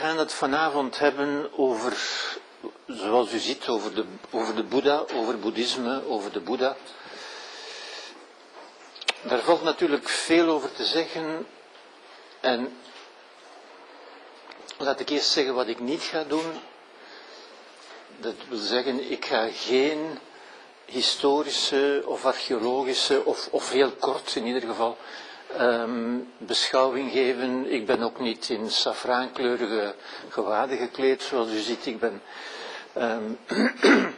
gaan het vanavond hebben over, zoals u ziet, over de, over de Boeddha, over boeddhisme, over de Boeddha. Daar valt natuurlijk veel over te zeggen. En laat ik eerst zeggen wat ik niet ga doen. Dat wil zeggen, ik ga geen historische of archeologische, of, of heel kort in ieder geval, um, beschouwing geven. Ik ben ook niet in safraankleurige gewaden gekleed, zoals u ziet. Ik ben, um,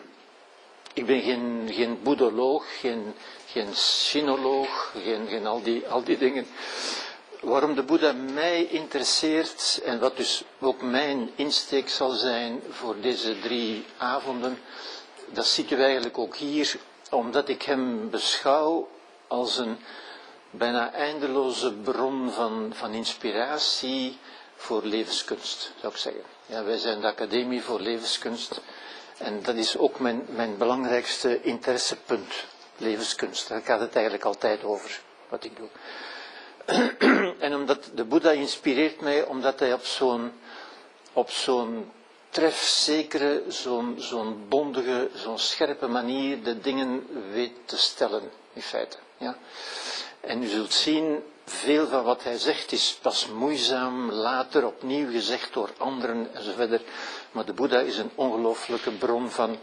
ik ben geen, geen boedoloog, geen, geen sinoloog, geen, geen al, die, al die dingen. Waarom de Boeddha mij interesseert en wat dus ook mijn insteek zal zijn voor deze drie avonden, dat ziet u eigenlijk ook hier, omdat ik hem beschouw als een bijna eindeloze bron van, van inspiratie voor levenskunst, zou ik zeggen. Ja, wij zijn de Academie voor Levenskunst en dat is ook mijn, mijn belangrijkste interessepunt, levenskunst. Daar gaat het eigenlijk altijd over, wat ik doe. en omdat de Boeddha inspireert mij, omdat hij op zo'n op trefzekere, zo'n zo'n bondige, zo'n scherpe manier de dingen weet te stellen, in feite. Ja. En u zult zien, veel van wat hij zegt is pas moeizaam, later opnieuw gezegd door anderen enzovoort. Maar de Boeddha is een ongelooflijke bron van,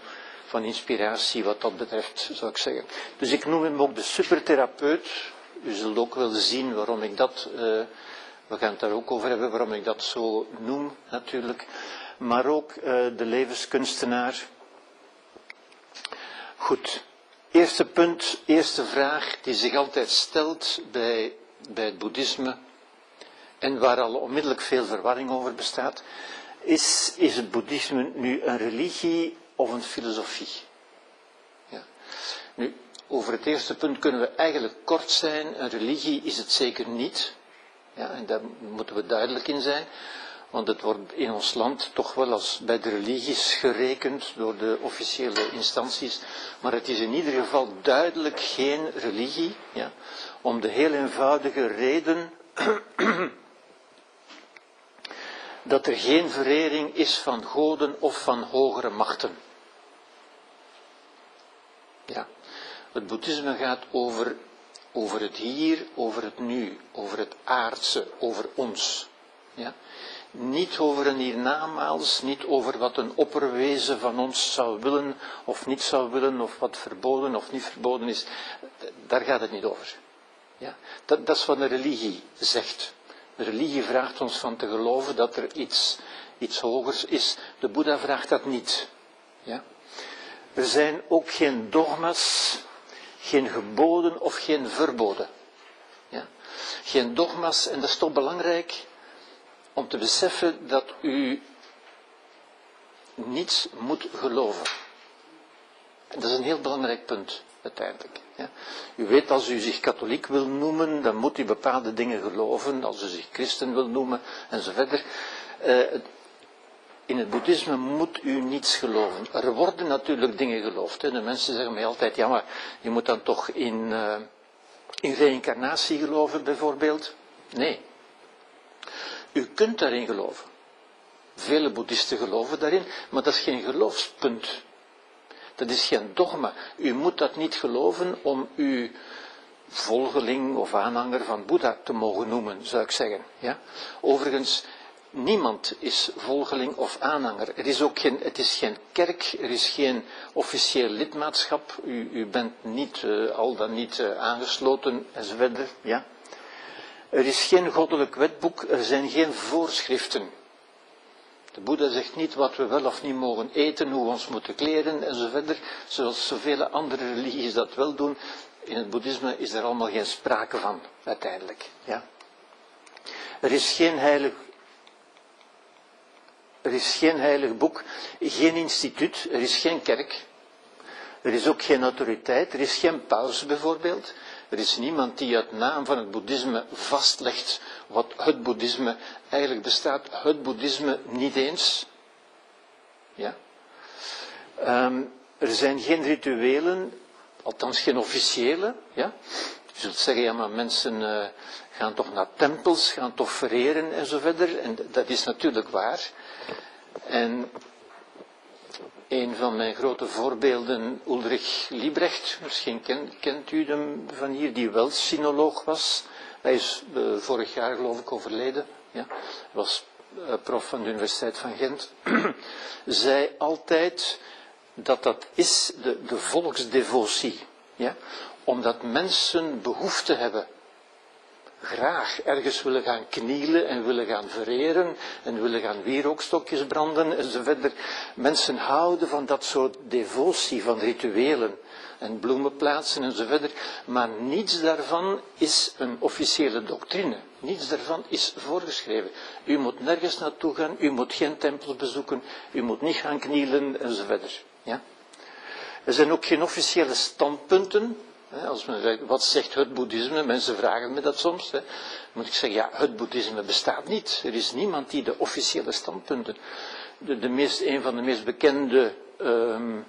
van inspiratie wat dat betreft, zou ik zeggen. Dus ik noem hem ook de supertherapeut. U zult ook wel zien waarom ik dat, uh, we gaan het daar ook over hebben, waarom ik dat zo noem natuurlijk. Maar ook uh, de levenskunstenaar. Goed, Eerste punt, eerste vraag die zich altijd stelt bij, bij het boeddhisme en waar al onmiddellijk veel verwarring over bestaat, is, is het boeddhisme nu een religie of een filosofie? Ja. Nu, over het eerste punt kunnen we eigenlijk kort zijn. Een religie is het zeker niet. Ja, en daar moeten we duidelijk in zijn. Want het wordt in ons land toch wel als bij de religies gerekend door de officiële instanties. Maar het is in ieder geval duidelijk geen religie. Ja, om de heel eenvoudige reden dat er geen verering is van goden of van hogere machten. Ja, het boeddhisme gaat over, over het hier, over het nu, over het aardse, over ons. Ja niet over een hiernamaals, niet over wat een opperwezen van ons zou willen of niet zou willen, of wat verboden of niet verboden is. Daar gaat het niet over. Ja? Dat, dat is wat een religie zegt. De religie vraagt ons van te geloven dat er iets, iets hogers is. De Boeddha vraagt dat niet. Ja? Er zijn ook geen dogma's, geen geboden of geen verboden. Ja? Geen dogma's, en dat is toch belangrijk, om te beseffen dat u niets moet geloven. En dat is een heel belangrijk punt, uiteindelijk. Ja. U weet, als u zich katholiek wil noemen, dan moet u bepaalde dingen geloven. Als u zich christen wil noemen, en zo verder. Uh, in het boeddhisme moet u niets geloven. Er worden natuurlijk dingen geloofd. Hè. De mensen zeggen mij altijd, ja maar je moet dan toch in, uh, in reïncarnatie geloven, bijvoorbeeld. Nee, u kunt daarin geloven. Vele boeddhisten geloven daarin, maar dat is geen geloofspunt. Dat is geen dogma. U moet dat niet geloven om u volgeling of aanhanger van Boeddha te mogen noemen, zou ik zeggen. Ja? Overigens, niemand is volgeling of aanhanger. Er is ook geen, het is geen kerk, er is geen officieel lidmaatschap. U, u bent niet, uh, al dan niet uh, aangesloten enzovoort. Ja? Er is geen goddelijk wetboek, er zijn geen voorschriften. De Boeddha zegt niet wat we wel of niet mogen eten, hoe we ons moeten kleden enzovoort, zoals zoveel andere religies dat wel doen. In het boeddhisme is er allemaal geen sprake van, uiteindelijk. Ja. Er is geen heilig er is geen heilig boek, geen instituut, er is geen kerk. Er is ook geen autoriteit, er is geen paus bijvoorbeeld. Er is niemand die uit naam van het boeddhisme vastlegt wat het boeddhisme eigenlijk bestaat. Het boeddhisme niet eens. Ja. Um, er zijn geen rituelen, althans geen officiële. Ja. Je zult zeggen, ja, maar mensen uh, gaan toch naar tempels, gaan toch vereren en zo verder. En dat is natuurlijk waar. En een van mijn grote voorbeelden, Ulrich Liebrecht, misschien kent u hem van hier, die wel sinoloog was. Hij is uh, vorig jaar geloof ik overleden. Ja. Hij was uh, prof van de Universiteit van Gent. zei altijd dat dat is de, de volksdevotie. Ja? Omdat mensen behoefte hebben graag ergens willen gaan knielen en willen gaan vereren en willen gaan wierookstokjes branden enzovoort. Mensen houden van dat soort devotie, van rituelen en bloemenplaatsen enzovoort. Maar niets daarvan is een officiële doctrine. Niets daarvan is voorgeschreven. U moet nergens naartoe gaan, u moet geen tempel bezoeken, u moet niet gaan knielen enzovoort. Ja? Er zijn ook geen officiële standpunten als men zegt, wat zegt het boeddhisme? Mensen vragen me dat soms. Hè. Moet ik zeggen, ja, het boeddhisme bestaat niet. Er is niemand die de officiële standpunten. De, de meest, een van de meest bekende um,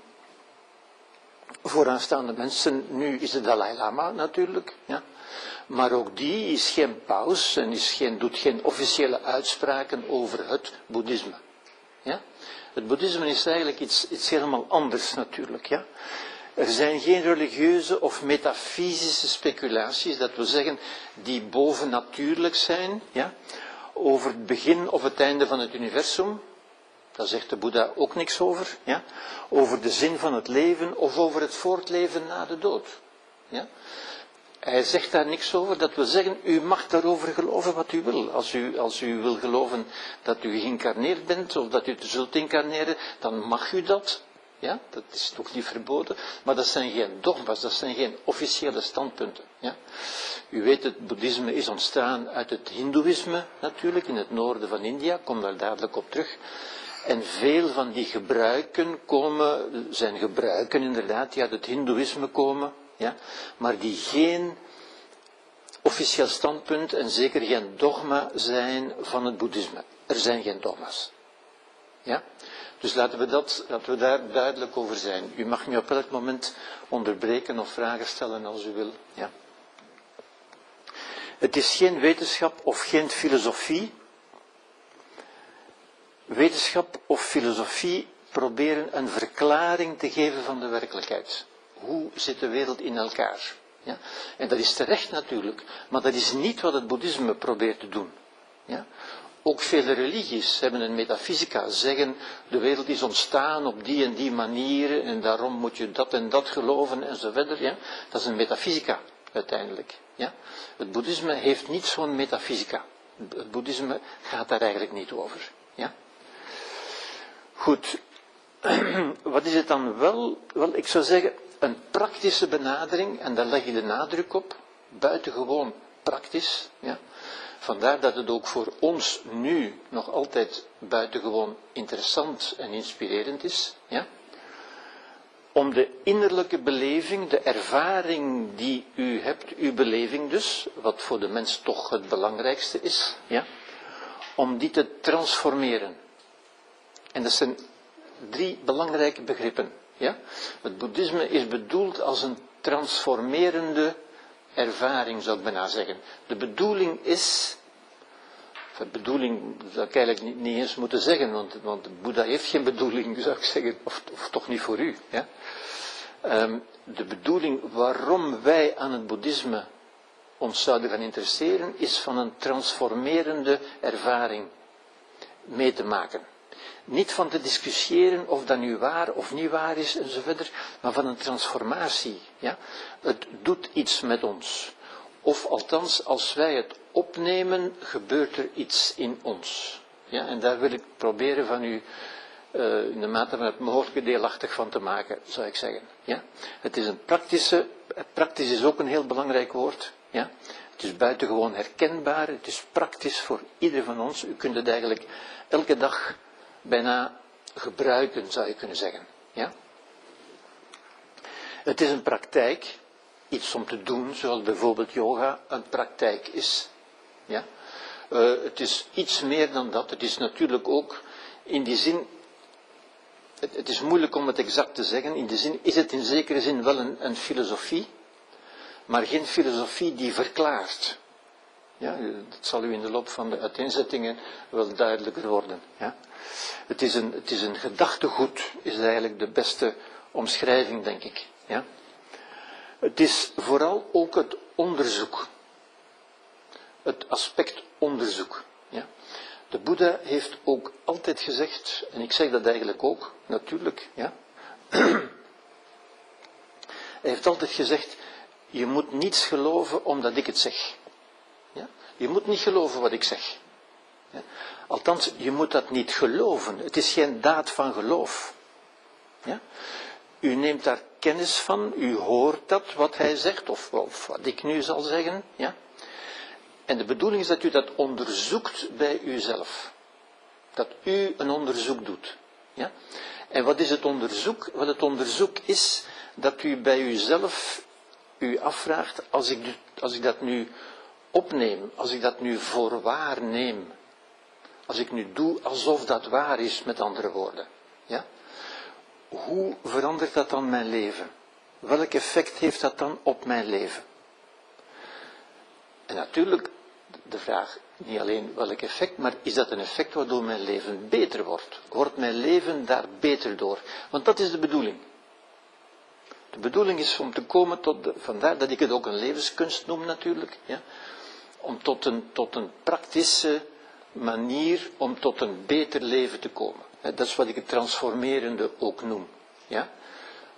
vooraanstaande mensen nu is de Dalai Lama natuurlijk. Ja. Maar ook die is geen paus en is geen, doet geen officiële uitspraken over het boeddhisme. Ja. Het boeddhisme is eigenlijk iets, iets helemaal anders natuurlijk. Ja. Er zijn geen religieuze of metafysische speculaties, dat wil zeggen, die bovennatuurlijk zijn, ja, over het begin of het einde van het universum. Daar zegt de Boeddha ook niks over. Ja? Over de zin van het leven of over het voortleven na de dood. Ja? Hij zegt daar niks over. Dat wil zeggen, u mag daarover geloven wat u wil. Als u, als u wil geloven dat u geïncarneerd bent of dat u zult incarneren, dan mag u dat. Ja, dat is toch niet verboden, maar dat zijn geen dogma's, dat zijn geen officiële standpunten. Ja. U weet, het boeddhisme is ontstaan uit het hindoeïsme natuurlijk, in het noorden van India, kom daar dadelijk op terug. En veel van die gebruiken komen, zijn gebruiken inderdaad, die uit het hindoeïsme komen, ja, maar die geen officieel standpunt en zeker geen dogma zijn van het boeddhisme. Er zijn geen dogma's. Ja? Dus laten we, dat, laten we daar duidelijk over zijn. U mag me op elk moment onderbreken of vragen stellen als u wil. Ja. Het is geen wetenschap of geen filosofie. Wetenschap of filosofie proberen een verklaring te geven van de werkelijkheid. Hoe zit de wereld in elkaar? Ja? En dat is terecht natuurlijk, maar dat is niet wat het boeddhisme probeert te doen. Ja? Ook vele religies hebben een metafysica, zeggen de wereld is ontstaan op die en die manier en daarom moet je dat en dat geloven enzovoort. Ja? Dat is een metafysica uiteindelijk. Ja? Het boeddhisme heeft niet zo'n metafysica. Het boeddhisme gaat daar eigenlijk niet over. Ja? Goed, wat is het dan wel? Wel, ik zou zeggen, een praktische benadering, en daar leg je de nadruk op, buitengewoon praktisch. Ja? Vandaar dat het ook voor ons nu nog altijd buitengewoon interessant en inspirerend is. Ja? Om de innerlijke beleving, de ervaring die u hebt, uw beleving dus, wat voor de mens toch het belangrijkste is, ja? om die te transformeren. En dat zijn drie belangrijke begrippen. Ja? Het boeddhisme is bedoeld als een transformerende ervaring, zou ik bijna zeggen. De bedoeling is, de bedoeling zou ik eigenlijk niet, eens moeten zeggen, want, want Boeddha heeft geen bedoeling, zou ik zeggen, of, toch niet voor u. Ja? Um, de bedoeling waarom wij aan het boeddhisme ons zouden gaan interesseren, is van een transformerende ervaring mee te maken. Niet van te discussiëren of dat nu waar of niet waar is enzovoort, maar van een transformatie. Ja? Het doet iets met ons. Of althans, als wij het opnemen, gebeurt er iets in ons. Ja? En daar wil ik proberen van u uh, in de mate van het mogelijke deelachtig van te maken, zou ik zeggen. Ja? Het is een praktische, praktisch is ook een heel belangrijk woord. Ja? Het is buitengewoon herkenbaar, het is praktisch voor ieder van ons. U kunt het eigenlijk elke dag bijna gebruiken, zou je kunnen zeggen. Ja? Het is een praktijk, iets om te doen, zoals bijvoorbeeld yoga een praktijk is. Ja? Uh, het is iets meer dan dat. Het is natuurlijk ook in die zin. Het, is moeilijk om het exact te zeggen. In die zin is het in zekere zin wel een, een filosofie. maar geen filosofie die verklaart. Ja, dat zal u in de loop van de uiteenzettingen wel duidelijker worden. Ja. Het, is een, het is een gedachtegoed, is eigenlijk de beste omschrijving, denk ik. Ja. Het is vooral ook het onderzoek. Het aspect onderzoek. Ja. De Boeddha heeft ook altijd gezegd, en ik zeg dat eigenlijk ook, natuurlijk, ja. Hij heeft altijd gezegd, je moet niets geloven omdat ik het zeg. Ja? Je moet niet geloven wat ik zeg. Althans, je moet dat niet geloven. Het is geen daad van geloof. Ja? U neemt daar kennis van, u hoort dat wat hij zegt, of, of wat ik nu zal zeggen. Ja? En de bedoeling is dat u dat onderzoekt bij uzelf. Dat u een onderzoek doet. Ja? En wat is het onderzoek? Wat het onderzoek is, dat u bij uzelf u afvraagt, als ik, als ik dat nu opneem, als ik dat nu voor waar neem, als ik nu doe alsof dat waar is, met andere woorden, ja? hoe verandert dat dan mijn leven? Welk effect heeft dat dan op mijn leven? En natuurlijk, de vraag, niet alleen welk effect, maar is dat een effect waardoor mijn leven beter wordt? Wordt mijn leven daar beter door? Want dat is de bedoeling. De bedoeling is om te komen tot, de, vandaar dat ik het ook een levenskunst noem natuurlijk, ja, om tot een, tot een praktische manier om tot een beter leven te komen. Dat is wat ik het transformerende ook noem. Ja?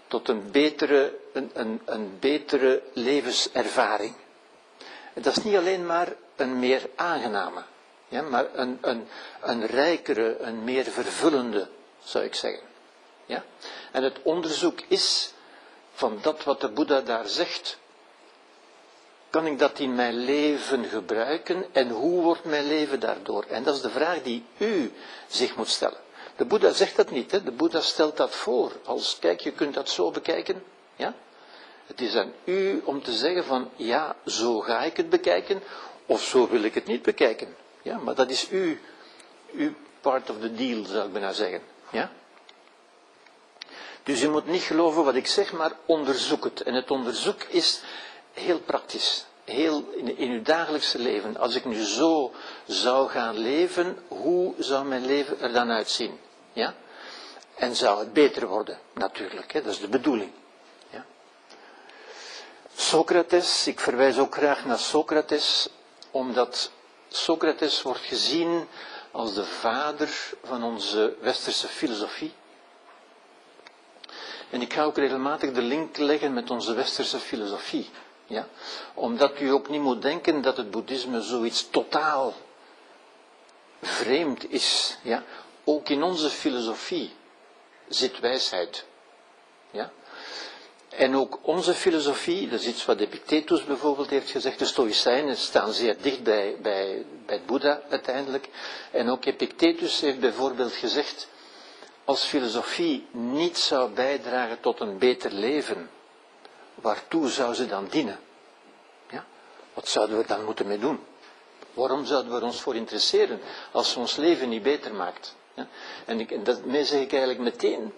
Tot een betere, een, een, een betere levenservaring. Dat is niet alleen maar een meer aangename, ja, maar een, een, een rijkere, een meer vervullende, zou ik zeggen. Ja? En het onderzoek is van dat wat de Boeddha daar zegt, kan ik dat in mijn leven gebruiken en hoe wordt mijn leven daardoor? En dat is de vraag die u zich moet stellen. De Boeddha zegt dat niet, hè? de Boeddha stelt dat voor. Als, kijk, je kunt dat zo bekijken. Ja? Het is aan u om te zeggen van, ja, zo ga ik het bekijken, of zo wil ik het niet bekijken. Ja, maar dat is u, uw part of the deal, zou ik bijna zeggen. Ja? Dus je moet niet geloven wat ik zeg, maar onderzoek het. En het onderzoek is heel praktisch. Heel in, in uw dagelijkse leven. Als ik nu zo zou gaan leven, hoe zou mijn leven er dan uitzien? Ja? En zou het beter worden, natuurlijk. Hè? Dat is de bedoeling. Ja? Socrates, ik verwijs ook graag naar Socrates, omdat Socrates wordt gezien als de vader van onze westerse filosofie. En ik ga ook regelmatig de link leggen met onze westerse filosofie. Ja? Omdat u ook niet moet denken dat het boeddhisme zoiets totaal vreemd is. Ja? Ook in onze filosofie zit wijsheid. Ja? En ook onze filosofie, dat is iets wat Epictetus bijvoorbeeld heeft gezegd, de Stoïcijnen staan zeer dicht bij, bij, bij Boeddha uiteindelijk. En ook Epictetus heeft bijvoorbeeld gezegd, als filosofie niet zou bijdragen tot een beter leven, waartoe zou ze dan dienen? Ja? Wat zouden we dan moeten mee doen? Waarom zouden we ons voor interesseren als ze ons leven niet beter maakt? Ja? En, ik, en daarmee zeg ik eigenlijk meteen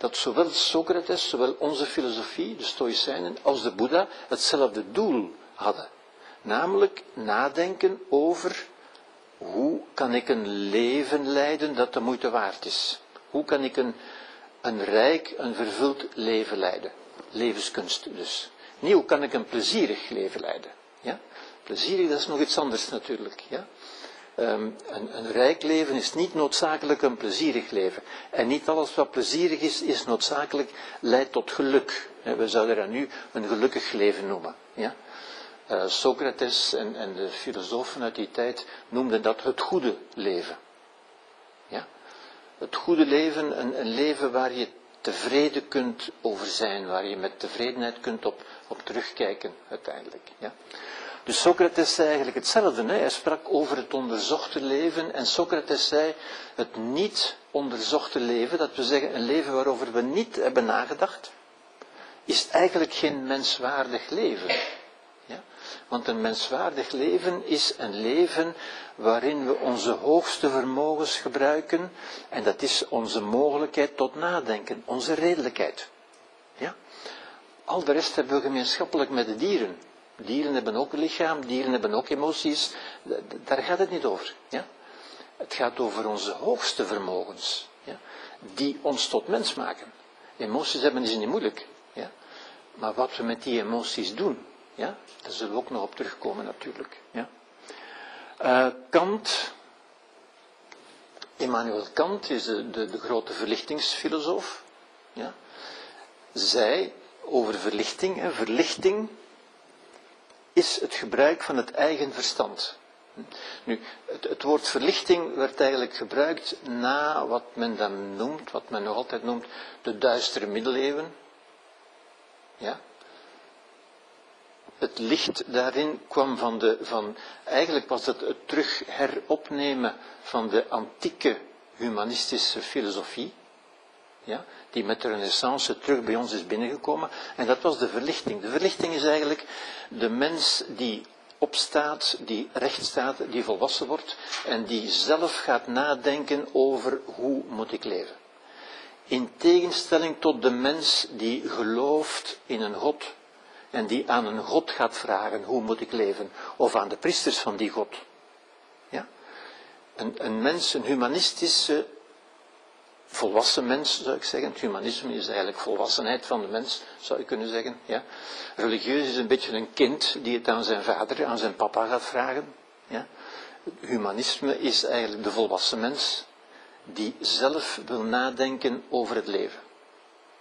dat zowel Socrates, zowel onze filosofie, de Stoïcijnen, als de Boeddha hetzelfde doel hadden. Namelijk nadenken over hoe kan ik een leven leiden dat de moeite waard is. Hoe kan ik een, een rijk, een vervuld leven leiden? Levenskunst dus. Niet hoe kan ik een plezierig leven leiden? Ja? Plezierig, dat is nog iets anders natuurlijk. Ja? Um, een, een, rijk leven is niet noodzakelijk een plezierig leven. En niet alles wat plezierig is, is noodzakelijk, leidt tot geluk. We zouden dat nu een gelukkig leven noemen. Ja? Uh, Socrates en, en, de filosofen uit die tijd noemden dat het goede leven. Ja? Het goede leven, een, een leven waar je tevreden kunt over zijn, waar je met tevredenheid kunt op, op terugkijken uiteindelijk. Ja? Dus Socrates zei eigenlijk hetzelfde. Hè? Hij sprak over het onderzochte leven en Socrates zei het niet onderzochte leven, dat we zeggen een leven waarover we niet hebben nagedacht, is eigenlijk geen menswaardig leven. Ja? Want een menswaardig leven is een leven waarin we onze hoogste vermogens gebruiken en dat is onze mogelijkheid tot nadenken, onze redelijkheid. Ja? al de rest hebben we gemeenschappelijk met de dieren. Dieren hebben ook een lichaam, dieren hebben ook emoties. Daar gaat het niet over. Ja? Het gaat over onze hoogste vermogens, ja? die ons tot mens maken. Emoties hebben is niet moeilijk. Ja? Maar wat we met die emoties doen, ja? daar zullen we ook nog op terugkomen natuurlijk. Ja? Uh, Kant, Immanuel Kant is de, de, de grote verlichtingsfilosoof. Ja? Zij over verlichting, hè, verlichting is het gebruik van het eigen verstand. Nu, het, het, woord verlichting werd eigenlijk gebruikt na wat men dan noemt, wat men nog altijd noemt, de duistere middeleeuwen. Ja? Het licht daarin kwam van de, van, eigenlijk was het het terug heropnemen van de antieke humanistische filosofie ja, die met de renaissance terug bij ons is binnengekomen. En dat was de verlichting. De verlichting is eigenlijk de mens die opstaat, die recht staat, die volwassen wordt en die zelf gaat nadenken over hoe moet ik leven. In tegenstelling tot de mens die gelooft in een God en die aan een God gaat vragen hoe moet ik leven, of aan de priesters van die God. Ja? Een, een mens, een humanistische volwassen mens, zou ik zeggen. Humanisme is eigenlijk volwassenheid van de mens, zou je kunnen zeggen. Ja. Religieus is een beetje een kind die het aan zijn vader, aan zijn papa gaat vragen. Ja. Humanisme is eigenlijk de volwassen mens die zelf wil nadenken over het leven.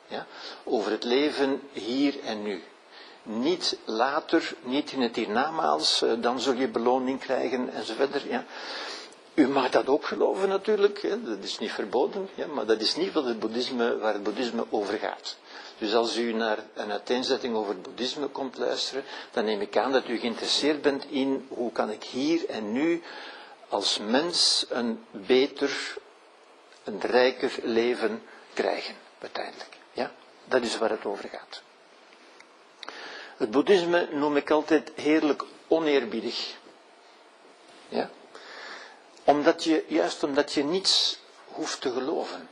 Ja. Over het leven hier en nu. Niet later, niet in het hiernamaals, eh, dan zul je beloning krijgen enzovoort. Ja. U mag dat ook geloven natuurlijk, hè, dat is niet verboden, ja, maar dat is niet wat het boeddhisme, waar het boeddhisme over gaat. Dus als u naar een uiteenzetting over het boeddhisme komt luisteren, dan neem ik aan dat u geïnteresseerd bent in hoe kan ik hier en nu als mens een beter, een rijker leven krijgen, uiteindelijk. Ja? Dat is waar het over gaat. Het boeddhisme noem ik altijd heerlijk oneerbiedig. Ja? Omdat je, juist omdat je niets hoeft te geloven.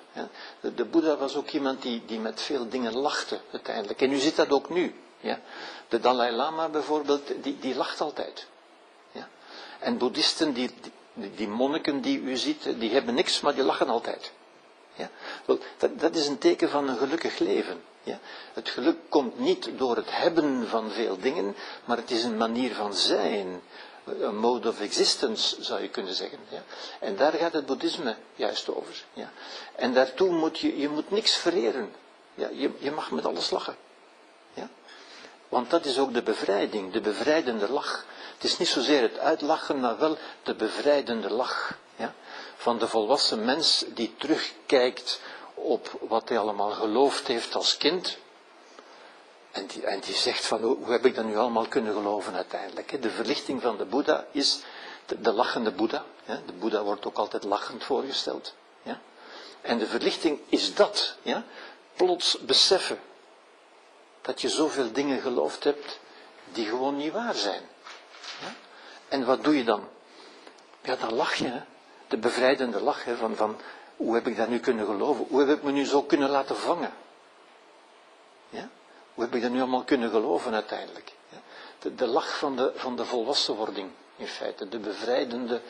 De, de Boeddha was ook iemand die, die met veel dingen lachte uiteindelijk. En u ziet dat ook nu. Ja. De Dalai Lama bijvoorbeeld, die, die lacht altijd. Ja. En boeddhisten, die, die, die monniken die u ziet, die hebben niks, maar die lachen altijd. Ja? Wel, dat, dat, is een teken van een gelukkig leven. Ja? Het geluk komt niet door het hebben van veel dingen, maar het is een manier van zijn een mode of existence, zou je kunnen zeggen. Ja. En daar gaat het boeddhisme juist over. Ja. En daartoe moet je, je moet niks vereren. Ja, je, je mag met alles lachen. Ja. Want dat is ook de bevrijding, de bevrijdende lach. Het is niet zozeer het uitlachen, maar wel de bevrijdende lach. Ja. Van de volwassen mens die terugkijkt op wat hij allemaal geloofd heeft als kind. En die, zegt van hoe, heb ik dat nu allemaal kunnen geloven uiteindelijk. De verlichting van de Boeddha is de, de lachende Boeddha. De Boeddha wordt ook altijd lachend voorgesteld. En de verlichting is dat. Plots beseffen dat je zoveel dingen geloofd hebt die gewoon niet waar zijn. En wat doe je dan? Ja, dan lach je. De bevrijdende lach? Van, van hoe heb ik dat nu kunnen geloven? Hoe heb ik me nu zo kunnen laten vangen? Ja? Hoe heb ik dat nu allemaal kunnen geloven uiteindelijk? De, de lach van de, van de volwassenwording, in feite. De bevrijdende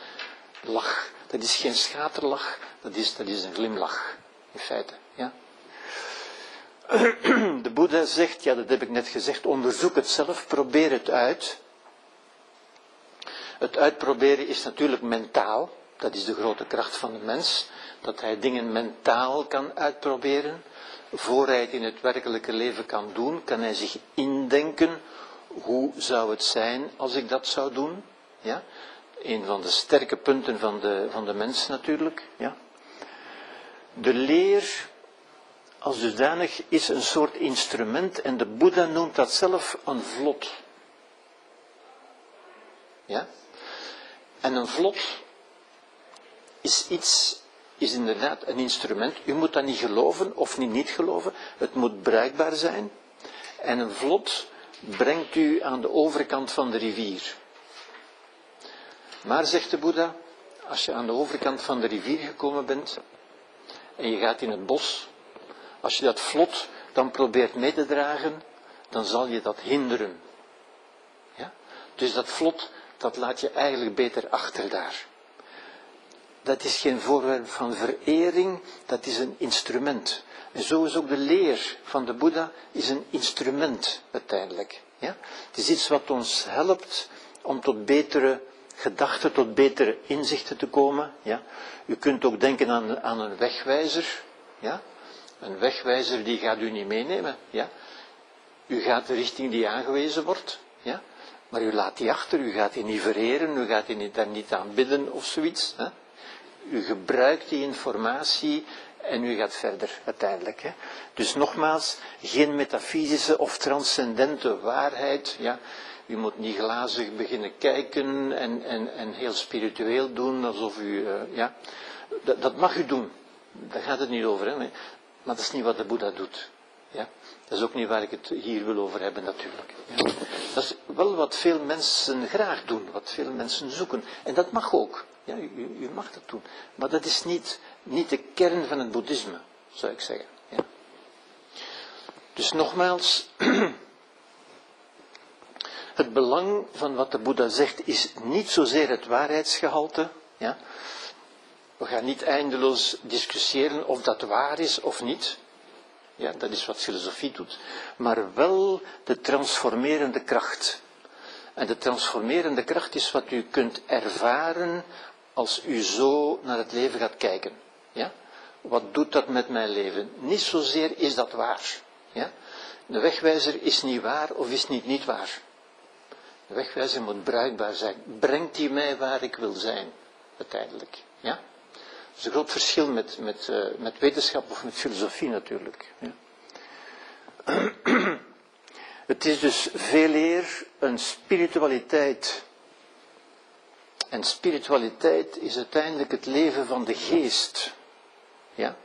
lach. Dat is geen schaterlach, dat is, dat is een glimlach, in feite. Ja? De Boeddha zegt, ja dat heb ik net gezegd, onderzoek het zelf, probeer het uit. Het uitproberen is natuurlijk mentaal, dat is de grote kracht van de mens, dat hij dingen mentaal kan uitproberen voor hij het in het werkelijke leven kan doen, kan hij zich indenken hoe zou het zijn als ik dat zou doen. Ja? Een van de sterke punten van de, van de mens natuurlijk. Ja? De leer als dusdanig is een soort instrument en de Boeddha noemt dat zelf een vlot. Ja? En een vlot is iets is inderdaad een instrument. U moet dat niet geloven of niet niet geloven. Het moet bruikbaar zijn. En een vlot brengt u aan de overkant van de rivier. Maar, zegt de Boeddha, als je aan de overkant van de rivier gekomen bent en je gaat in het bos, als je dat vlot dan probeert mee te dragen, dan zal je dat hinderen. Ja? Dus dat vlot, dat laat je eigenlijk beter achter daar. Dat is geen voorwerp van verering, dat is een instrument. En zo is ook de leer van de Boeddha is een instrument uiteindelijk. Ja? Het is iets wat ons helpt om tot betere gedachten, tot betere inzichten te komen. Ja? U kunt ook denken aan, een wegwijzer. Ja? Een wegwijzer die gaat u niet meenemen. Ja? U gaat de richting die aangewezen wordt. Ja? Maar u laat die achter, u gaat die niet vereren, u gaat die daar niet aan bidden of zoiets. Hè? U gebruikt die informatie en u gaat verder uiteindelijk. Hè. Dus nogmaals, geen metafysische of transcendente waarheid. Ja. U moet niet glazig beginnen kijken en, en, en heel spiritueel doen, alsof u. Uh, ja. Dat, dat, mag u doen. Daar gaat het niet over. Hè. Maar dat is niet wat de Boeddha doet. Ja. Dat is ook niet waar ik het hier wil over hebben, natuurlijk. Ja. Dat is wel wat veel mensen graag doen, wat veel mensen zoeken. En dat mag ook. Ja, u, mag dat doen. Maar dat is niet, niet de kern van het boeddhisme, zou ik zeggen. Ja. Dus nogmaals, het belang van wat de Boeddha zegt is niet zozeer het waarheidsgehalte. Ja. We gaan niet eindeloos discussiëren of dat waar is of niet. Ja, dat is wat filosofie doet. Maar wel de transformerende kracht. En de transformerende kracht is wat u kunt ervaren als u zo naar het leven gaat kijken. Ja? Wat doet dat met mijn leven? Niet zozeer is dat waar. Ja? De wegwijzer is niet waar of is niet niet waar. De wegwijzer moet bruikbaar zijn. Brengt hij mij waar ik wil zijn, uiteindelijk. Ja? Dat is een groot verschil met, met, uh, met wetenschap of met filosofie natuurlijk. Ja? Het is dus veel eer een spiritualiteit en spiritualiteit is uiteindelijk het leven van de geest. Ja?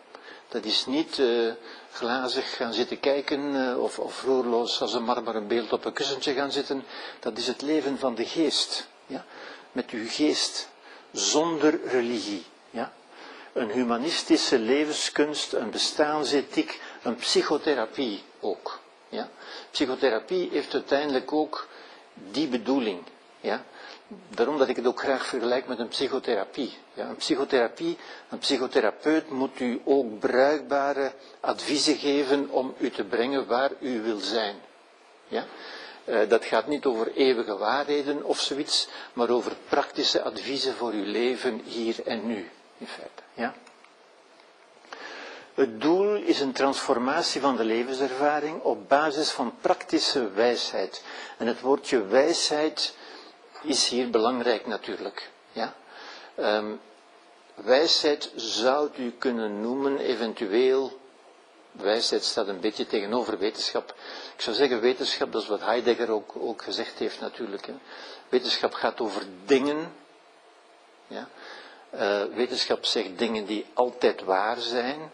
Dat is niet uh, glazig gaan zitten kijken uh, of, of roerloos als een marmeren beeld op een kussentje gaan zitten. Dat is het leven van de geest. Ja? Met uw geest zonder religie. Ja? Een humanistische levenskunst, een bestaansethiek, een psychotherapie ook. Ja? Psychotherapie heeft uiteindelijk ook die bedoeling. Ja? Daarom dat ik het ook graag vergelijk met een psychotherapie. Ja, een psychotherapie, een psychotherapeut moet u ook bruikbare adviezen geven om u te brengen waar u wil zijn. Ja? Uh, dat gaat niet over eeuwige waarheden of zoiets, maar over praktische adviezen voor uw leven hier en nu, in feite. Ja? Het doel is een transformatie van de levenservaring op basis van praktische wijsheid. En het woordje wijsheid is hier belangrijk natuurlijk. Ja? Um, wijsheid zou u kunnen noemen, eventueel. Wijsheid staat een beetje tegenover wetenschap. Ik zou zeggen, wetenschap, dat is wat Heidegger ook, ook gezegd heeft natuurlijk. Hè. Wetenschap gaat over dingen. Ja? Uh, wetenschap zegt dingen die altijd waar zijn.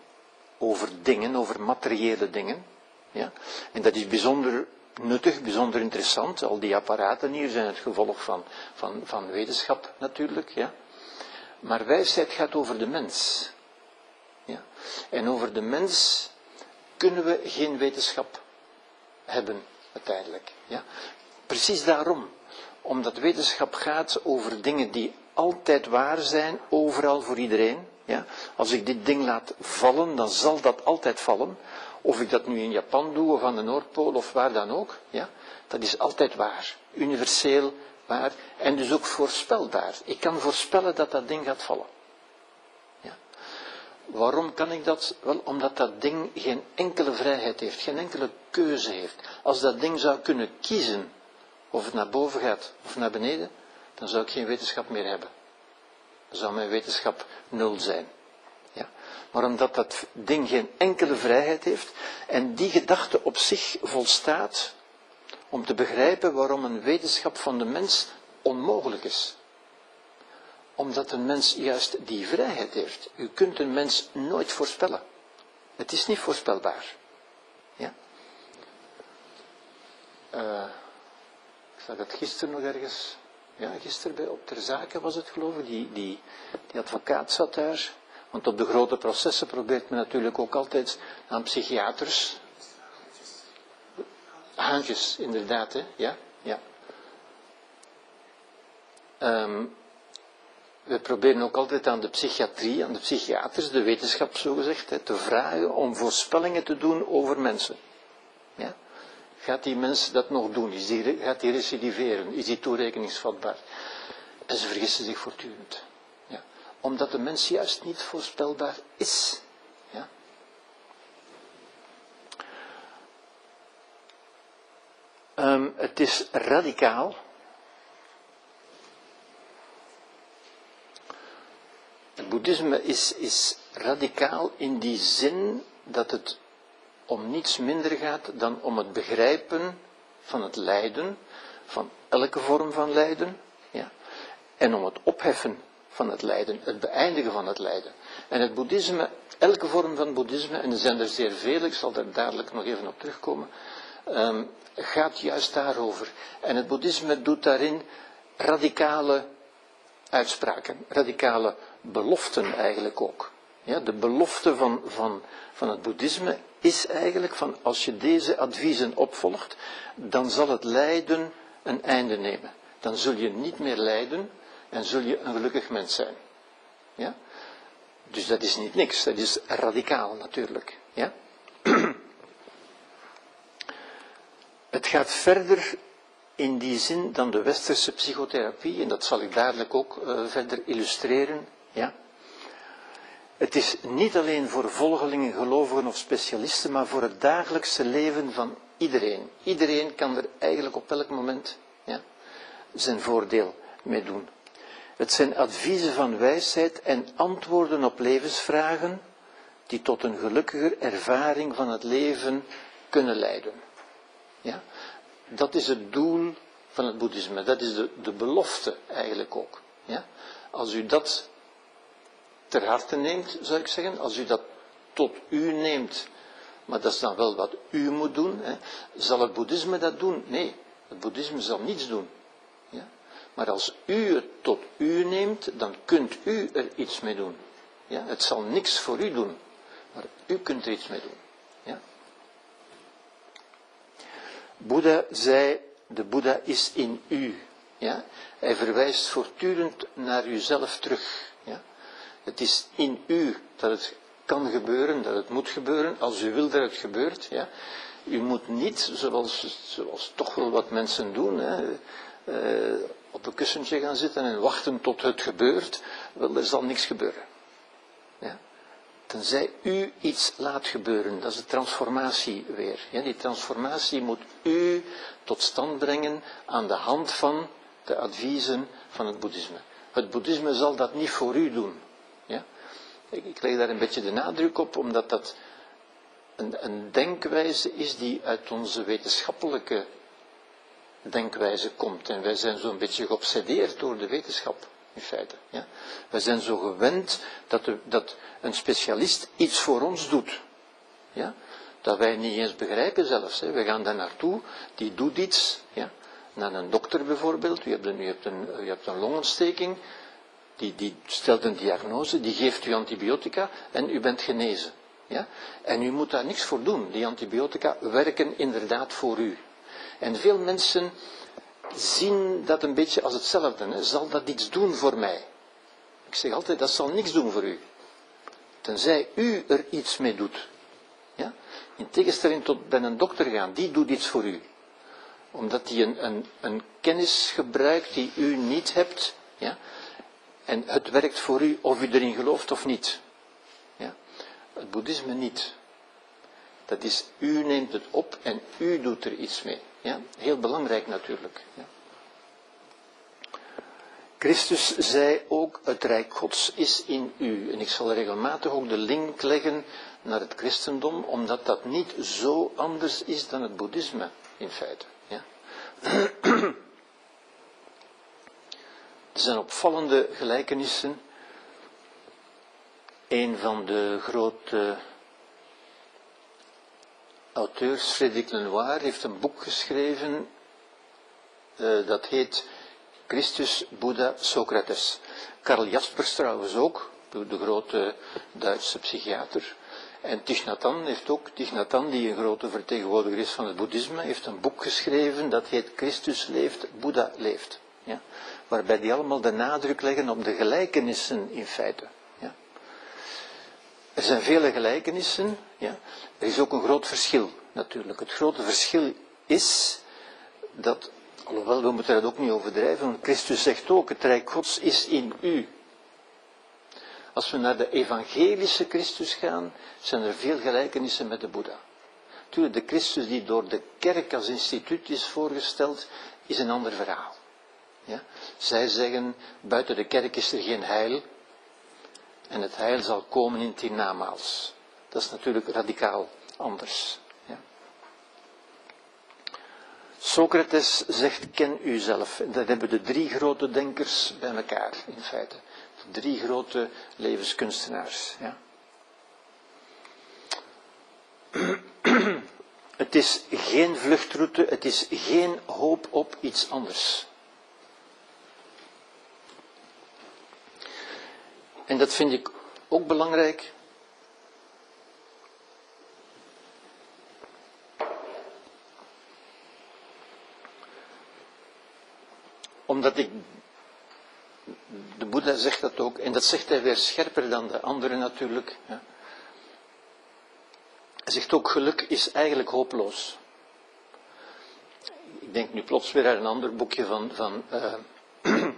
Over dingen, over materiële dingen. Ja? En dat is bijzonder nuttig, bijzonder interessant. Al die apparaten hier zijn het gevolg van, van, van wetenschap natuurlijk. Ja. Maar wijsheid gaat over de mens. Ja. En over de mens kunnen we geen wetenschap hebben uiteindelijk. Ja. Precies daarom. Omdat wetenschap gaat over dingen die altijd waar zijn, overal voor iedereen. Ja. Als ik dit ding laat vallen, dan zal dat altijd vallen. Of ik dat nu in Japan doe of aan de Noordpool of waar dan ook, ja, dat is altijd waar. Universeel waar en dus ook voorspelbaar. Ik kan voorspellen dat dat ding gaat vallen. Ja. Waarom kan ik dat? Wel, omdat dat ding geen enkele vrijheid heeft, geen enkele keuze heeft. Als dat ding zou kunnen kiezen of het naar boven gaat of naar beneden, dan zou ik geen wetenschap meer hebben. Dan zou mijn wetenschap nul zijn. Maar omdat dat ding geen enkele vrijheid heeft en die gedachte op zich volstaat om te begrijpen waarom een wetenschap van de mens onmogelijk is. Omdat een mens juist die vrijheid heeft. U kunt een mens nooit voorspellen. Het is niet voorspelbaar. Ja? Uh, ik zag dat gisteren nog ergens, ja, gisteren bij, op ter zake was het geloof ik, die, die, die advocaat zat daar want op de grote processen probeert men natuurlijk ook altijd aan psychiaters. haantjes, inderdaad, hè? ja, ja. Ehm, we proberen ook altijd aan de psychiatrie, aan de psychiaters, de wetenschap zogezegd, hè, te vragen om voorspellingen te doen over mensen. Ja? Gaat die mens dat nog doen? Is die, gaat die recidiveren? Is die toerekeningsvatbaar? En ze vergissen zich voortdurend. Omdat de mens juist niet voorspelbaar is. Ja? Um, het is radicaal Het boeddhisme is, is radicaal in die zin dat het om niets minder gaat dan om het begrijpen van het lijden, van elke vorm van lijden, ja, en om het opheffen van het lijden, het beëindigen van het lijden. En het boeddhisme, elke vorm van boeddhisme, en er zijn er zeer veel, ik zal daar dadelijk nog even op terugkomen, um, gaat juist daarover. En het boeddhisme doet daarin radicale uitspraken, radicale beloften eigenlijk ook. Ja, de belofte van, van, van het boeddhisme is eigenlijk van als je deze adviezen opvolgt, dan zal het lijden een einde nemen. Dan zul je niet meer lijden en zul je een gelukkig mens zijn. Ja? Dus dat is niet niks, dat is radicaal natuurlijk. Ja? Het gaat verder in die zin dan de westerse psychotherapie, en dat zal ik dadelijk ook uh, verder illustreren. Ja? Het is niet alleen voor volgelingen, gelovigen of specialisten, maar voor het dagelijkse leven van iedereen. Iedereen kan er eigenlijk op elk moment ja, zijn voordeel mee doen. Het zijn adviezen van wijsheid en antwoorden op levensvragen die tot een gelukkiger ervaring van het leven kunnen leiden. Ja? Dat is het doel van het boeddhisme. Dat is de, de belofte eigenlijk ook. Ja? Als u dat ter harte neemt, zou ik zeggen, als u dat tot u neemt, maar dat is dan wel wat u moet doen, hè, zal het boeddhisme dat doen? Nee, het boeddhisme zal niets doen. Maar als u het tot u neemt, dan kunt u er iets mee doen. Ja? Het zal niks voor u doen, maar u kunt er iets mee doen. Ja? Boeddha zei, de Boeddha is in u. Ja? Hij verwijst voortdurend naar uzelf terug. Ja? Het is in u dat het kan gebeuren, dat het moet gebeuren, als u wil dat het gebeurt. Ja? U moet niet, zoals, zoals toch wel wat mensen doen, hè, uh, op een kussentje gaan zitten en wachten tot het gebeurt. Wel, er zal niks gebeuren. Ja? Tenzij u iets laat gebeuren, dat is de transformatie weer. Die transformatie moet u tot stand brengen aan de hand van de adviezen van het boeddhisme. Het boeddhisme zal dat niet voor u doen. Ja? Ik, ik leg daar een beetje de nadruk op, omdat dat een, een denkwijze is die uit onze wetenschappelijke denkwijze komt. En wij zijn zo'n beetje geobsedeerd door de wetenschap in feite. Ja. We zijn zo gewend dat, de, dat een specialist iets voor ons doet. Ja. Dat wij niet eens begrijpen zelfs. Hè. We gaan daar naartoe, die doet iets. Ja. Naar een dokter bijvoorbeeld, u hebt een, hebt een, hebt een longontsteking, die, die stelt een diagnose, die geeft u antibiotica en u bent genezen. Ja? En u moet daar niks voor doen. Die antibiotica werken inderdaad voor u. En veel mensen zien dat een beetje als hetzelfde. Zal dat iets doen voor mij? Ik zeg altijd, dat zal niks doen voor u. Tenzij u er iets mee doet. Ja? In tegenstelling tot bij een dokter gaan, die doet iets voor u. Omdat hij een, een, een kennis gebruikt die u niet hebt. Ja? En het werkt voor u of u erin gelooft of niet. Ja? Het boeddhisme niet. Dat is, u neemt het op en u doet er iets mee. Ja? Heel belangrijk natuurlijk. Ja? Christus zei ook, het Rijk Gods is in u. En ik zal regelmatig ook de link leggen naar het christendom, omdat dat niet zo anders is dan het boeddhisme, in feite. Ja? Er zijn opvallende gelijkenissen. Een van de grote auteurs, Frédéric Lenoir, heeft een boek geschreven uh, dat heet Christus, Boeddha, Socrates. Karl Jaspers trouwens ook, de grote Duitse psychiater. En Thich heeft ook, Thich die een grote vertegenwoordiger is van het boeddhisme, heeft een boek geschreven dat heet Christus leeft, Boeddha leeft. Ja? Waarbij die allemaal de nadruk leggen op de gelijkenissen in feite. Er zijn vele gelijkenissen, ja? er is ook een groot verschil natuurlijk. Het grote verschil is dat, alhoewel we moeten dat ook niet overdrijven, want Christus zegt ook, het Rijk Gods is in u. Als we naar de evangelische Christus gaan, zijn er veel gelijkenissen met de Boeddha. Natuurlijk, de Christus die door de kerk als instituut is voorgesteld, is een ander verhaal. Ja? Zij zeggen, buiten de kerk is er geen heil, en het heil zal komen in het hiernamaals. Dat is natuurlijk radicaal anders. Ja? Socrates zegt, ken uzelf. En dat hebben de drie grote denkers bij elkaar, in feite. De drie grote levenskunstenaars. Ja? Het is geen vluchtroute, het is geen hoop op iets anders. En dat vind ik ook belangrijk. Omdat ik, de Boeddha zegt dat ook, en dat zegt hij weer scherper dan de anderen natuurlijk. Hij zegt ook, geluk is eigenlijk hopeloos. Ik denk nu plots weer aan een ander boekje van, van uh,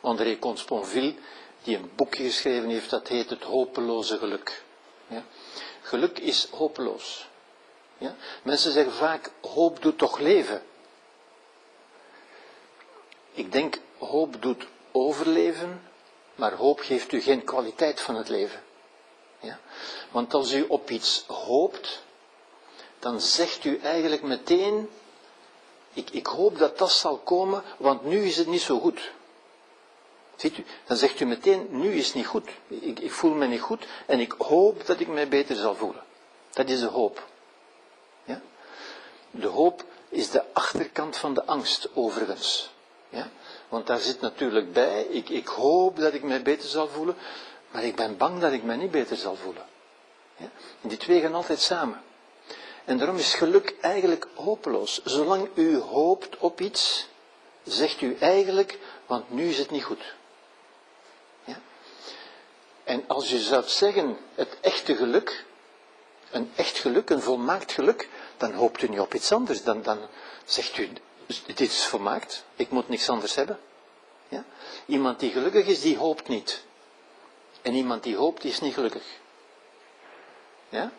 André Consponville, die een boekje geschreven heeft, dat heet Het hopeloze geluk. Ja? Geluk is hopeloos. Ja? Mensen zeggen vaak, hoop doet toch leven. Ik denk, hoop doet overleven, maar hoop geeft u geen kwaliteit van het leven. Ja? Want als u op iets hoopt, dan zegt u eigenlijk meteen, ik, ik hoop dat dat zal komen, want nu is het niet zo goed. Dan zegt u meteen, nu is het niet goed. Ik, ik voel me niet goed en ik hoop dat ik mij beter zal voelen. Dat is de hoop. Ja? De hoop is de achterkant van de angst, overigens. Ja? Want daar zit natuurlijk bij, ik, ik hoop dat ik mij beter zal voelen, maar ik ben bang dat ik mij niet beter zal voelen. Ja? En die twee gaan altijd samen. En daarom is geluk eigenlijk hopeloos. Zolang u hoopt op iets, zegt u eigenlijk, want nu is het niet goed. En als je zou zeggen, het echte geluk, een echt geluk, een volmaakt geluk, dan hoopt u niet op iets anders. Dan, dan zegt u, dit is volmaakt, ik moet niks anders hebben. Ja? Iemand die gelukkig is, die hoopt niet. En iemand die hoopt, die is niet gelukkig. Ja?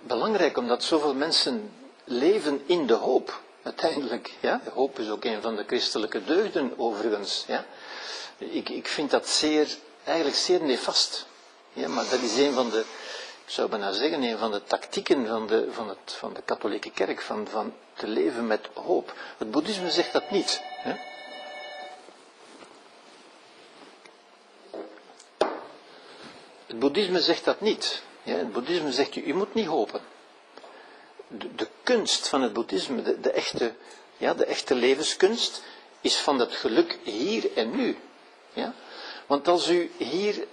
Belangrijk, omdat zoveel mensen leven in de hoop, uiteindelijk. Ja? De hoop is ook een van de christelijke deugden, overigens. Ja? Ik, ik vind dat zeer, eigenlijk zeer nefast. Ja, maar dat is een van de, ik zou bijna zeggen, een van de tactieken van de, van het, van de katholieke kerk, van, van te leven met hoop. Het boeddhisme zegt dat niet. Hè? Het boeddhisme zegt dat niet. Ja, het boeddhisme zegt, je, je moet niet hopen. De, de kunst van het boeddhisme, de, de, echte, ja, de echte levenskunst, is van dat geluk hier en nu. Ja? Want als u hier,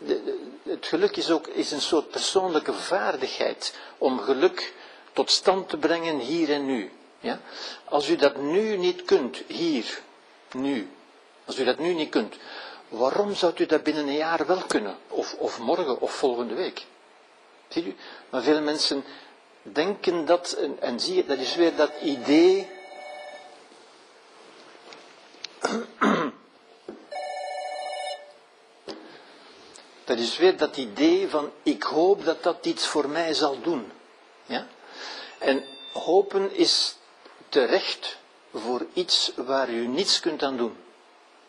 het geluk is ook is een soort persoonlijke vaardigheid om geluk tot stand te brengen hier en nu. Ja? Als u dat nu niet kunt, hier, nu, als u dat nu niet kunt, waarom zou u dat binnen een jaar wel kunnen? Of, of morgen of volgende week? Ziet u? Maar veel mensen denken dat, en, en zie je, dat is weer dat idee Dat is weer dat idee van ik hoop dat dat iets voor mij zal doen. Ja? En hopen is terecht voor iets waar u niets kunt aan doen.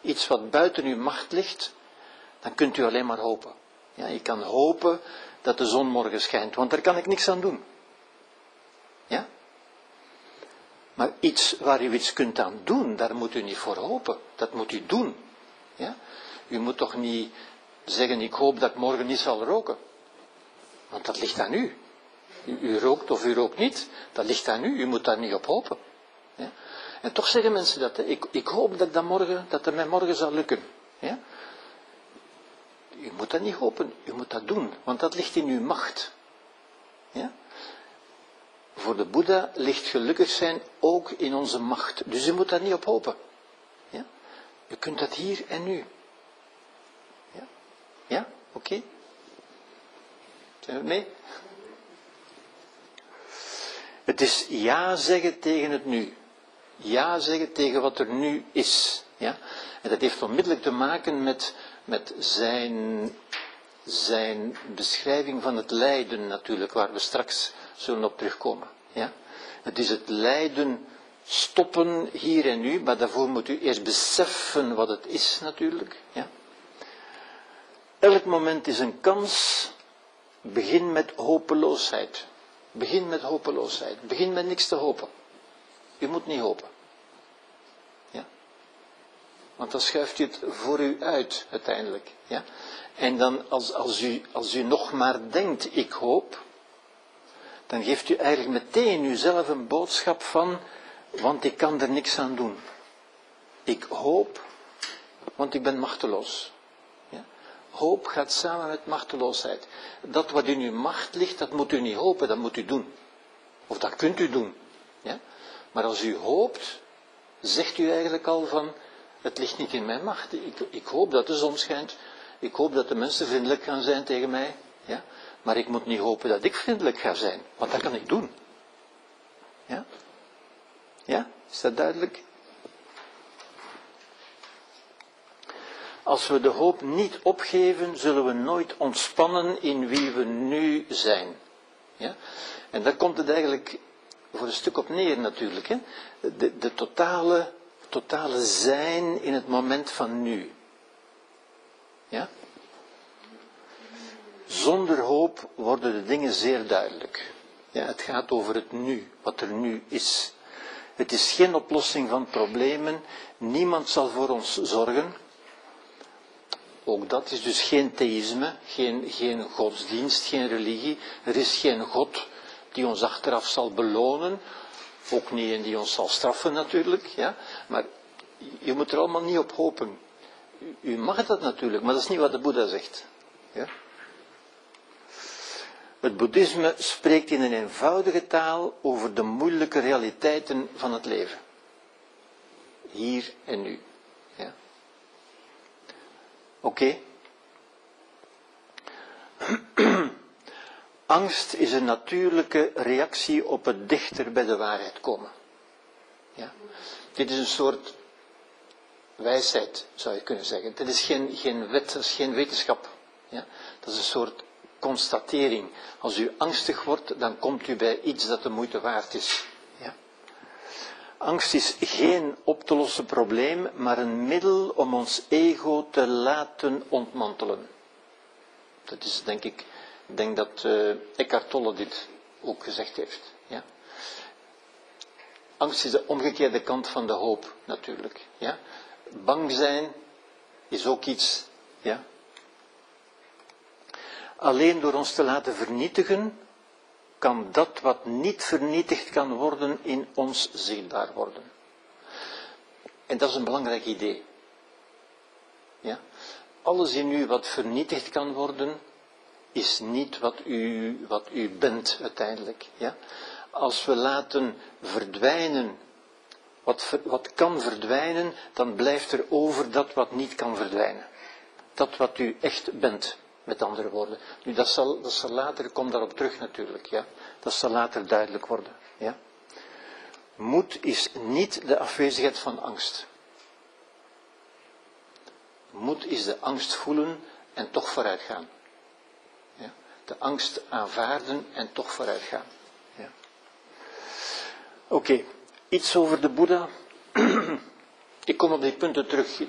Iets wat buiten uw macht ligt, dan kunt u alleen maar hopen. Ja, je kan hopen dat de zon morgen schijnt, want daar kan ik niks aan doen. Ja? Maar iets waar u iets kunt aan doen, daar moet u niet voor hopen. Dat moet u doen. Ja? U moet toch niet zeggen, ik hoop dat morgen niet zal roken. Want dat ligt aan u. U, rookt of u rookt niet, dat ligt aan u. U moet daar niet op hopen. Ja? En toch zeggen mensen dat. Ik, ik, hoop dat, dat, morgen, dat het mij morgen zal lukken. Ja? u moet dat niet hopen, u moet dat doen, want dat ligt in uw macht. Ja? Voor de Boeddha ligt gelukkig zijn ook in onze macht. Dus u moet daar niet op hopen. Ja? U kunt dat hier en nu. Ja? Oké? Zijn we mee? Het is ja zeggen tegen het nu. Ja zeggen tegen wat er nu is. Ja? En dat heeft onmiddellijk te maken met, met zijn, zijn beschrijving van het lijden natuurlijk, waar we straks zullen op terugkomen. Ja? Het is het lijden stoppen hier en nu, maar daarvoor moet u eerst beseffen wat het is natuurlijk. Ja? Elk moment is een kans. Begin met hopeloosheid. Begin met hopeloosheid. Begin met niks te hopen. U moet niet hopen. Ja? Want dan schuift u het voor u uit uiteindelijk. Ja? En dan als, als, u, als u nog maar denkt, ik hoop, dan geeft u eigenlijk meteen uzelf een boodschap van, want ik kan er niks aan doen. Ik hoop, want ik ben machteloos. Hoop gaat samen met machteloosheid. Dat wat in uw macht ligt, dat moet u niet hopen, dat moet u doen. Of dat kunt u doen. Ja? Maar als u hoopt, zegt u eigenlijk al van, het ligt niet in mijn macht. Ik, ik hoop dat de zon schijnt. Ik hoop dat de mensen vriendelijk gaan zijn tegen mij. Ja? Maar ik moet niet hopen dat ik vriendelijk ga zijn, want dat kan ik doen. Ja? Ja? Is dat duidelijk? Als we de hoop niet opgeven, zullen we nooit ontspannen in wie we nu zijn. Ja? En daar komt het eigenlijk voor een stuk op neer natuurlijk. Hè? De, de totale, totale zijn in het moment van nu. Ja? Zonder hoop worden de dingen zeer duidelijk. Ja, het gaat over het nu, wat er nu is. Het is geen oplossing van problemen. Niemand zal voor ons zorgen. Ook dat is dus geen theïsme, geen, geen godsdienst, geen religie. Er is geen God die ons achteraf zal belonen. Ook niet en die ons zal straffen natuurlijk. Ja? Maar je moet er allemaal niet op hopen. U mag dat natuurlijk, maar dat is niet wat de Boeddha zegt. Ja? Het boeddhisme spreekt in een eenvoudige taal over de moeilijke realiteiten van het leven. Hier en nu. Oké. Angst is een natuurlijke reactie op het dichter bij de waarheid komen. Ja. Dit is een soort wijsheid, zou je kunnen zeggen. Dit is geen, geen wet, dat is geen wetenschap. Ja. Dat is een soort constatering. Als u angstig wordt, dan komt u bij iets dat de moeite waard is. Angst is geen op te lossen probleem, maar een middel om ons ego te laten ontmantelen. Dat is denk ik, denk dat uh, Eckhart Tolle dit ook gezegd heeft. Ja? Angst is de omgekeerde kant van de hoop, natuurlijk. Ja? Bang zijn is ook iets ja, Alleen door ons te laten vernietigen, kan dat wat niet vernietigd kan worden in ons zichtbaar worden. En dat is een belangrijk idee. Ja? Alles in u wat vernietigd kan worden, is niet wat u, wat u bent uiteindelijk. Ja? Als we laten verdwijnen wat, wat kan verdwijnen, dan blijft er over dat wat niet kan verdwijnen. Dat wat u echt bent met andere woorden. Nu, dat zal, dat zal later, ik kom daarop terug natuurlijk, ja. Dat zal later duidelijk worden, ja. Moed is niet de afwezigheid van angst. Moed is de angst voelen en toch vooruit gaan. Ja? De angst aanvaarden en toch vooruit gaan. Ja. Oké, iets over de Boeddha. Ik kom op die punten terug.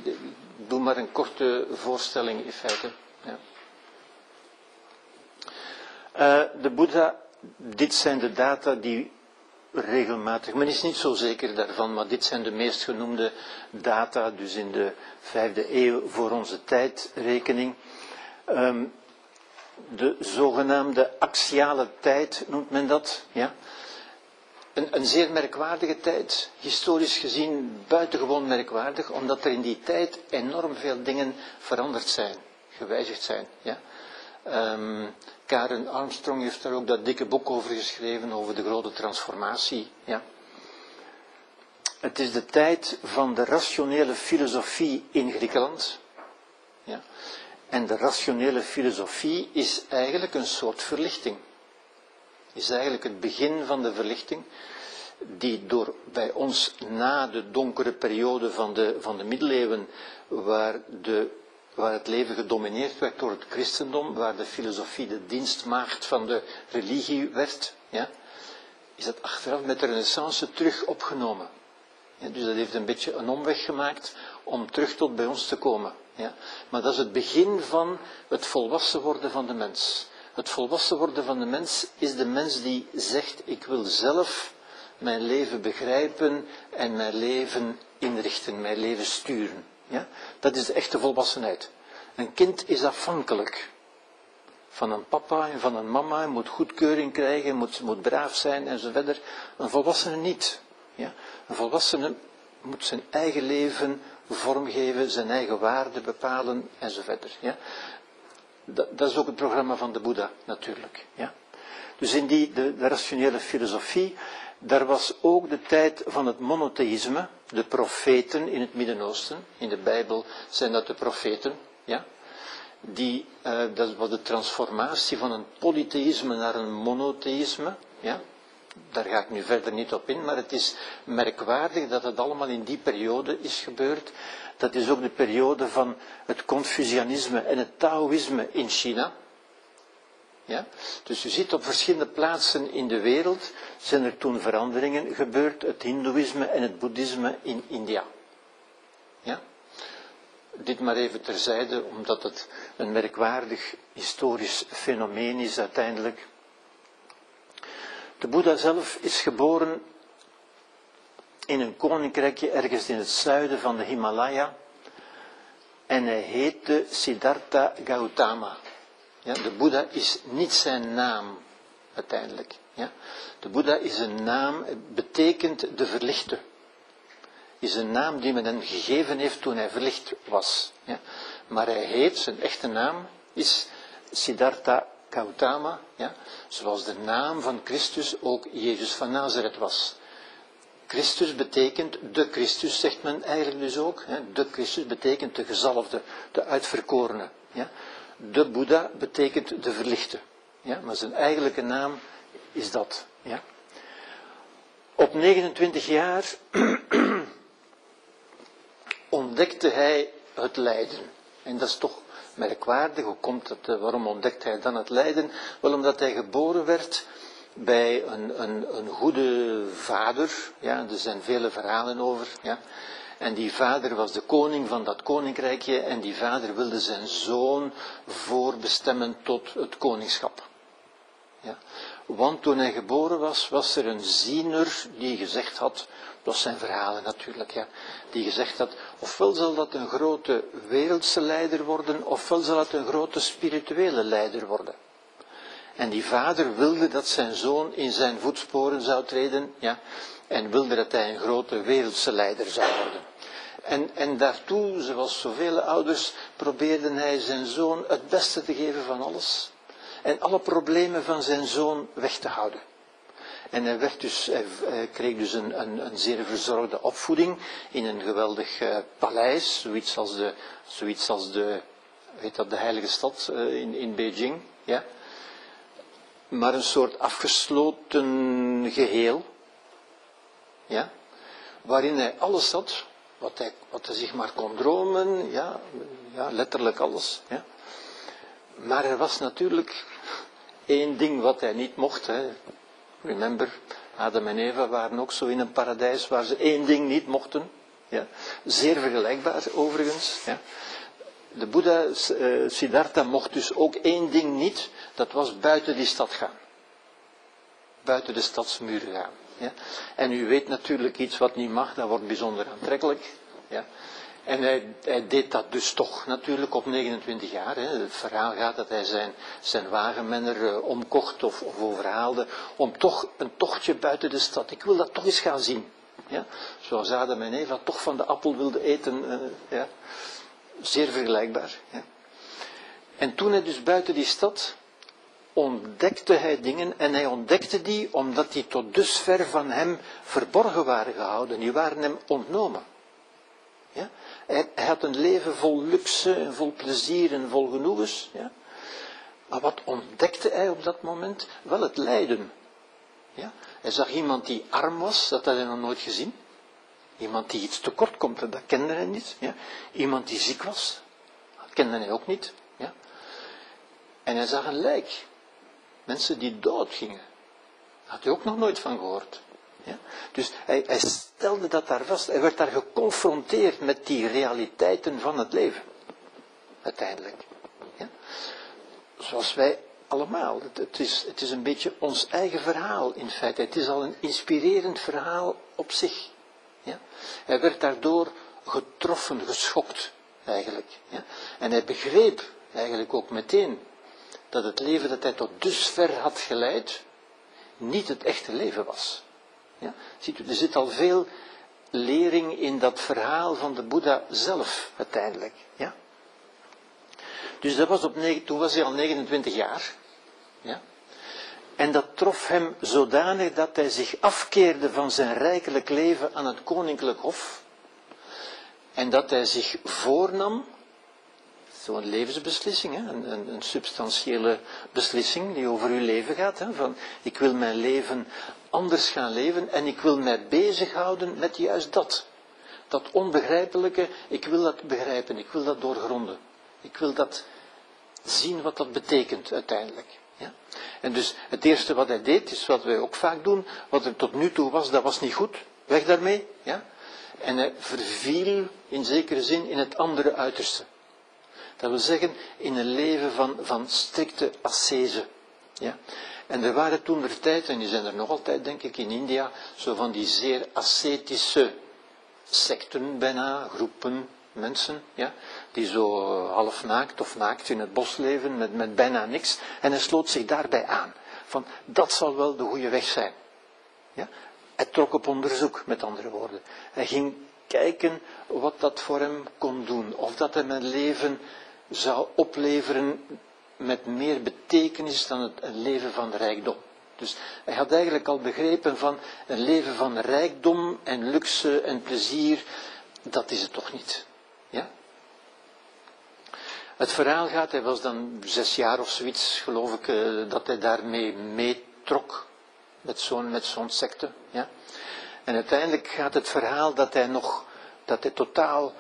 Doe maar een korte voorstelling in feite. Ja. Uh, de Boeddha, dit zijn de data die regelmatig, men is niet zo zeker daarvan, maar dit zijn de meest genoemde data, dus in de vijfde eeuw voor onze tijdrekening. Um, de zogenaamde axiale tijd noemt men dat, ja. Een, een, zeer merkwaardige tijd, historisch gezien buitengewoon merkwaardig, omdat er in die tijd enorm veel dingen veranderd zijn. gewijzigd zijn. Ja. Ehm, Karen Armstrong heeft daar ook dat dikke boek over geschreven, over de grote transformatie. Ja. Het is de tijd van de rationele filosofie in Griekenland. Ja. En de rationele filosofie is eigenlijk een soort verlichting. Is eigenlijk het begin van de verlichting, die door bij ons na de donkere periode van de, van de middeleeuwen, waar, de, waar het leven gedomineerd werd door het christendom, waar de filosofie de dienstmaagd van de religie werd, ja, is dat achteraf met de renaissance terug opgenomen. Ja, dus dat heeft een beetje een omweg gemaakt om terug tot bij ons te komen. Ja. Maar dat is het begin van het volwassen worden van de mens. Het volwassen worden van de mens is de mens die zegt, ik wil zelf mijn leven begrijpen en mijn leven inrichten, mijn leven sturen. Ja? Dat is de echte volwassenheid. Een kind is afhankelijk van een papa en van een mama, moet goedkeuring krijgen, moet, moet braaf zijn en zo verder. Een volwassene niet. Ja? Een volwassene moet zijn eigen leven vormgeven, zijn eigen waarden bepalen en zo verder. Ja? Dat, dat, is ook het programma van de Boeddha natuurlijk. Ja? Dus in die, de rationele filosofie, daar was ook de tijd van het monotheïsme, de profeten in het Midden-Oosten. In de Bijbel zijn dat de profeten, ja? Die, uh, dat was de transformatie van een polytheïsme naar een monotheïsme, ja? daar ga ik nu verder niet op in, maar het is merkwaardig dat het allemaal in die periode is gebeurd. Dat is ook de periode van het Confucianisme en het Taoïsme in China. Ja? Dus u ziet op verschillende plaatsen in de wereld zijn er toen veranderingen gebeurd, het Hindoeïsme en het Boeddhisme in India. Ja? Dit maar even terzijde, omdat het een merkwaardig historisch fenomeen is uiteindelijk. De Boeddha zelf is geboren in een koninkrijkje ergens in het zuiden van de Himalaya. En hij heette Siddhartha Gautama. Ja, de Boeddha is niet zijn naam uiteindelijk. Ja. De Boeddha is een naam, betekent de verlichte. Is een naam die men hem gegeven heeft toen hij verlicht was. Ja. Maar hij heet, zijn echte naam is Siddhartha Gautama, ja, zoals de naam van Christus ook Jezus van Nazareth was. Christus betekent de Christus, zegt men eigenlijk dus ook. Hè. De Christus betekent de gezalfde, de uitverkorene. Ja. De Boeddha betekent de verlichte. Ja, maar zijn eigenlijke naam is dat. Ja. Op 29 jaar ontdekte hij het lijden. En dat is toch merkwaardig. Hoe komt het, eh, waarom ontdekt hij dan het lijden? Wel omdat hij geboren werd bij een, een, een goede vader. Ja, er zijn vele verhalen over. Ja. En die vader was de koning van dat koninkrijkje en die vader wilde zijn zoon voorbestemmen tot het koningschap. Ja. Want toen hij geboren was, was er een ziener die gezegd had, dat zijn verhalen natuurlijk, ja, die gezegd had, ofwel zal dat een grote wereldse leider worden, ofwel zal het een grote spirituele leider worden. En die vader wilde dat zijn zoon in zijn voetsporen zou treden, ja, en wilde dat hij een grote wereldse leider zou worden. En, en daartoe, zoals zoveel ouders, probeerde hij zijn zoon het beste te geven van alles. En alle problemen van zijn zoon weg te houden. En hij, werd dus, kreeg dus een, een, een, zeer verzorgde opvoeding in een geweldig uh, paleis, zoiets als de, zoiets als de, weet dat, de heilige stad uh, in, in Beijing. Ja. Maar een soort afgesloten geheel, ja, waarin hij alles had wat hij, wat hij zich maar kon dromen, ja, ja, letterlijk alles. Ja. Maar er was natuurlijk één ding wat hij niet mocht. Hè. Remember, Adam en Eva waren ook zo in een paradijs waar ze één ding niet mochten. Ja. Zeer vergelijkbaar overigens. Ja. De Boeddha uh, Siddhartha mocht dus ook één ding niet, dat was buiten die stad gaan. Buiten de stadsmuren gaan. Ja. En u weet natuurlijk iets wat niet mag, dat wordt bijzonder aantrekkelijk. Ja. En hij, deed dat dus toch natuurlijk op 29 jaar. Hè. Het verhaal gaat dat hij zijn, zijn wagenmenner uh, omkocht of, overhaalde om toch een tochtje buiten de stad. Ik wil dat toch eens gaan zien. Ja. Zoals Adam en Eva toch van de appel wilden eten. Uh, ja. Zeer vergelijkbaar. Ja. En toen hij dus buiten die stad ontdekte hij dingen en hij ontdekte die omdat die tot dusver van hem verborgen waren gehouden. Die waren hem ontnomen. Ja? Hij, had een leven vol luxe en vol plezier en vol genoegens. Ja? Maar wat ontdekte hij op dat moment? Wel het lijden. Ja? Hij zag iemand die arm was, dat had hij nog nooit gezien. Iemand die iets tekort komt, dat kende hij niet. Ja? Iemand die ziek was, dat kende hij ook niet. Ja? En hij zag een lijk. Mensen die doodgingen. Had hij ook nog nooit van gehoord. Ja? Dus hij, hij stelde dat daar vast. Hij werd daar geconfronteerd met die realiteiten van het leven. Uiteindelijk. Ja? Zoals wij allemaal. Het, het, is, het is een beetje ons eigen verhaal in feite. Het is al een inspirerend verhaal op zich. Ja? Hij werd daardoor getroffen, geschokt eigenlijk. Ja? En hij begreep eigenlijk ook meteen dat het leven dat hij tot dusver had geleid, niet het echte leven was. Ja? Ziet u, er zit al veel lering in dat verhaal van de Boeddha zelf, uiteindelijk. Ja? Dus dat was op, toen was hij al 29 jaar. Ja? En dat trof hem zodanig dat hij zich afkeerde van zijn rijkelijk leven aan het koninklijk hof. En dat hij zich voornam, zo'n levensbeslissing, hè, een, een, een, substantiële beslissing die over uw leven gaat. Hè, van ik wil mijn leven anders gaan leven en ik wil mij bezighouden met juist dat. Dat onbegrijpelijke, ik wil dat begrijpen, ik wil dat doorgronden. Ik wil dat zien wat dat betekent uiteindelijk. Ja? En dus het eerste wat hij deed, is wat wij ook vaak doen, wat er tot nu toe was, dat was niet goed. Weg daarmee. Ja? En hij verviel in zekere zin in het andere uiterste. Dat wil zeggen, in een leven van, van strikte ascese. Ja? En er waren toen de tijd, en die zijn er nog altijd, denk ik, in India, zo van die zeer ascetische secten bijna, groepen, mensen, ja, die zo half naakt of naakt in het bos leven met, met bijna niks. En hij sloot zich daarbij aan. Van, dat zal wel de goede weg zijn. Ja? Hij trok op onderzoek, met andere woorden. Hij ging kijken wat dat voor hem kon doen. Of dat hem een leven zou opleveren met meer betekenis dan het leven van rijkdom. Dus hij had eigenlijk al begrepen van een leven van rijkdom en luxe en plezier, dat is het toch niet. Ja? Het verhaal gaat, hij was dan zes jaar of zoiets, geloof ik, eh, dat hij daarmee meetrok, met zo'n zo'n secte. Ja? En uiteindelijk gaat het verhaal dat hij nog, dat hij totaal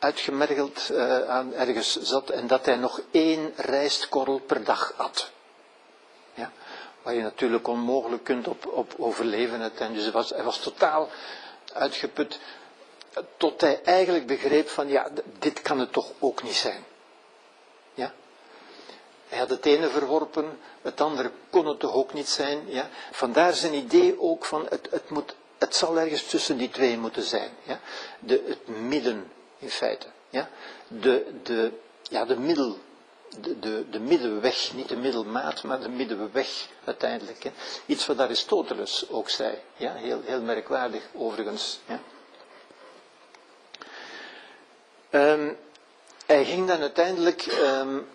uitgemergeld uh, aan ergens zat en dat hij nog één rijstkorrel per dag at. Ja? Waar je natuurlijk onmogelijk kunt op, op overleven uiteindelijk. Dus hij was, hij was totaal uitgeput tot hij eigenlijk begreep van ja, dit kan het toch ook niet zijn. Ja? Hij had het ene verworpen, het andere kon het toch ook niet zijn. Ja? Vandaar zijn idee ook van het, het, moet, het zal ergens tussen die twee moeten zijn. Ja? De, het midden in feite. Ja? De, de, ja, de middel, de, de, de middenweg, niet de middelmaat, maar de middenweg uiteindelijk. Hè? Iets wat Aristoteles ook zei. Ja? Heel, heel merkwaardig overigens. Ja? Um, hij ging dan uiteindelijk um,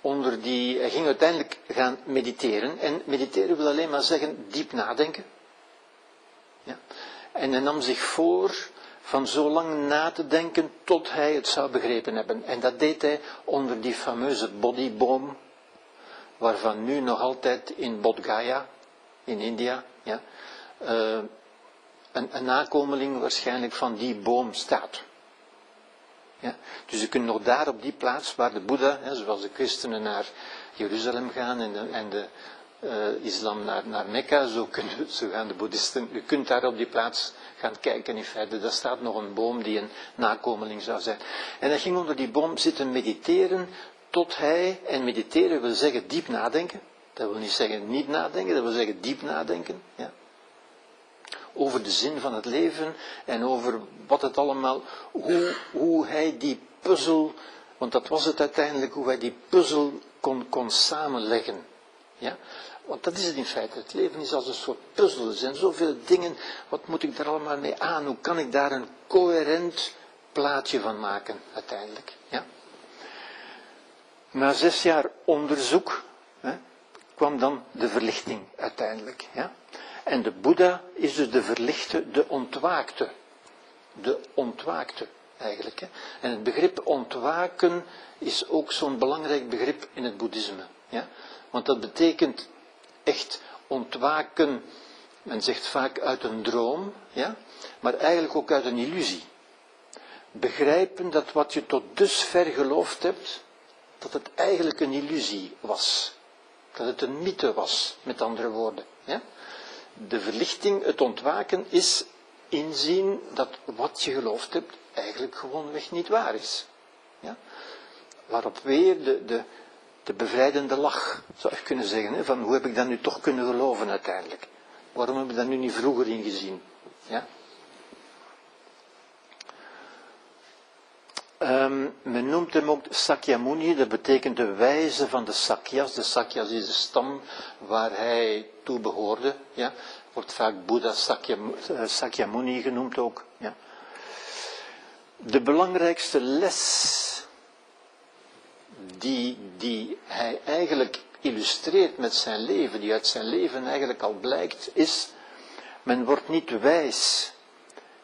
onder die, hij ging uiteindelijk gaan mediteren. En mediteren wil alleen maar zeggen diep nadenken. Ja. En hij nam zich voor van zo lang na te denken tot hij het zou begrepen hebben. En dat deed hij onder die fameuze bodyboom, waarvan nu nog altijd in Bodh Gaya, in India, ja, uh, een, een nakomeling waarschijnlijk van die boom staat. Ja? Dus je kunt nog daar op die plaats waar de Boeddha, zoals de christenen naar Jeruzalem gaan en en de uh, islam naar, naar Mekka, zo, kunnen, zo gaan de boeddhisten. Je kunt daar op die plaats gaan kijken in feite. Daar staat nog een boom die een nakomeling zou zijn. En hij ging onder die boom zitten mediteren tot hij, en mediteren wil zeggen diep nadenken. Dat wil niet zeggen niet nadenken, dat wil zeggen diep nadenken. Ja over de zin van het leven en over wat het allemaal, hoe, hoe hij die puzzel, want dat was het uiteindelijk, hoe hij die puzzel kon, kon samenleggen. Ja? Want dat is het in feite. Het leven is als een soort puzzel. Er zijn zoveel dingen. Wat moet ik daar allemaal mee aan? Hoe kan ik daar een coherent plaatje van maken uiteindelijk? Ja? Na zes jaar onderzoek hè, kwam dan de verlichting uiteindelijk. Ja? En de Boeddha is dus de verlichte, de ontwaakte. De ontwaakte eigenlijk. Hè. En het begrip ontwaken is ook zo'n belangrijk begrip in het boeddhisme. Ja? Want dat betekent echt ontwaken, men zegt vaak uit een droom, ja? maar eigenlijk ook uit een illusie. Begrijpen dat wat je tot dusver geloofd hebt, dat het eigenlijk een illusie was. Dat het een mythe was, met andere woorden. Ja? De verlichting, het ontwaken, is inzien dat wat je geloofd hebt eigenlijk gewoonweg niet waar is. Ja? Waarop weer de, de, de bevrijdende lach, zou je kunnen zeggen, van hoe heb ik dat nu toch kunnen geloven uiteindelijk? Waarom heb ik dat nu niet vroeger ingezien? Ja? Um, men noemt hem ook Sakyamuni, dat betekent de wijze van de Sakyas. De Sakyas is de stam waar hij toe behoorde. Ja? Wordt vaak Boeddha eh, Sakyamuni genoemd ook. Ja? De belangrijkste les die, die hij eigenlijk illustreert met zijn leven, die uit zijn leven eigenlijk al blijkt, is, men wordt niet wijs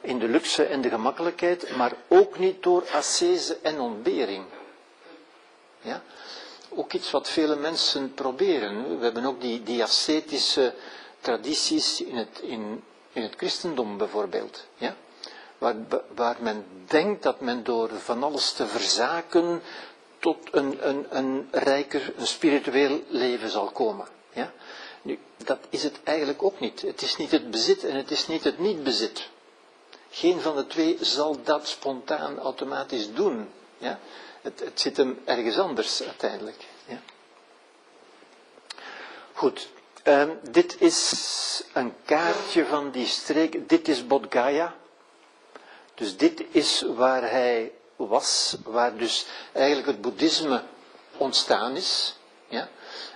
in de luxe en de gemakkelijkheid, maar ook niet door ascese en ontbering. Ja? Ook iets wat vele mensen proberen. We hebben ook die, die ascetische tradities in het, in, in het christendom bijvoorbeeld. Ja? Waar, waar men denkt dat men door van alles te verzaken tot een, een, een rijker, een spiritueel leven zal komen. Ja? Nu, dat is het eigenlijk ook niet. Het is niet het bezit en het is niet het niet-bezit. Geen van de twee zal dat spontaan automatisch doen. Ja? Het, het zit hem ergens anders uiteindelijk. Ja? Goed, um, dit is een kaartje van die streek. Dit is Bodh Dus dit is waar hij was, waar dus eigenlijk het boeddhisme ontstaan is. Ja?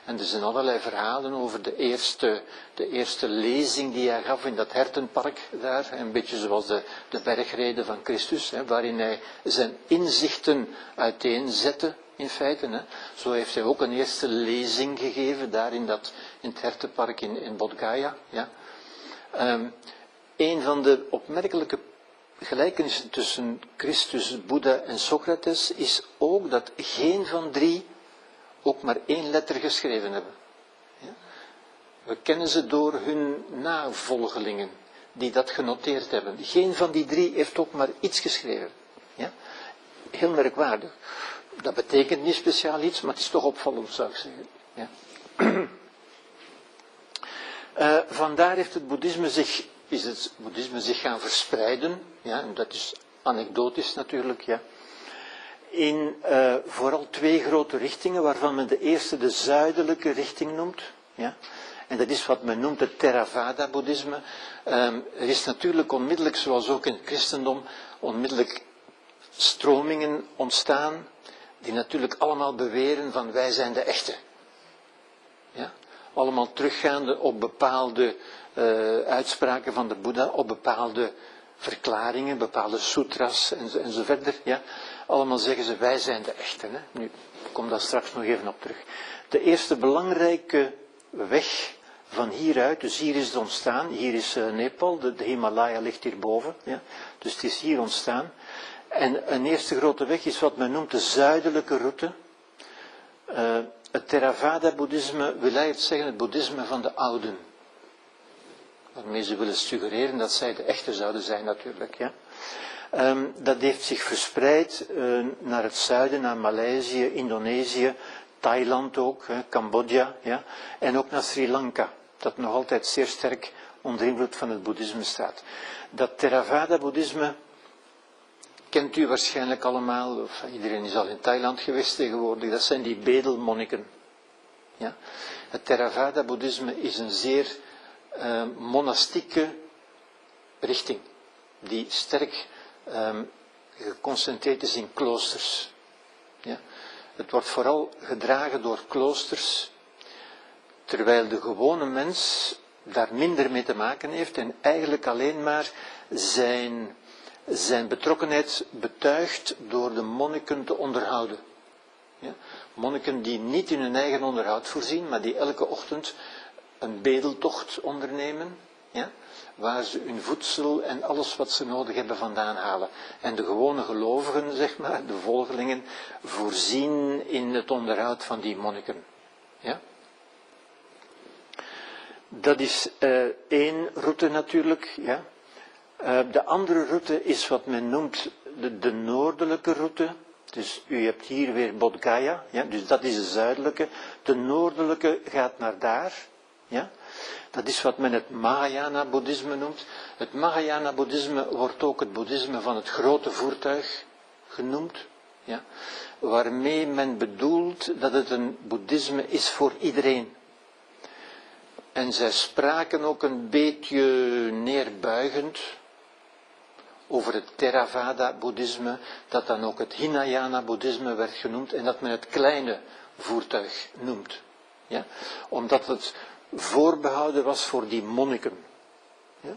En er zijn allerlei verhalen over de eerste, de eerste lezing die hij gaf in dat hertenpark daar. Een beetje zoals de, de bergreden van Christus, hè, waarin hij zijn inzichten uiteenzette in feite. Hè. Zo heeft hij ook een eerste lezing gegeven daar in, dat, in het hertenpark in, in Bodh Gaya. Ja. Um, een van de opmerkelijke gelijkenissen tussen Christus, Boeddha en Socrates is ook dat geen van drie ook maar één letter geschreven hebben. We kennen ze door hun navolgelingen die dat genoteerd hebben. Geen van die drie heeft ook maar iets geschreven. Ja? Heel merkwaardig. Dat betekent niet speciaal iets, maar het is toch opvallend, zou ik zeggen. Ja. Uh, vandaar heeft het boeddhisme zich is het boeddhisme zich gaan verspreiden. Ja, dat is anekdotisch natuurlijk. Ja, in uh, vooral twee grote richtingen, waarvan men de eerste de zuidelijke richting noemt. Ja. En dat is wat men noemt het Theravada-boeddhisme. Um, er is natuurlijk onmiddellijk, zoals ook in het christendom, onmiddellijk stromingen ontstaan, die natuurlijk allemaal beweren van wij zijn de echte. Ja? Allemaal teruggaande op bepaalde uh, uitspraken van de Boeddha, op bepaalde verklaringen, bepaalde sutras en. Ja. Allemaal zeggen ze, wij zijn de echte. Hè. Nu, ik kom daar straks nog even op terug. De eerste belangrijke weg van hieruit, dus hier is het ontstaan, hier is uh, Nepal, de, Himalaya ligt hierboven, ja. dus het is hier ontstaan. En een eerste grote weg is wat men noemt de zuidelijke route. Uh, het Theravada-boeddhisme wil eigenlijk zeggen het boeddhisme van de ouden waarmee ze willen suggereren dat zij de echte zouden zijn natuurlijk. Ja. Um, dat heeft zich verspreid uh, naar het zuiden, naar Maleisië, Indonesië, Thailand ook, Cambodja, ja, en ook naar Sri Lanka, dat nog altijd zeer sterk onder invloed van het boeddhisme staat. Dat Theravada-boeddhisme kent u waarschijnlijk allemaal, of iedereen is al in Thailand geweest tegenwoordig, dat zijn die bedelmonniken. Ja. Het Theravada-boeddhisme is een zeer uh, monastieke richting, die sterk uh, geconcentreerd is in kloosters. Ja. Het wordt vooral gedragen door kloosters, terwijl de gewone mens daar minder mee te maken heeft en eigenlijk alleen maar zijn, zijn betrokkenheid betuigt door de monniken te onderhouden. Ja? Monniken die niet in hun eigen onderhoud voorzien, maar die elke ochtend een bedeltocht ondernemen. Ja? Waar ze hun voedsel en alles wat ze nodig hebben vandaan halen. En de gewone gelovigen, zeg maar, de volgelingen, voorzien in het onderhoud van die monniken. Ja? Dat is uh, één route natuurlijk. Ja? Uh, de andere route is wat men noemt de, de, noordelijke route. Dus u hebt hier weer Bodh Gaya, ja? dus dat is de zuidelijke. De noordelijke gaat naar daar. Ja? Dat is wat men het Mahayana-boeddhisme noemt. Het Mahayana-boeddhisme wordt ook het boeddhisme van het grote voertuig genoemd. Ja? Waarmee men bedoelt dat het een boeddhisme is voor iedereen. En zij spraken ook een beetje neerbuigend over het Theravada-boeddhisme, dat dan ook het Hinayana-boeddhisme werd genoemd en dat men het kleine voertuig noemt. Ja? Omdat het voorbehouden was voor die monniken. Ja?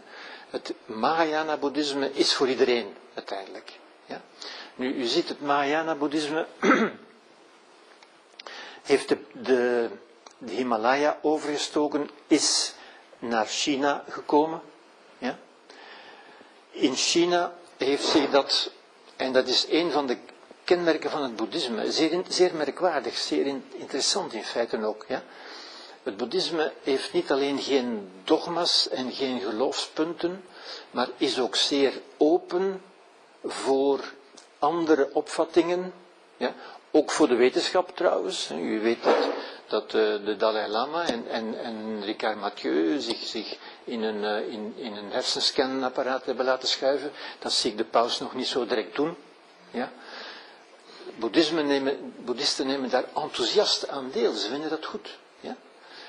Het Mahayana-boeddhisme is voor iedereen uiteindelijk. Ja? Nu, u ziet, het Mahayana-boeddhisme heeft de, de, Himalaya overgestoken, is naar China gekomen. Ja? In China heeft zich dat, en dat is een van de kenmerken van het boeddhisme, zeer, zeer merkwaardig, zeer interessant in feite ook. Ja? Het boeddhisme heeft niet alleen geen dogma's en geen geloofspunten, maar is ook zeer open voor andere opvattingen, ja, ook voor de wetenschap trouwens. U weet dat, dat eh, de Dalai Lama en, en, en Ricard Mathieu zich, zich in, een, eh, in, in een hersenscanapparaat hebben laten schuiven. Dat zie de paus nog niet zo direct doen. Ja. Boeddhisme nemen, boeddhisten nemen daar enthousiast aan deel, ze vinden dat goed.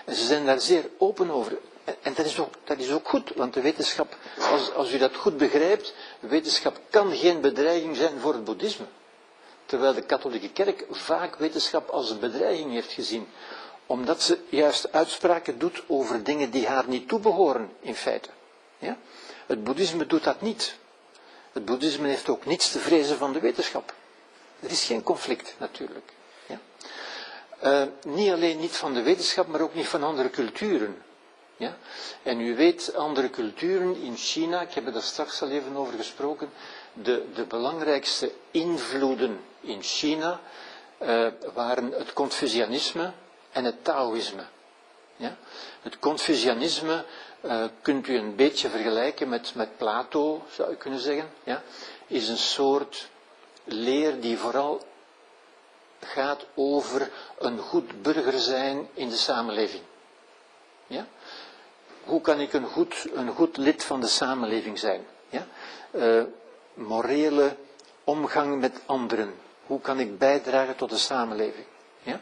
En ze zijn daar zeer open over. En dat is ook, dat is ook goed, want de wetenschap, als, als u dat goed begrijpt, wetenschap kan geen bedreiging zijn voor het boeddhisme. Terwijl de katholieke kerk vaak wetenschap als een bedreiging heeft gezien. Omdat ze juist uitspraken doet over dingen die haar niet toebehoren, in feite. Ja? Het boeddhisme doet dat niet. Het boeddhisme heeft ook niets te vrezen van de wetenschap. Er is geen conflict, natuurlijk. Uh, niet alleen niet van de wetenschap, maar ook niet van andere culturen. Ja? En u weet, andere culturen in China, ik heb er daar straks al even over gesproken, de, de belangrijkste invloeden in China uh, waren het Confucianisme en het Taoïsme. Ja? Het Confucianisme uh, kunt u een beetje vergelijken met, met Plato, zou je kunnen zeggen. Ja? Is een soort leer die vooral gaat over een goed burger zijn in de samenleving. Ja? Hoe kan ik een goed, een goed lid van de samenleving zijn? Ja? Uh, morele omgang met anderen. Hoe kan ik bijdragen tot de samenleving? Ja?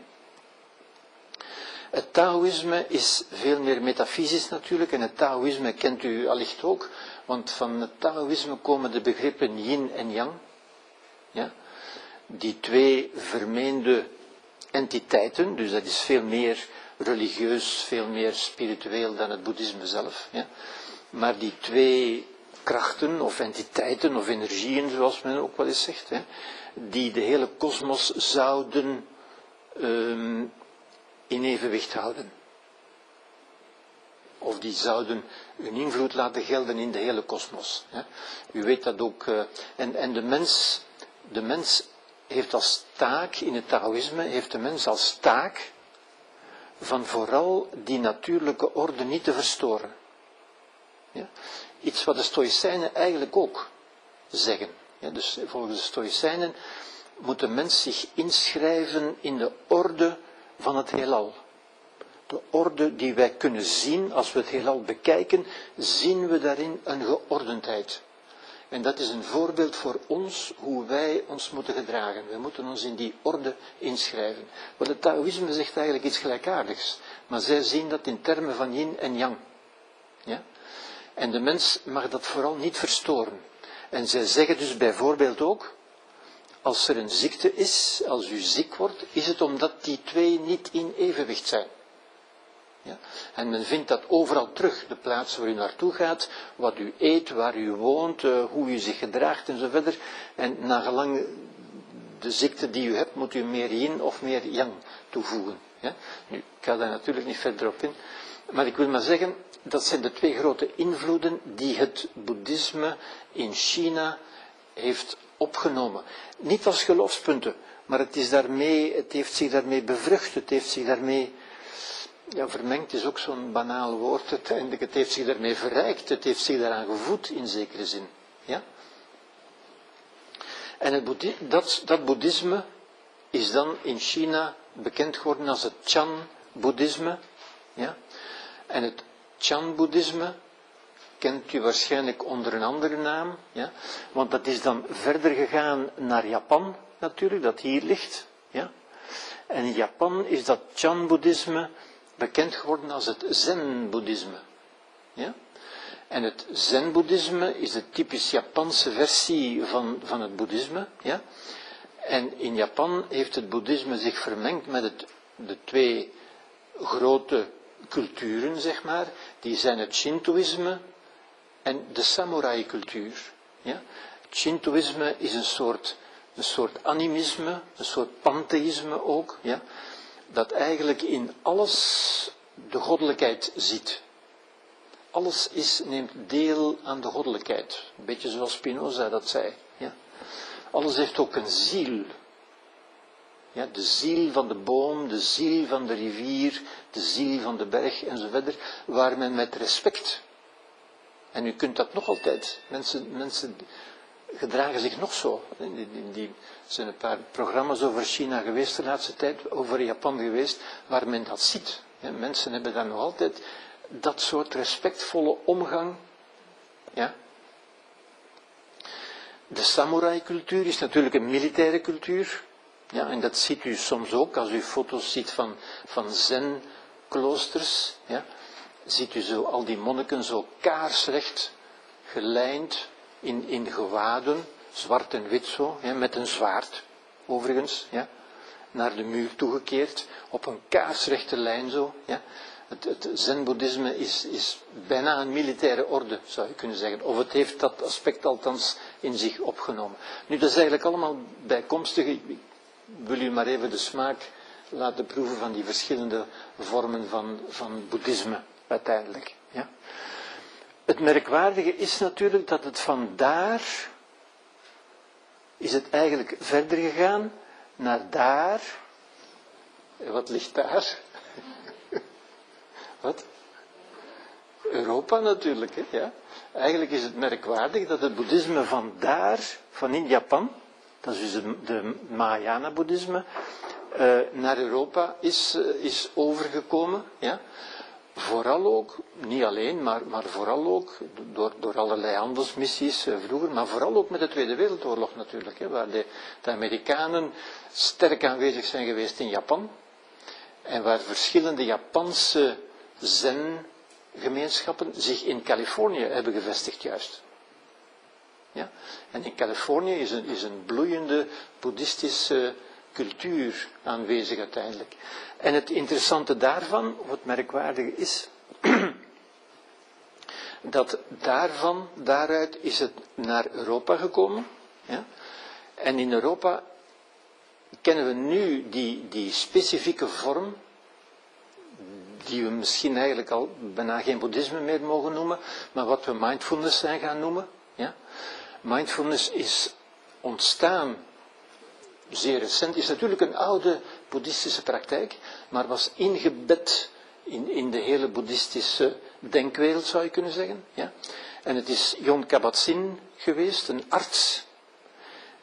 Het Taoïsme is veel meer metafysisch natuurlijk, en het Taoïsme kent u allicht ook, want van het Taoïsme komen de begrippen yin en yang. Ja? Die twee vermeende entiteiten, dus dat is veel meer religieus, veel meer spiritueel dan het boeddhisme zelf. Ja? Maar die twee krachten of entiteiten of energieën, zoals men ook wel eens zegt, hè, die de hele kosmos zouden um, in evenwicht houden. Of die zouden hun invloed laten gelden in de hele kosmos. U weet dat ook. Uh, en, en de mens, de mens heeft als taak, in het Taoïsme, heeft de mens als taak van vooral die natuurlijke orde niet te verstoren. Ja? Iets wat de Stoïcijnen eigenlijk ook zeggen. Ja, dus volgens de Stoïcijnen moet de mens zich inschrijven in de orde van het heelal. De orde die wij kunnen zien als we het heelal bekijken, zien we daarin een geordendheid. En dat is een voorbeeld voor ons hoe wij ons moeten gedragen. We moeten ons in die orde inschrijven. Want het Taoïsme zegt eigenlijk iets gelijkaardigs. Maar zij zien dat in termen van yin en yang. Ja? En de mens mag dat vooral niet verstoren. En zij zeggen dus bijvoorbeeld ook, als er een ziekte is, als u ziek wordt, is het omdat die twee niet in evenwicht zijn. Ja? En men vindt dat overal terug, de plaats waar u naartoe gaat, wat u eet, waar u woont, uh, hoe u zich gedraagt en. En nagelang de ziekte die u hebt, moet u meer yin of meer yang toevoegen. Ja? Nu, ik ga daar natuurlijk niet verder op in. Maar ik wil maar zeggen, dat zijn de twee grote invloeden die het boeddhisme in China heeft opgenomen. Niet als geloofspunten, maar het, is daarmee, het heeft zich daarmee bevrucht, het heeft zich daarmee, ja, vermengd is ook zo'n banaal woord uiteindelijk, het heeft zich daarmee verrijkt, het heeft zich daaraan gevoed in zekere zin. Ja? En het dat, dat boeddhisme is dan in China bekend geworden als het Chan-boeddhisme. Ja? En het Chan-boeddhisme kent u waarschijnlijk onder een andere naam, ja? want dat is dan verder gegaan naar Japan natuurlijk, dat hier ligt. Ja? En in Japan is dat Chan-boeddhisme bekend geworden als het Zen-boeddhisme. Ja? En het Zen-boeddhisme is de typisch Japanse versie van, van het boeddhisme. Ja? En in Japan heeft het boeddhisme zich vermengd met het, de twee grote culturen, zeg maar. Die zijn het Shintoïsme en de samurai-cultuur. Ja? Shintoïsme is een soort, een soort animisme, een soort pantheïsme ook, ja? Dat eigenlijk in alles de goddelijkheid ziet. Alles is, neemt deel aan de goddelijkheid. Een beetje zoals Spinoza dat zei. Ja? Alles heeft ook een ziel. Ja, de ziel van de boom, de ziel van de rivier, de ziel van de berg enzovoort, waar men met respect. En u kunt dat nog altijd. Mensen, mensen gedragen zich nog zo. Er zijn een paar programma's over China geweest de laatste tijd, over Japan geweest, waar men dat ziet. Mensen hebben daar nog altijd dat soort respectvolle omgang. Ja. De samurai-cultuur is natuurlijk een militaire cultuur. Ja, en dat ziet u soms ook als u foto's ziet van, van zen-kloosters. Ja. Ziet u zo al die monniken zo kaarsrecht gelijnd in, in gewaden, zwart en wit zo, met een zwaard, overigens, ja, naar de muur toegekeerd, op een kaarsrechte lijn zo. Ja. Het, het zen-boeddhisme is, is bijna een militaire orde, zou je kunnen zeggen. Of het heeft dat aspect althans in zich opgenomen. Nu, dat is eigenlijk allemaal bijkomstig. Ik wil u maar even de smaak laten proeven van die verschillende vormen van, van boeddhisme, uiteindelijk. Ja. Het merkwaardige is natuurlijk dat het vandaar is het eigenlijk verder gegaan naar daar. Wat ligt daar? Wat? Europa natuurlijk, hè? ja. Eigenlijk is het merkwaardig dat het boeddhisme van daar, van in Japan, dat is dus de Mahayana-boeddhisme, uh, naar Europa is, uh, is overgekomen. Ja? Vooral ook, niet alleen, maar, maar vooral ook door, door allerlei handelsmissies uh, vroeger, maar vooral ook met de Tweede Wereldoorlog natuurlijk, hè, waar de, de Amerikanen sterk aanwezig zijn geweest in Japan. En waar verschillende Japanse zen-gemeenschappen zich in Californië hebben gevestigd juist. Ja? En in Californië is een, is een bloeiende boeddhistische cultuur aanwezig uiteindelijk. En het interessante daarvan, wat merkwaardig is, dat daarvan, daaruit is het naar Europa gekomen. Ja? En in Europa kennen we nu die, die specifieke vorm die we misschien eigenlijk al bijna geen boeddhisme meer mogen noemen, maar wat we mindfulness zijn gaan noemen. Ja? Mindfulness is ontstaan, zeer recent, is natuurlijk een oude boeddhistische praktijk, maar was ingebed in, in de hele boeddhistische denkwereld, zou je kunnen zeggen. Ja? En het is Jon Kabat-Zinn geweest, een arts,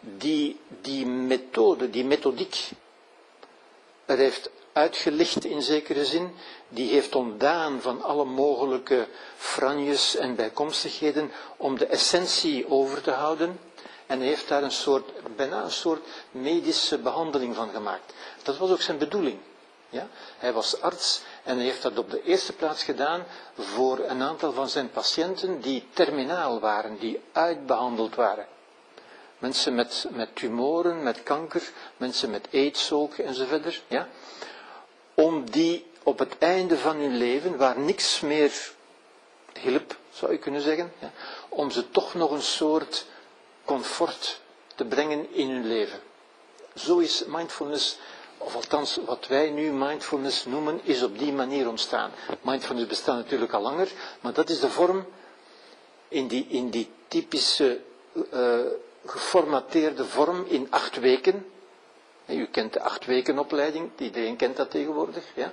die die methode, die methodiek, er heeft uitgelicht in zekere zin, die heeft ontdaan van alle mogelijke franjes en bijkomstigheden om de essentie over te houden en heeft daar een soort, bijna een soort medische behandeling van gemaakt. Dat was ook zijn bedoeling. Ja? Hij was arts en hij heeft dat op de eerste plaats gedaan voor een aantal van zijn patiënten die terminaal waren, die uitbehandeld waren. Mensen met, met tumoren, met kanker, mensen met aids ook enzovoort. Ja? om die op het einde van hun leven, waar niks meer hielp, zou je kunnen zeggen, ja, om ze toch nog een soort comfort te brengen in hun leven. zo is mindfulness, of althans wat wij nu mindfulness noemen, is op die manier ontstaan. Mindfulness bestaat natuurlijk al langer, maar dat is de vorm in die, in die typische uh, geformateerde vorm in acht weken. U kent de acht weken opleiding, iedereen kent dat tegenwoordig. Ja?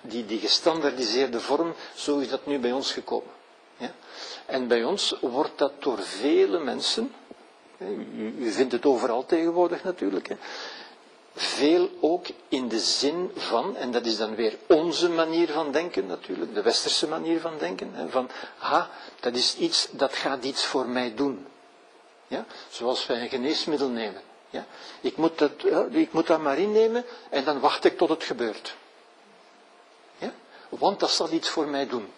Die, die gestandardiseerde vorm, zo is dat nu bij ons gekomen. Ja? En bij ons wordt dat door vele mensen, u, u vindt het overal tegenwoordig natuurlijk, hè, veel ook in de zin van, en dat is dan weer onze manier van denken natuurlijk, de westerse manier van denken, van, ha, dat is iets, dat gaat iets voor mij doen. Ja? Zoals wij een geneesmiddel nemen. Ja? Ik, moet dat, ik moet dat maar innemen en dan wacht ik tot het gebeurt. Ja? Want dat zal iets voor mij doen.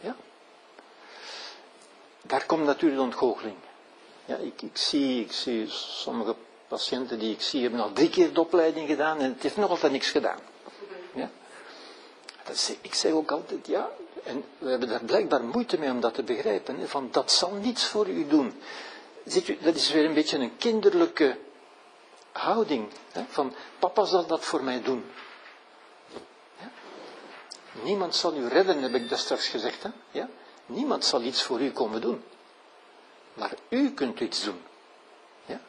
Ja? Daar komt natuurlijk de ontgoocheling. Ja, ik, zie, ik zie sommige patiënten die ik zie hebben al drie keer de opleiding gedaan en het heeft nog altijd niks gedaan. Ja? Dat ik zeg ook altijd, ja, en we hebben daar blijkbaar moeite mee om dat te begrijpen, van dat zal niets voor u doen. Ziet u, dat is weer een beetje een kinderlijke houding, hè, van papa zal dat voor mij doen. Niemand zal u redden, heb ik dat straks gezegd. Hè? Ja? Niemand zal iets voor u komen doen. Maar u kunt iets doen. Ja?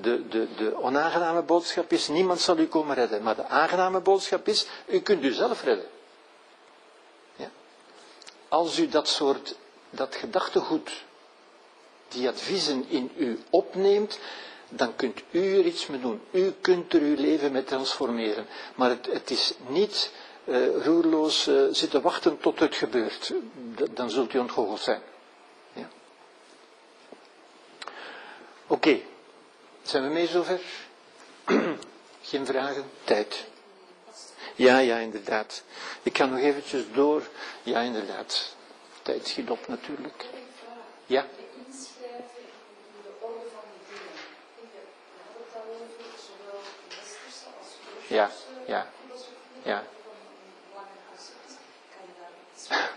De, de, de onaangename boodschap is, niemand zal u komen redden. Maar de aangename boodschap is, u kunt u zelf redden. Ja? Als u dat soort, dat gedachtegoed, die adviezen in u opneemt, dan kunt u er iets mee doen. U kunt er uw leven mee transformeren. Maar het, het is niet uh, roerloos uh, zitten wachten tot het gebeurt. dan zult u ontgoocheld zijn. Oké, okay. zijn we mee zover? Geen vragen? Tijd. Ja, ja, inderdaad. Ik ga nog eventjes door. Ja, inderdaad. Tijd schiet op natuurlijk. Ja. Ja, ja, ja.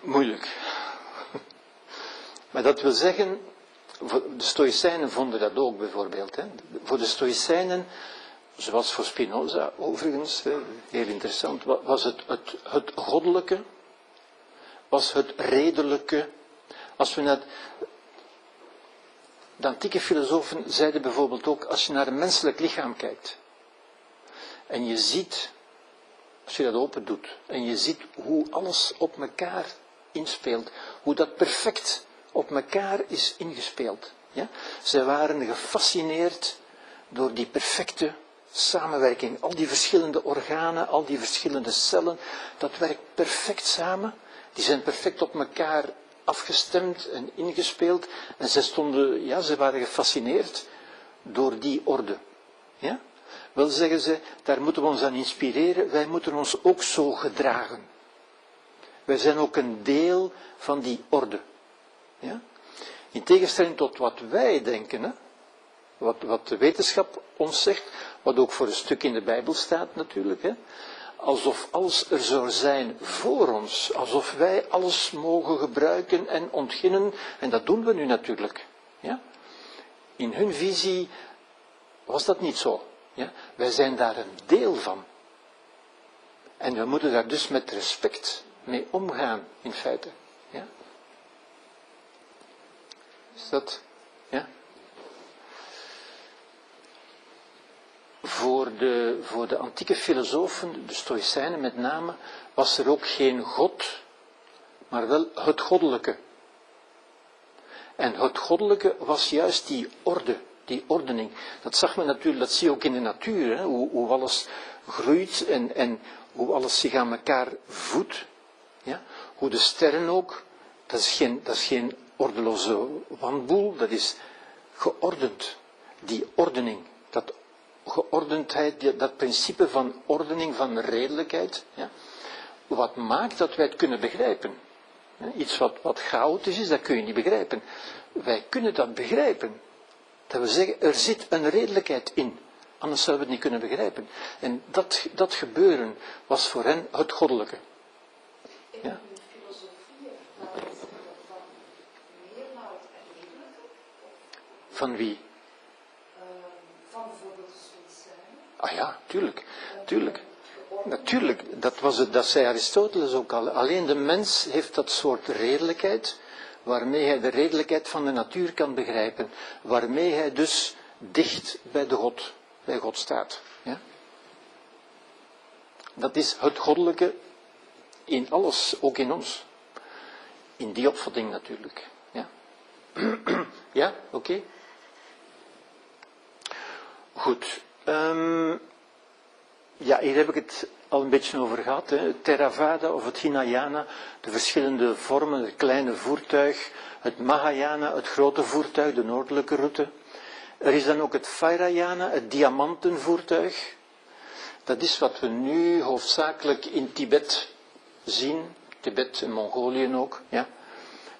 Moeilijk. Maar dat wil zeggen, de Stoïcijnen vonden dat ook bijvoorbeeld. Hè. Voor de Stoïcijnen, zoals voor Spinoza overigens, heel interessant, was het, het, goddelijke, was het redelijke. Als we naar de antieke filosofen zeiden bijvoorbeeld ook, als je naar een menselijk lichaam kijkt, en je ziet, als je dat open doet, en je ziet hoe alles op elkaar inspeelt, hoe dat perfect op elkaar is ingespeeld. Ja? Zij waren gefascineerd door die perfecte samenwerking. Al die verschillende organen, al die verschillende cellen, dat werkt perfect samen. Die zijn perfect op elkaar afgestemd en ingespeeld. En ze stonden, ja, ze waren gefascineerd door die orde. Ja? Wel zeggen ze, daar moeten we ons aan inspireren, wij moeten ons ook zo gedragen. Wij zijn ook een deel van die orde. Ja? In tegenstelling tot wat wij denken, hè? Wat, wat de wetenschap ons zegt, wat ook voor een stuk in de Bijbel staat natuurlijk, hè? alsof alles er zou zijn voor ons, alsof wij alles mogen gebruiken en ontginnen, en dat doen we nu natuurlijk. Ja? In hun visie was dat niet zo. Ja? Wij zijn daar een deel van. En we moeten daar dus met respect mee omgaan, in feite. Ja? Dat, ja? Voor de, voor de antieke filosofen, de Stoïcijnen met name, was er ook geen God, maar wel het goddelijke. En het goddelijke was juist die orde, die ordening. Dat zag men natuurlijk, dat zie je ook in de natuur, hoe, hoe alles groeit en, en hoe alles zich aan elkaar voedt. Ja? Hoe de sterren ook, dat is geen, dat is geen ordeloze wanboel, dat is geordend. Die ordening, dat geordendheid, dat principe van ordening, van redelijkheid, ja? wat maakt dat wij het kunnen begrijpen. Iets wat, wat chaotisch is, dat kun je niet begrijpen. Wij kunnen dat begrijpen. Dat we zeggen, er zit een redelijkheid in. Anders zouden we het niet kunnen begrijpen. En dat, dat gebeuren was voor hen het goddelijke. Van wie? Ah ja, tuurlijk, tuurlijk. Natuurlijk, dat, was het, dat zei Aristoteles ook al. Alleen de mens heeft dat soort redelijkheid, waarmee hij de redelijkheid van de natuur kan begrijpen, waarmee hij dus dicht bij de God, bij God staat. Ja? Dat is het goddelijke in alles, ook in ons. In die opvatting natuurlijk. Ja, ja? oké. Goed. Um, ja, hier heb ik het al een beetje over gehad. Hè. Het Theravada of het Hinayana, de verschillende vormen, het kleine voertuig, het Mahayana, het grote voertuig, de noordelijke route. Er is dan ook het Vairayana, het diamantenvoertuig. Dat is wat we nu hoofdzakelijk in Tibet zien, Tibet en Mongolië ook. Ja.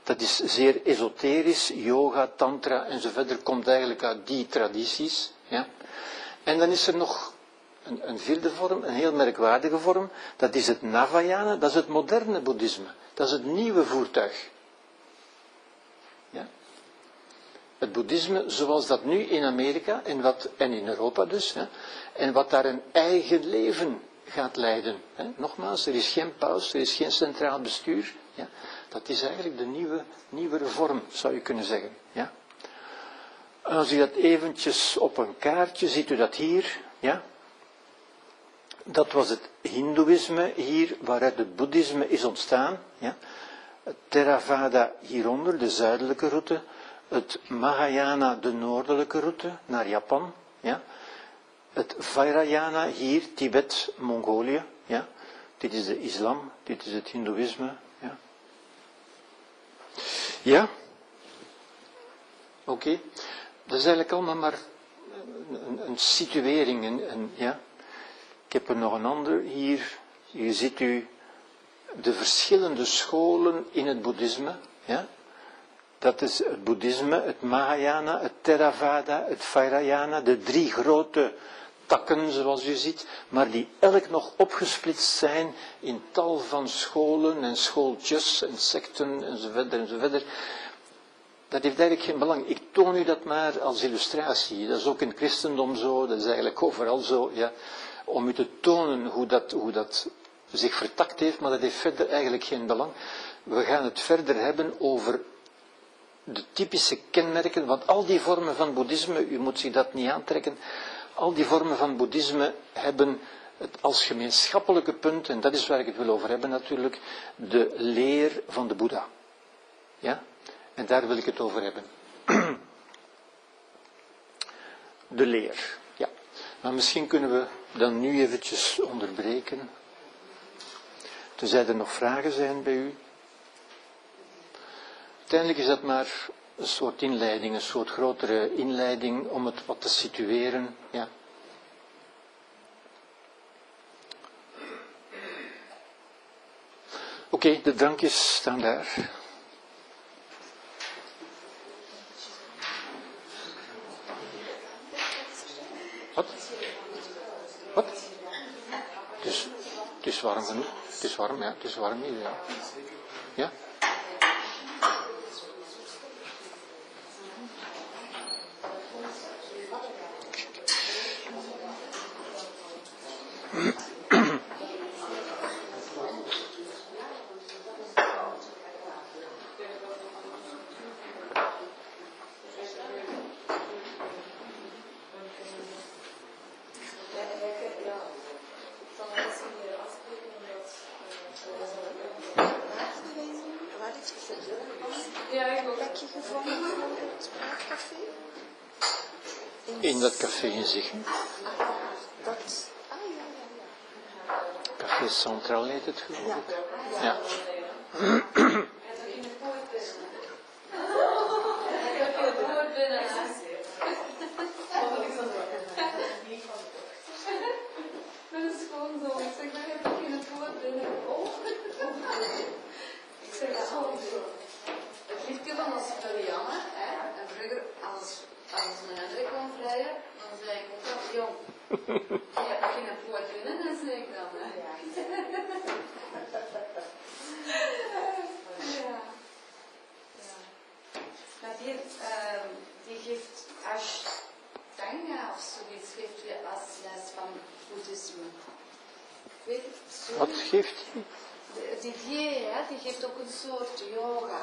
Dat is zeer esoterisch, yoga, tantra enzovoort, komt eigenlijk uit die tradities. Ja. En dan is er nog een, een, vierde vorm, een heel merkwaardige vorm, dat is het Navayana, dat is het moderne boeddhisme. Dat is het nieuwe voertuig. Ja? Het boeddhisme zoals dat nu in Amerika en, wat, en in Europa dus, hè, en wat daar een eigen leven gaat leiden. Hè. Nogmaals, er is geen paus, er is geen centraal bestuur. Ja. Dat is eigenlijk de nieuwe, nieuwere vorm, zou je kunnen zeggen. Ja. Als u dat eventjes op een kaartje, ziet u dat hier, ja. Dat was het hindoeïsme hier, waaruit het boeddhisme is ontstaan. Ja. Het Theravada hieronder, de zuidelijke route. Het Mahayana, de noordelijke route, naar Japan. Ja het Vairayana hier, Tibet, Mongolië. Ja? Dit is de islam, dit is het hindoeïsme. Ja? ja? Oké. Dat is eigenlijk allemaal maar een, situering. Ja? Ik heb er nog een ander hier. Hier ziet u de verschillende scholen in het boeddhisme. Ja? Dat is het boeddhisme, het Mahayana, het Theravada, het Vairayana, de drie grote takken, zoals u ziet, maar die elk nog opgesplitst zijn in tal van scholen en schooltjes en secten enzovoort enzovoort. Dat heeft eigenlijk geen belang. Ik toon u dat maar als illustratie. Dat is ook in het christendom zo, dat is eigenlijk overal zo, ja, om u te tonen hoe dat, hoe dat zich vertakt heeft, maar dat heeft verder eigenlijk geen belang. We gaan het verder hebben over de typische kenmerken, want al die vormen van boeddhisme, u moet zich dat niet aantrekken, al die vormen van boeddhisme hebben het als gemeenschappelijke punt, en dat is waar ik het wil over hebben natuurlijk, de leer van de Boeddha. Ja? En daar wil ik het over hebben. De leer. Ja. Maar misschien kunnen we dan nu eventjes onderbreken. Tenzij er nog vragen zijn bij u. Uiteindelijk is dat maar een soort inleiding, een soort grotere inleiding om het wat te situeren. Ja. Oké, de drankjes staan daar. Wat? Wat? Het is, het is warm genoeg. Het is warm, ja. Het is warm hier, ja. Ja? Zonkrol heet het geloof ik. Ja. Dat is gewoon. Ik zeg, heb ik in het woord binnen. Ik zeg, gewoon zo. Het liedje van als Marianne, hè, en vroeger als, als mijn André kwam dan zei ik ook jong dan, hè? Ja. ja. Maar die, um, die geeft Ashtanga of zoiets, geeft weer als les van boeddhisme. Wat geeft die? Didier, hè, die geeft ook een soort yoga.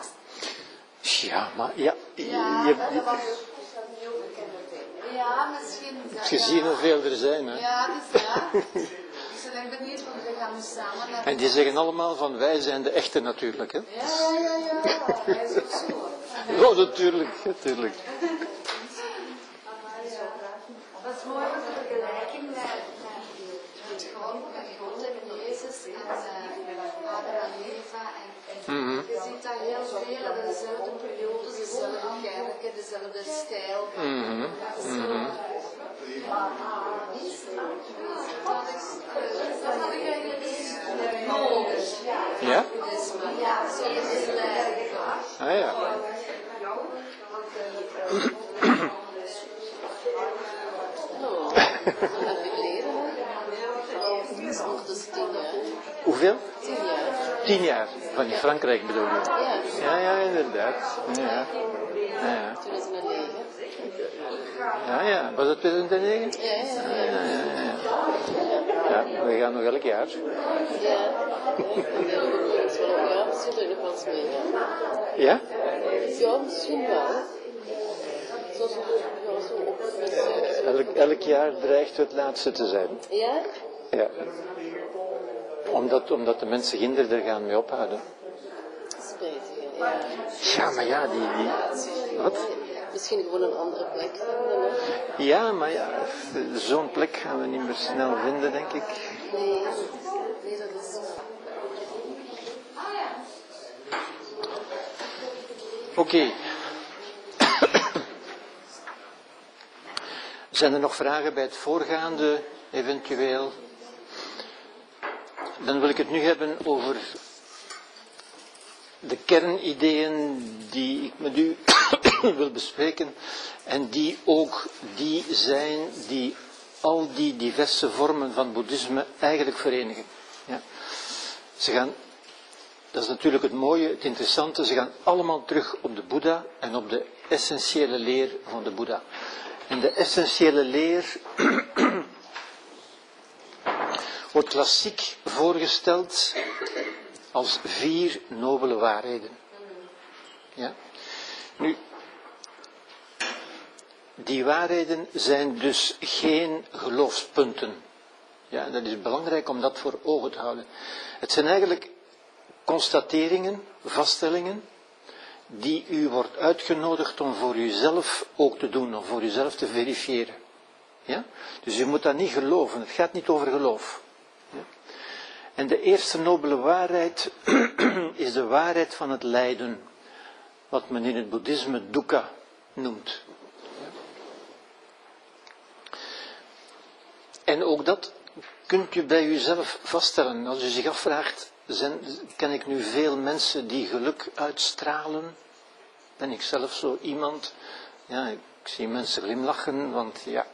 Ja, maar ja. Ja, je, dat was een heel bekende ding. Ja, misschien. Gezien hoeveel er zijn, hè? Ja, dat is ja. Ik ben benieuwd, want we gaan samen naar... En die zeggen allemaal van wij zijn de echte natuurlijk. Hè? Ja, ja, ja, ja. Hij is ook zo. Ja, natuurlijk, natuurlijk. Dat is mooi met de vergelijking met, met God en Jezus en uh, Adam en Eva. En, Mhm. Je ziet daar heel veel dezelfde periode, dezelfde kerken, dezelfde stijl. Ja? Ah ja. Hoeveel? Tien jaar. Tien jaar. Van in Frankrijk bedoel je? Ja, Ja, inderdaad. Ja, ja. Ja, 2009. Ja. ja. Was het 2009? Ja, ja, ja. Ja, we gaan nog elk jaar. Ja, ja, misschien ik nog wel eens mee. Ja, misschien wel. Elk, elk jaar dreigt het laatste te zijn. Ja? Ja. Omdat, omdat de mensen kinderen er gaan mee ophouden. Spijtig, ja. Ja, maar ja, die... die wat? Misschien gewoon een andere plek vinden? Ja, maar ja, zo'n plek gaan we niet meer snel vinden, denk ik. Nee, nee, dat is. Oké. Zijn er nog vragen bij het voorgaande, eventueel? Dan wil ik het nu hebben over de kernideeën die ik met u wil bespreken en die ook die zijn die al die diverse vormen van boeddhisme eigenlijk verenigen. Ja. Ze gaan dat is natuurlijk het mooie, het interessante. Ze gaan allemaal terug op de Boeddha en op de essentiële leer van de Boeddha. En de essentiële leer wordt klassiek voorgesteld als vier nobele waarheden. Ja? Nu, die waarheden zijn dus geen geloofspunten. Ja, dat is belangrijk om dat voor ogen te houden. Het zijn eigenlijk constateringen, vaststellingen, die u wordt uitgenodigd om voor uzelf ook te doen, om voor uzelf te verifiëren. Ja? Dus u moet dat niet geloven, het gaat niet over geloof. Ja? En de eerste nobele waarheid is de waarheid van het lijden, wat men in het boeddhisme dukkha noemt. En ook dat kunt u bij uzelf vaststellen. Als u zich afvraagt, zijn, ken ik nu veel mensen die geluk uitstralen? Ben ik zelf zo iemand? Ja, ik zie mensen glimlachen, want ja,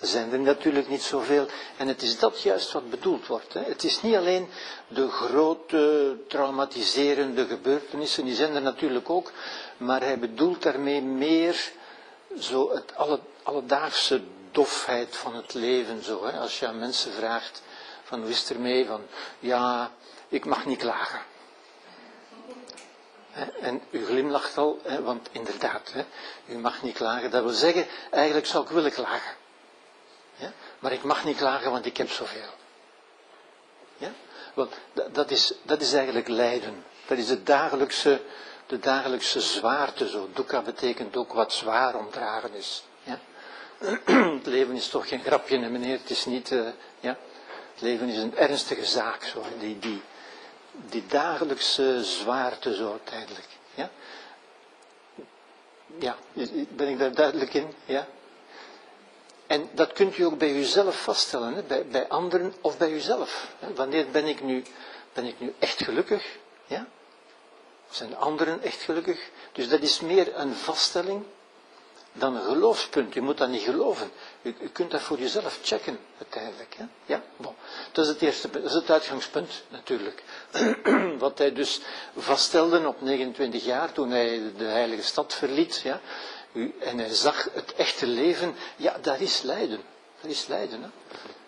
er zijn er natuurlijk niet zoveel. En het is dat juist wat bedoeld wordt. Hè. Het is niet alleen de grote traumatiserende gebeurtenissen, die zijn er natuurlijk ook, maar hij bedoelt daarmee meer zo het alle, alledaagse dofheid van het leven. Zo, hè. Als je aan mensen vraagt, van hoe is het ermee? Van, ja, ik mag niet klagen. En u glimlacht al, want inderdaad, u mag niet klagen. Dat wil zeggen, eigenlijk zou ik willen klagen. Maar ik mag niet klagen, want ik heb zoveel. Ja? Want dat is, dat is eigenlijk lijden. Dat is de dagelijkse, de dagelijkse zwaarte. Zo. Dukkha betekent ook wat zwaar omdragen is. Het leven is toch geen grapje, meneer. Het is niet, uh, ja? Het leven is een ernstige zaak. Zo. Die, die, dagelijkse zwaarte zo uiteindelijk. Ja? ja, ben ik daar duidelijk in? Ja? En dat kunt u ook bij uzelf vaststellen, hè? Bij, bij anderen of bij uzelf. Hè? Wanneer ben ik, nu, ben ik nu echt gelukkig? Ja? Zijn anderen echt gelukkig? Dus dat is meer een vaststelling dan een geloofspunt. U moet dat niet geloven. U, kunt dat voor jezelf checken, uiteindelijk. Hè? Ja? Bon. Dat is het eerste. Dat is het uitgangspunt, natuurlijk. Wat hij dus vaststelde op 29 jaar, toen hij de heilige stad verliet. Ja? En hij zag het echte leven. Ja, daar is lijden. Dat is lijden. Hè?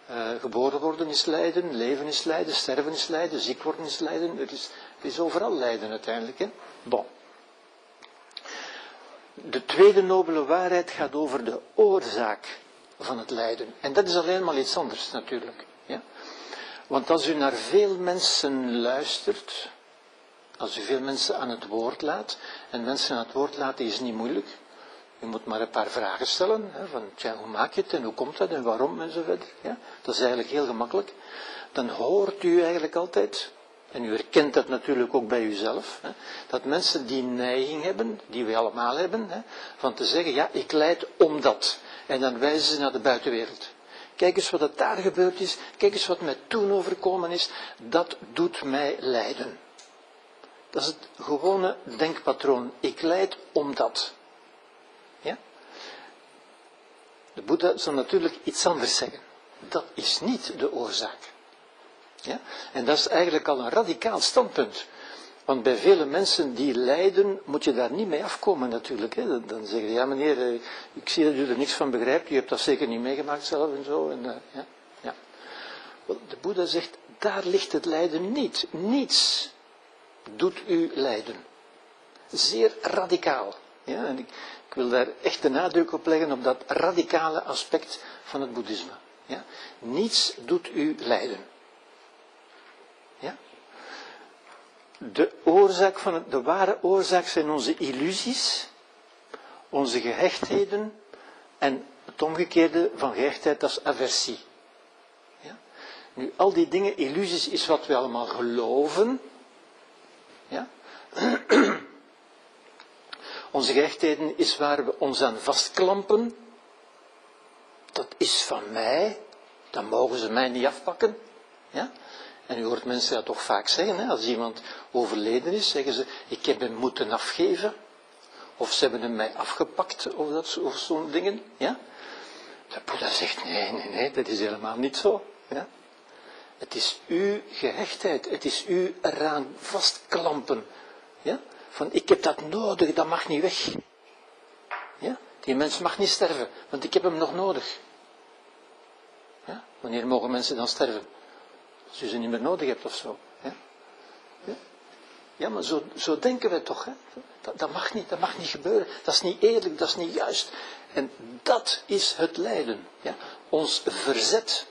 Eh, geboren worden is lijden, leven is lijden, sterven is lijden, ziek worden is lijden. Het is, is overal lijden uiteindelijk. Hè? Bon. De tweede nobele waarheid gaat over de oorzaak van het lijden. En dat is alleen maar iets anders natuurlijk. Ja? Want als u naar veel mensen luistert, als u veel mensen aan het woord laat, en mensen aan het woord laten is niet moeilijk, u moet maar een paar vragen stellen, hè, van hoe maak je het en hoe komt dat en waarom en zo verder. Ja? Dat is eigenlijk heel gemakkelijk. Dan hoort u eigenlijk altijd, en u herkent dat natuurlijk ook bij uzelf, hè, dat mensen die neiging hebben, die we allemaal hebben, hè, van te zeggen, ja, ik leid omdat. En dan wijzen ze naar de buitenwereld. Kijk eens wat er daar gebeurd is, kijk eens wat mij toen overkomen is, dat doet mij lijden. Dat is het gewone denkpatroon. Ik leid omdat. Ja? De Boeddha zal natuurlijk iets anders zeggen. Dat is niet de oorzaak. Ja? En dat is eigenlijk al een radicaal standpunt. Want bij vele mensen die lijden, moet je daar niet mee afkomen natuurlijk. Hè. Dan zeggen ze, ja meneer, eh, ik zie dat u er niks van begrijpt, u hebt dat zeker niet meegemaakt zelf en zo. En, uh, ja, ja. De Boeddha zegt, daar ligt het lijden niet. Niets doet u lijden. Zeer radicaal. Ja, en ik, ik wil daar echt de nadruk op leggen op dat radicale aspect van het boeddhisme. Ja? Niets doet u lijden. De, oorzaak van het, de ware oorzaak zijn onze illusies, onze gehechtheden en het omgekeerde van gehechtheid, dat is aversie. Ja? Nu, al die dingen, illusies is wat we allemaal geloven. Ja? Onze gehechtheden is waar we ons aan vastklampen. Dat is van mij. Dan mogen ze mij niet afpakken. Ja? En u hoort mensen dat toch vaak zeggen. Hè? Als iemand overleden is, zeggen ze: Ik heb hem moeten afgeven. Of ze hebben hem mij afgepakt. Of, dat, of zo'n dingen. Ja? De Boeddha zegt: Nee, nee, nee, dat is helemaal niet zo. Ja? Het is uw gehechtheid. Het is u eraan vastklampen. Ja? van ik heb dat nodig, dat mag niet weg. Ja? Die mens mag niet sterven, want ik heb hem nog nodig. Ja? Wanneer mogen mensen dan sterven? Als u ze niet meer nodig hebt of zo. Ja, ja? maar zo, zo, denken we toch. Hè? Dat, dat, mag niet, dat mag niet gebeuren. Dat is niet eerlijk, dat is niet juist. En dat is het lijden. Ja? Ons verzet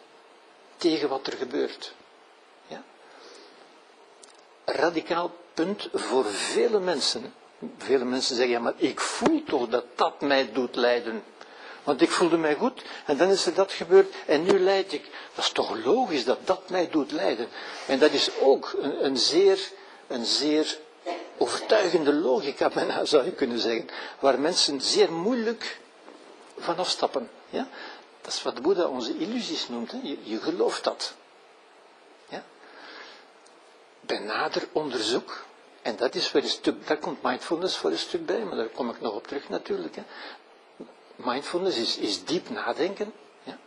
tegen wat er gebeurt. Ja? Radicaal punt voor vele mensen. Vele mensen zeggen, ja maar ik voel toch dat dat mij doet lijden. Want ik voelde mij goed en dan is er dat gebeurd en nu leid ik. Dat is toch logisch dat dat mij doet lijden. En dat is ook een, een zeer, een zeer overtuigende logica, bijna zou je kunnen zeggen. Waar mensen zeer moeilijk van afstappen. Ja? Dat is wat Boeddha onze illusies noemt. Je, gelooft dat bij nader onderzoek, en dat is weer een stuk, daar komt mindfulness voor een stuk bij, maar daar kom ik nog op terug natuurlijk. Hè. Mindfulness is, is diep nadenken, ja.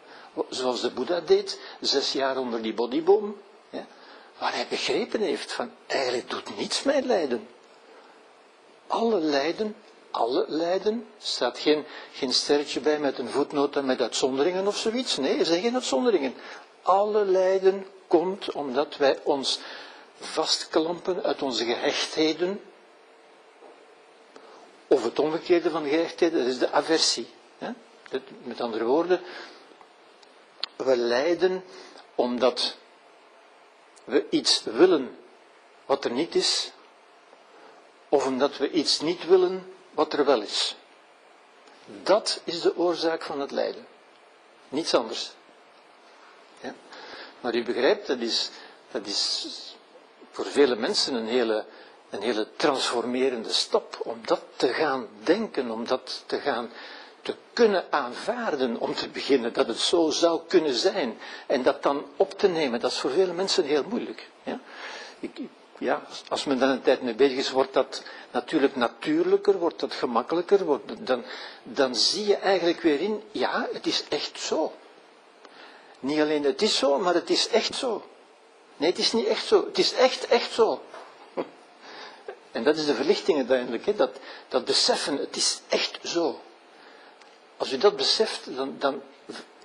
zoals de Boeddha deed, zes jaar onder die bodyboom, ja. waar hij begrepen heeft van, eigenlijk doet niets mij lijden. Alle lijden, alle lijden, staat geen, geen sterretje bij met een voetnoot en met uitzonderingen of zoiets. Nee, er zijn geen uitzonderingen. Alle lijden komt omdat wij ons vastklampen uit onze gehechtheden. Of het omgekeerde van gehechtheden, dat is de aversie. Met andere woorden, we lijden omdat we iets willen wat er niet is, of omdat we iets niet willen wat er wel is. Dat is de oorzaak van het lijden. Niets anders. Ja? Maar u begrijpt, dat is, dat is voor vele mensen een hele, een hele transformerende stap om dat te gaan denken, om dat te gaan te kunnen aanvaarden, om te beginnen dat het zo zou kunnen zijn. En dat dan op te nemen, dat is voor vele mensen heel moeilijk. Ja? Ik, ja, als men dan een tijd mee bezig is, wordt dat natuurlijk natuurlijker, wordt dat gemakkelijker, wordt, dan, dan zie je eigenlijk weer in, ja, het is echt zo. Niet alleen het is zo, maar het is echt zo. Nee, het is niet echt zo. Het is echt, echt zo. En dat is de verlichting uiteindelijk, hè? Dat, dat beseffen, het is echt zo. Als u dat beseft, dan, dan,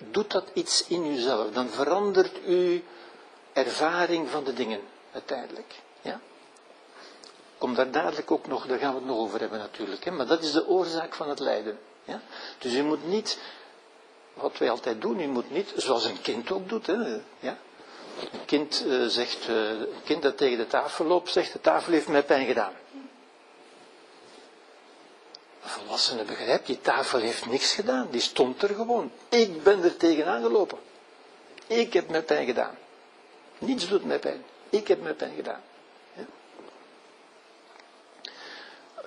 doet dat iets in uzelf. Dan verandert uw ervaring van de dingen uiteindelijk. Ja? Kom daar dadelijk ook nog, daar gaan we het nog over hebben natuurlijk. Hè? Maar dat is de oorzaak van het lijden. Ja? Dus u moet niet, wat wij altijd doen, u moet niet, zoals een kind ook doet. Hè? Ja? Een kind, uh, zegt, uh, een kind dat tegen de tafel loopt, zegt de tafel heeft mij pijn gedaan. Een volwassene begrijpt, die tafel heeft niks gedaan, die stond er gewoon. Ik ben er tegenaan gelopen. Ik heb mij pijn gedaan. Niets doet mij pijn. Ik heb mij pijn gedaan.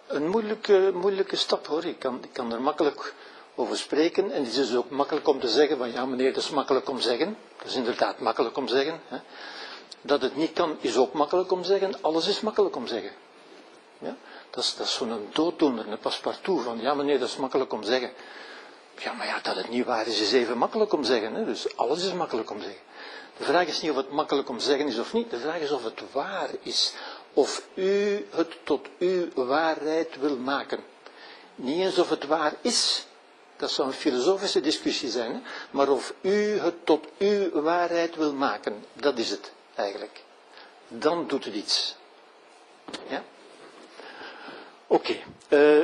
Een moeilijke, moeilijke stap hoor. Ik kan, ik kan er makkelijk over spreken. En het is ook makkelijk om te zeggen van ja meneer, dat is makkelijk om zeggen. Dat is inderdaad makkelijk om zeggen. Hè. Dat het niet kan, is ook makkelijk om zeggen. Alles is makkelijk om zeggen. Ja? Dat is, dat is zo'n dooddoener, een paspartout van ja meneer, dat is makkelijk om zeggen. Ja, maar ja, dat het niet waar is, is even makkelijk om zeggen. Hè? Dus alles is makkelijk om zeggen. De vraag is niet of het makkelijk om zeggen is of niet. De vraag is of het waar is. Of u het tot uw waarheid wil maken. Niet eens of het waar is. Dat zou een filosofische discussie zijn. Maar of u het tot uw waarheid wil maken. Dat is het eigenlijk. Dan doet het iets. Ja? Oké. Uh,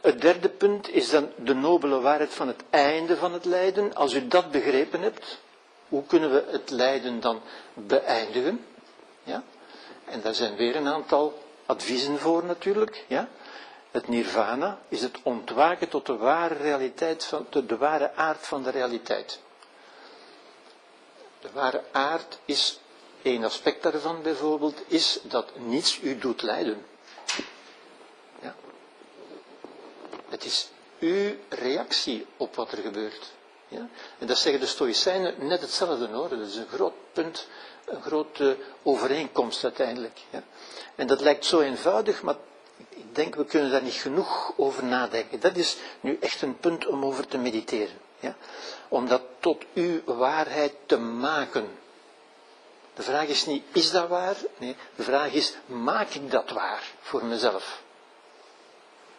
het derde punt is dan de nobele waarheid van het einde van het lijden. Als u dat begrepen hebt, hoe kunnen we het lijden dan beëindigen? Ja? En daar zijn weer een aantal adviezen voor natuurlijk. Ja? Het nirvana is het ontwaken tot de ware realiteit, van, de ware aard van de realiteit. De ware aard is, één aspect daarvan bijvoorbeeld, is dat niets u doet lijden. Ja? Het is uw reactie op wat er gebeurt. Ja? En dat zeggen de Stoïcijnen net hetzelfde hoor. Dat is een groot punt, een grote overeenkomst uiteindelijk. En dat lijkt zo eenvoudig, maar ik denk we kunnen daar niet genoeg over nadenken. Dat is nu echt een punt om over te mediteren. Ja? Om dat tot uw waarheid te maken. De vraag is niet, is dat waar? Nee, de vraag is, maak ik dat waar voor mezelf?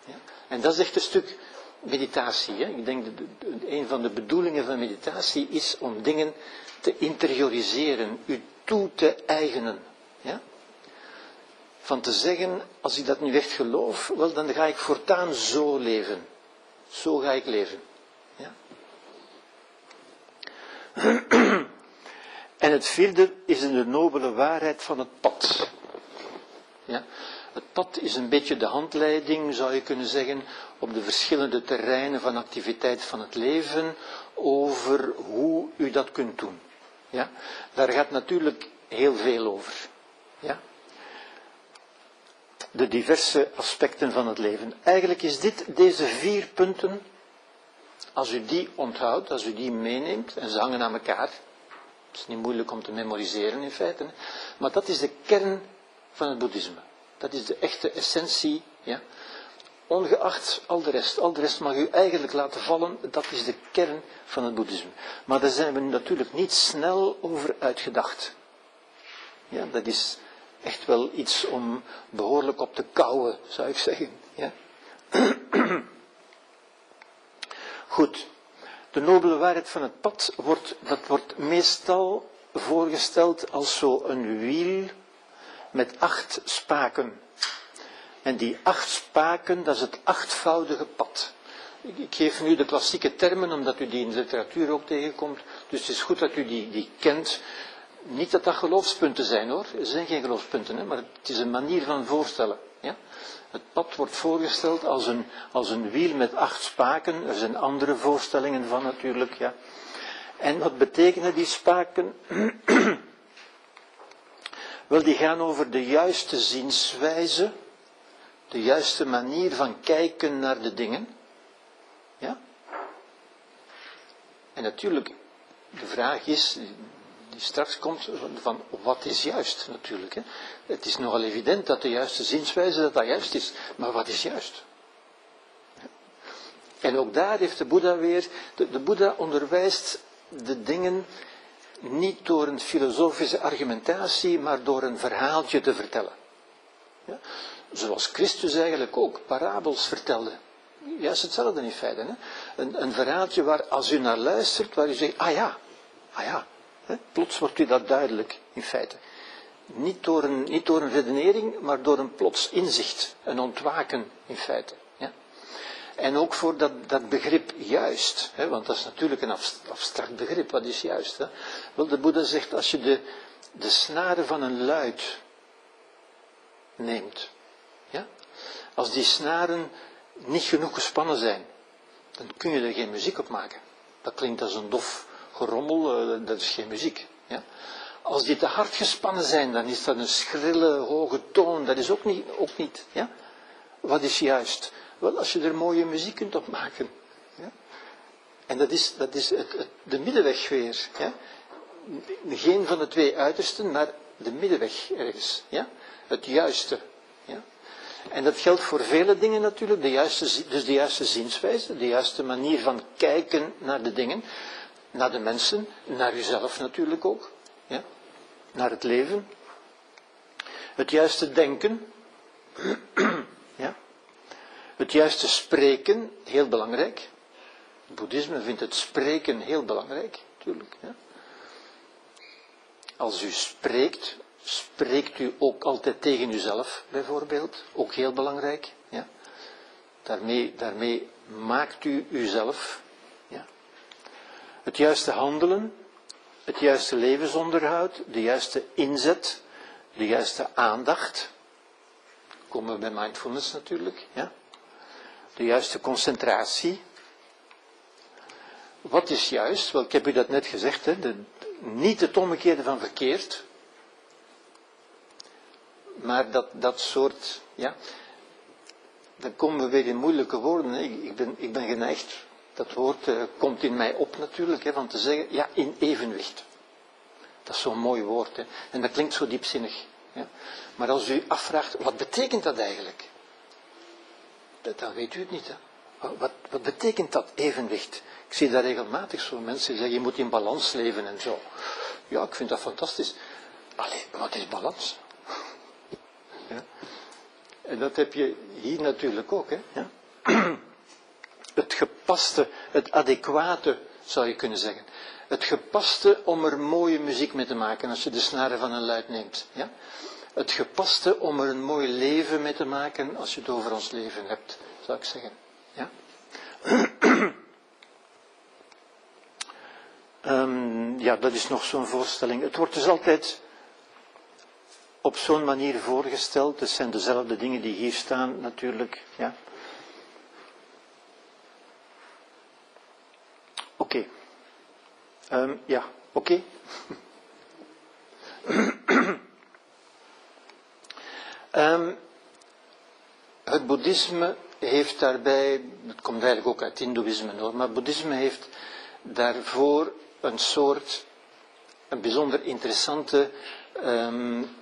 Ja? En dat is echt een stuk meditatie. Hè? Ik denk dat een van de bedoelingen van meditatie is om dingen te interioriseren, u toe te eigenen. Ja? Van te zeggen, als ik dat nu echt geloof, wel dan ga ik voortaan zo leven. Zo ga ik leven. Ja? En het vierde is de nobele waarheid van het pad. Ja? Het pad is een beetje de handleiding, zou je kunnen zeggen, op de verschillende terreinen van activiteit van het leven, over hoe u dat kunt doen. Ja? Daar gaat natuurlijk heel veel over. Ja? De diverse aspecten van het leven. Eigenlijk is dit, deze vier punten, als u die onthoudt, als u die meeneemt, en ze hangen aan elkaar, het is niet moeilijk om te memoriseren in feite, maar dat is de kern van het boeddhisme. Dat is de echte essentie, ja. Ongeacht al de rest, al de rest mag u eigenlijk laten vallen, dat is de kern van het boeddhisme. Maar daar zijn we natuurlijk niet snel over uitgedacht. Ja, dat is echt wel iets om behoorlijk op te kouwen, zou ik zeggen. Ja. Goed, de nobele waarheid van het pad wordt, dat wordt meestal voorgesteld als zo een wiel met acht spaken. En die acht spaken, dat is het achtvoudige pad. Ik geef nu de klassieke termen, omdat u die in de literatuur ook tegenkomt. Dus het is goed dat u die, die kent. Niet dat dat geloofspunten zijn hoor, er zijn geen geloofspunten, hè, maar het is een manier van voorstellen. Ja? Het pad wordt voorgesteld als een, als een wiel met acht spaken. Er zijn andere voorstellingen van natuurlijk. Ja. En wat betekenen die spaken? Wel, die gaan over de juiste zienswijze, de juiste manier van kijken naar de dingen. Ja? En natuurlijk, de vraag is, die straks komt, van wat is juist natuurlijk. Hè? Het is nogal evident dat de juiste zienswijze dat dat juist is, maar wat is juist? En ook daar heeft de Boeddha weer, de, de Boeddha onderwijst de dingen niet door een filosofische argumentatie, maar door een verhaaltje te vertellen. Ja? Zoals Christus eigenlijk ook parabels vertelde. juist hetzelfde in feite. Hè? Een, een verhaaltje waar als u naar luistert, waar u zegt, ah ja, ah ja. Hè? Plots wordt u dat duidelijk in feite. Niet door, een, niet door een redenering, maar door een plots inzicht, een ontwaken in feite. En ook voor dat, dat begrip juist, hè? want dat is natuurlijk een abstract begrip, wat is juist? Hè? Wel, de Boeddha zegt, als je de, de snaren van een luid neemt, ja? als die snaren niet genoeg gespannen zijn, dan kun je er geen muziek op maken. Dat klinkt als een dof gerommel, eh, dat is geen muziek. Ja? Als die te hard gespannen zijn, dan is dat een schrille, hoge toon, dat is ook niet. Ook niet ja? Wat is juist? Wel, als je er mooie muziek kunt op maken. Ja? En dat is, dat is het, de middenweg weer. Geen van de twee uitersten, maar de middenweg ergens. Ja? Het juiste. Ja? En dat geldt voor vele dingen natuurlijk, de juiste, dus de juiste zienswijze, de juiste manier van kijken naar de dingen, naar de mensen, naar jezelf natuurlijk ook, ja? naar het leven. Het juiste denken? Het juiste spreken, heel belangrijk. Het boeddhisme vindt het spreken heel belangrijk, natuurlijk. Als u spreekt, Spreekt u ook altijd tegen uzelf, bijvoorbeeld? Ook heel belangrijk. Ja? Daarmee, daarmee maakt u uzelf. Ja? Het juiste handelen, het juiste levensonderhoud, de juiste inzet, de juiste aandacht. Komen we bij mindfulness natuurlijk. Ja? De juiste concentratie. Wat is juist? Wel, ik heb u dat net gezegd, hè? De, niet het omgekeerde van verkeerd maar dat, dat soort, ja, dan komen we weer in moeilijke woorden. Ik, ik, ben, ik ben geneigd, dat woord uh, komt in mij op natuurlijk, hè, van te zeggen, ja, in evenwicht. Dat is zo'n mooi woord, hè. en dat klinkt zo diepzinnig. Maar als u afvraagt, wat betekent dat eigenlijk? Dan weet u het niet. Hè. Wat, wat betekent dat evenwicht? Ik zie dat regelmatig zo mensen zeggen, je moet in balans leven en zo. Ja, ik vind dat fantastisch. Allee, wat is balans? Ja. En dat heb je hier natuurlijk ook. Hè? Ja. Het gepaste, het adequate zou je kunnen zeggen. Het gepaste om er mooie muziek mee te maken als je de snaren van een luid neemt. Ja? Het gepaste om er een mooi leven mee te maken als je het over ons leven hebt, zou ik zeggen. Ja? um, ja, dat is nog zo'n voorstelling. Het wordt dus altijd op zo'n manier voorgesteld. Het zijn dezelfde dingen die hier staan natuurlijk. Ja. Oké. Um, ja, oké. um, het boeddhisme heeft daarbij, het komt eigenlijk ook uit hindoeïsme hoor, maar boeddhisme heeft daarvoor een soort, een bijzonder interessante um,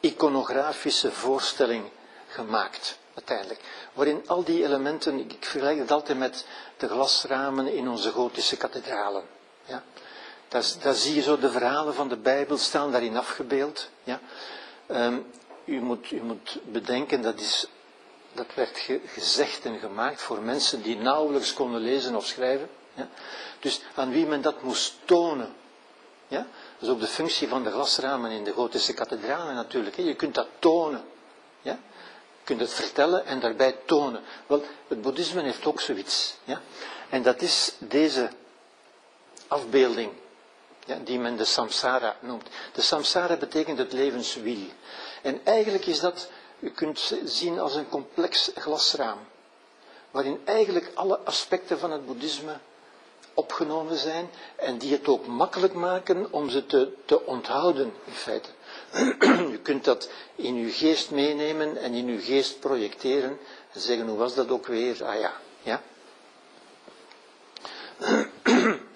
iconografische voorstelling gemaakt, uiteindelijk. Waarin al die elementen, ik vergelijk het altijd met de glasramen in onze gotische kathedralen. Ja? Daar, zie je zo de verhalen van de Bijbel staan daarin afgebeeld. Ja? Um, u, moet, u moet bedenken, dat, is, dat werd ge, gezegd en gemaakt voor mensen die nauwelijks konden lezen of schrijven. Ja? Dus aan wie men dat moest tonen. Ja? Dat is ook de functie van de glasramen in de gotische kathedralen natuurlijk. Je kunt dat tonen. Ja? Je kunt het vertellen en daarbij tonen. Wel, het boeddhisme heeft ook zoiets. Ja? En dat is deze afbeelding, ja, die men de samsara noemt. De samsara betekent het levenswiel. En eigenlijk is dat, u kunt zien als een complex glasraam, waarin eigenlijk alle aspecten van het boeddhisme opgenomen zijn en die het ook makkelijk maken om ze te, te onthouden, in feite. Je kunt dat in uw geest meenemen en in uw geest projecteren en zeggen, hoe was dat ook weer? Ah ja, ja.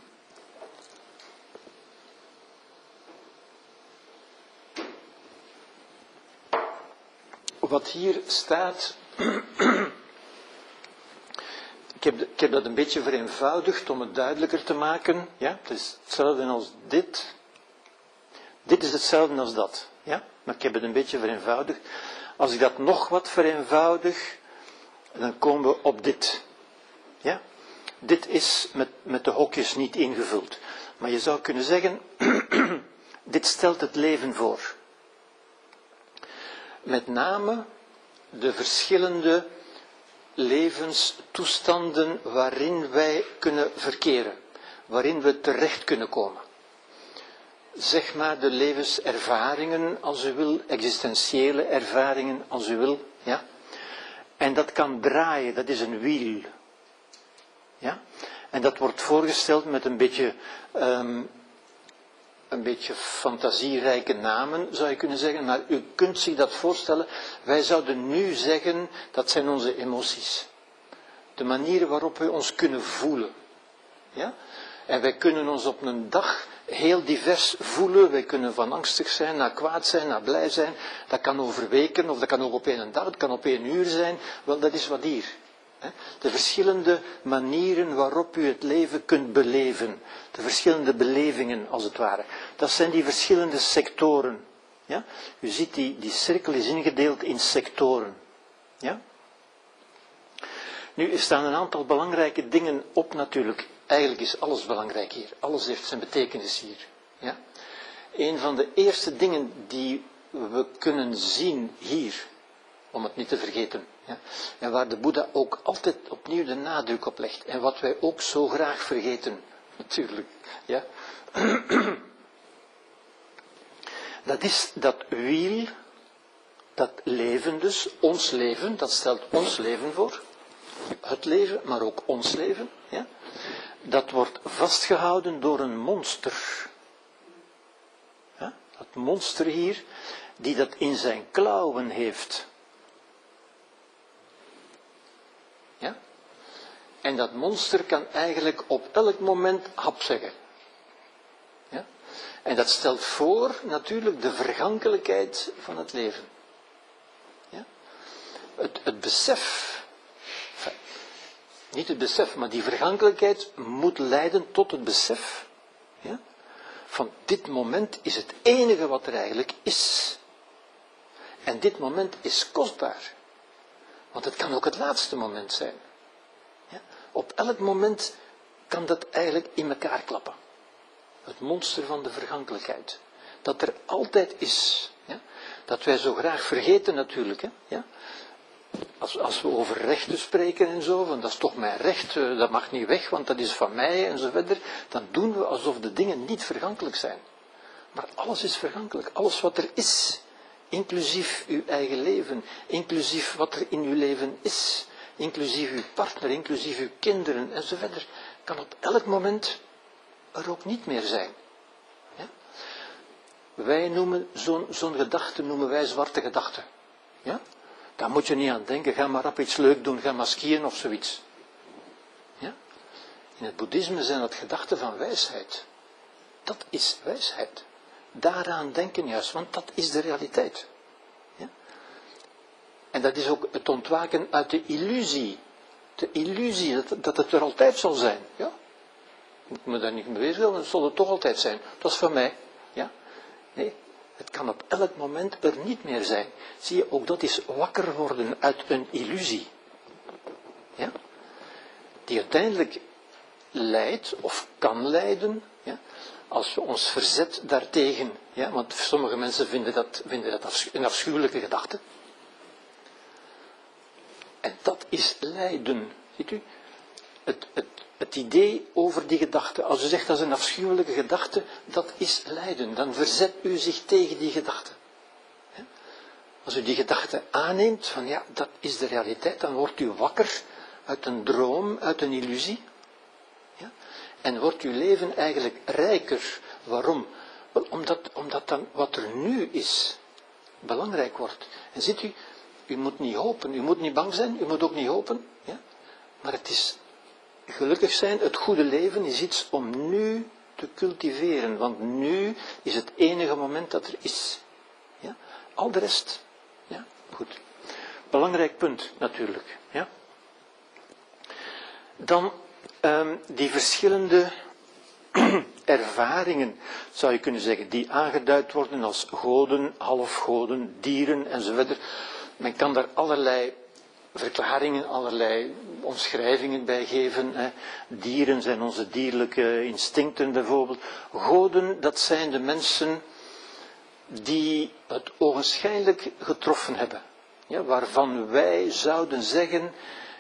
Wat hier staat heb, ik heb dat een beetje vereenvoudigd om het duidelijker te maken. Ja? Het is hetzelfde als dit. Dit is hetzelfde als dat. Ja? Maar ik heb het een beetje vereenvoudigd. Als ik dat nog wat vereenvoudig, dan komen we op dit. Ja? Dit is met, met de hokjes niet ingevuld. Maar je zou kunnen zeggen, dit stelt het leven voor. Met name de verschillende levenstoestanden waarin wij kunnen verkeren, waarin we terecht kunnen komen. Zeg maar de levenservaringen, als u wil, existentiële ervaringen, als u wil, ja. En dat kan draaien, dat is een wiel. Ja? En dat wordt voorgesteld met een beetje, um, een beetje fantasierijke namen, zou je kunnen zeggen. Maar u kunt zich dat voorstellen. Wij zouden nu zeggen, dat zijn onze emoties. De manier waarop we ons kunnen voelen. Ja? En wij kunnen ons op een dag heel divers voelen. Wij kunnen van angstig zijn, naar kwaad zijn, naar blij zijn. Dat kan over weken, of dat kan ook op één dag, dat kan op één uur zijn. Wel, dat is wat hier. De verschillende manieren waarop u het leven kunt beleven. De verschillende belevingen, als het ware. Dat zijn die verschillende sectoren. Ja? U ziet, die, die cirkel is ingedeeld in sectoren. Ja? Nu, er staan een aantal belangrijke dingen op natuurlijk. Eigenlijk is alles belangrijk hier. Alles heeft zijn betekenis hier. Ja? Een van de eerste dingen die we kunnen zien hier, om het niet te vergeten, ja? En waar de Boeddha ook altijd opnieuw de nadruk op legt. En wat wij ook zo graag vergeten, natuurlijk. Ja? Dat is dat wiel, dat leven dus, ons leven, dat stelt ons leven voor. Het leven, maar ook ons leven. Ja? Dat wordt vastgehouden door een monster. Ja? Dat monster hier, die dat in zijn klauwen heeft. En dat monster kan eigenlijk op elk moment hap zeggen. Ja? En dat stelt voor natuurlijk de vergankelijkheid van het leven. Ja? Het, het besef, niet het besef, maar die vergankelijkheid moet leiden tot het besef ja? van dit moment is het enige wat er eigenlijk is. En dit moment is kostbaar. Want het kan ook het laatste moment zijn. Op elk moment kan dat eigenlijk in elkaar klappen. Het monster van de vergankelijkheid. Dat er altijd is. Ja? Dat wij zo graag vergeten natuurlijk. Hè? Ja? Als, als, we over rechten spreken en zo, van dat is toch mijn recht, eh, dat mag niet weg, want dat is van mij en zo verder, dan doen we alsof de dingen niet vergankelijk zijn. Maar alles is vergankelijk, alles wat er is, inclusief uw eigen leven, inclusief wat er in uw leven is, inclusief uw partner, inclusief uw kinderen enzovoort, kan op elk moment er ook niet meer zijn. Ja? Wij noemen zo'n zo'n gedachte, noemen wij zwarte gedachten. Ja? Daar moet je niet aan denken, ga maar op iets leuk doen, ga maar of zoiets. Ja? In het boeddhisme zijn dat gedachten van wijsheid. Dat is wijsheid. Daaraan denken juist, want dat is de realiteit. En dat is ook het ontwaken uit de illusie. De illusie dat, het er altijd zal zijn. Ja? Ik me daar niet mee bezig het zal het toch altijd zijn. Dat is van mij. Ja? Nee, het kan op elk moment er niet meer zijn. Zie je, ook dat is wakker worden uit een illusie. Ja? Die uiteindelijk leidt, of kan leiden, ja? als we ons verzet daartegen. Ja? Want sommige mensen vinden dat, vinden dat een afschuwelijke gedachte. Dat is lijden. Ziet u? Het, het, het idee over die gedachte. Als u zegt dat is een afschuwelijke gedachte, dat is lijden. Dan verzet u zich tegen die gedachte. Als u die gedachte aanneemt, van ja, dat is de realiteit, dan wordt u wakker uit een droom, uit een illusie. Ja? En wordt uw leven eigenlijk rijker. Waarom? Omdat, omdat dan wat er nu is, belangrijk wordt. En ziet u, u moet niet hopen, u moet niet bang zijn, u moet ook niet hopen. Ja? Maar het is gelukkig zijn, het goede leven is iets om nu te cultiveren, want nu is het enige moment dat er is. Ja? Al de rest, ja, goed. Belangrijk punt natuurlijk. Ja? Dan um, die verschillende ervaringen, zou je kunnen zeggen, die aangeduid worden als goden, halfgoden, dieren enzovoort. Men kan daar allerlei verklaringen, allerlei omschrijvingen bij geven. Hè. Dieren zijn onze dierlijke instincten bijvoorbeeld. Goden, dat zijn de mensen die het ogenschijnlijk getroffen hebben. Ja, waarvan wij zouden zeggen,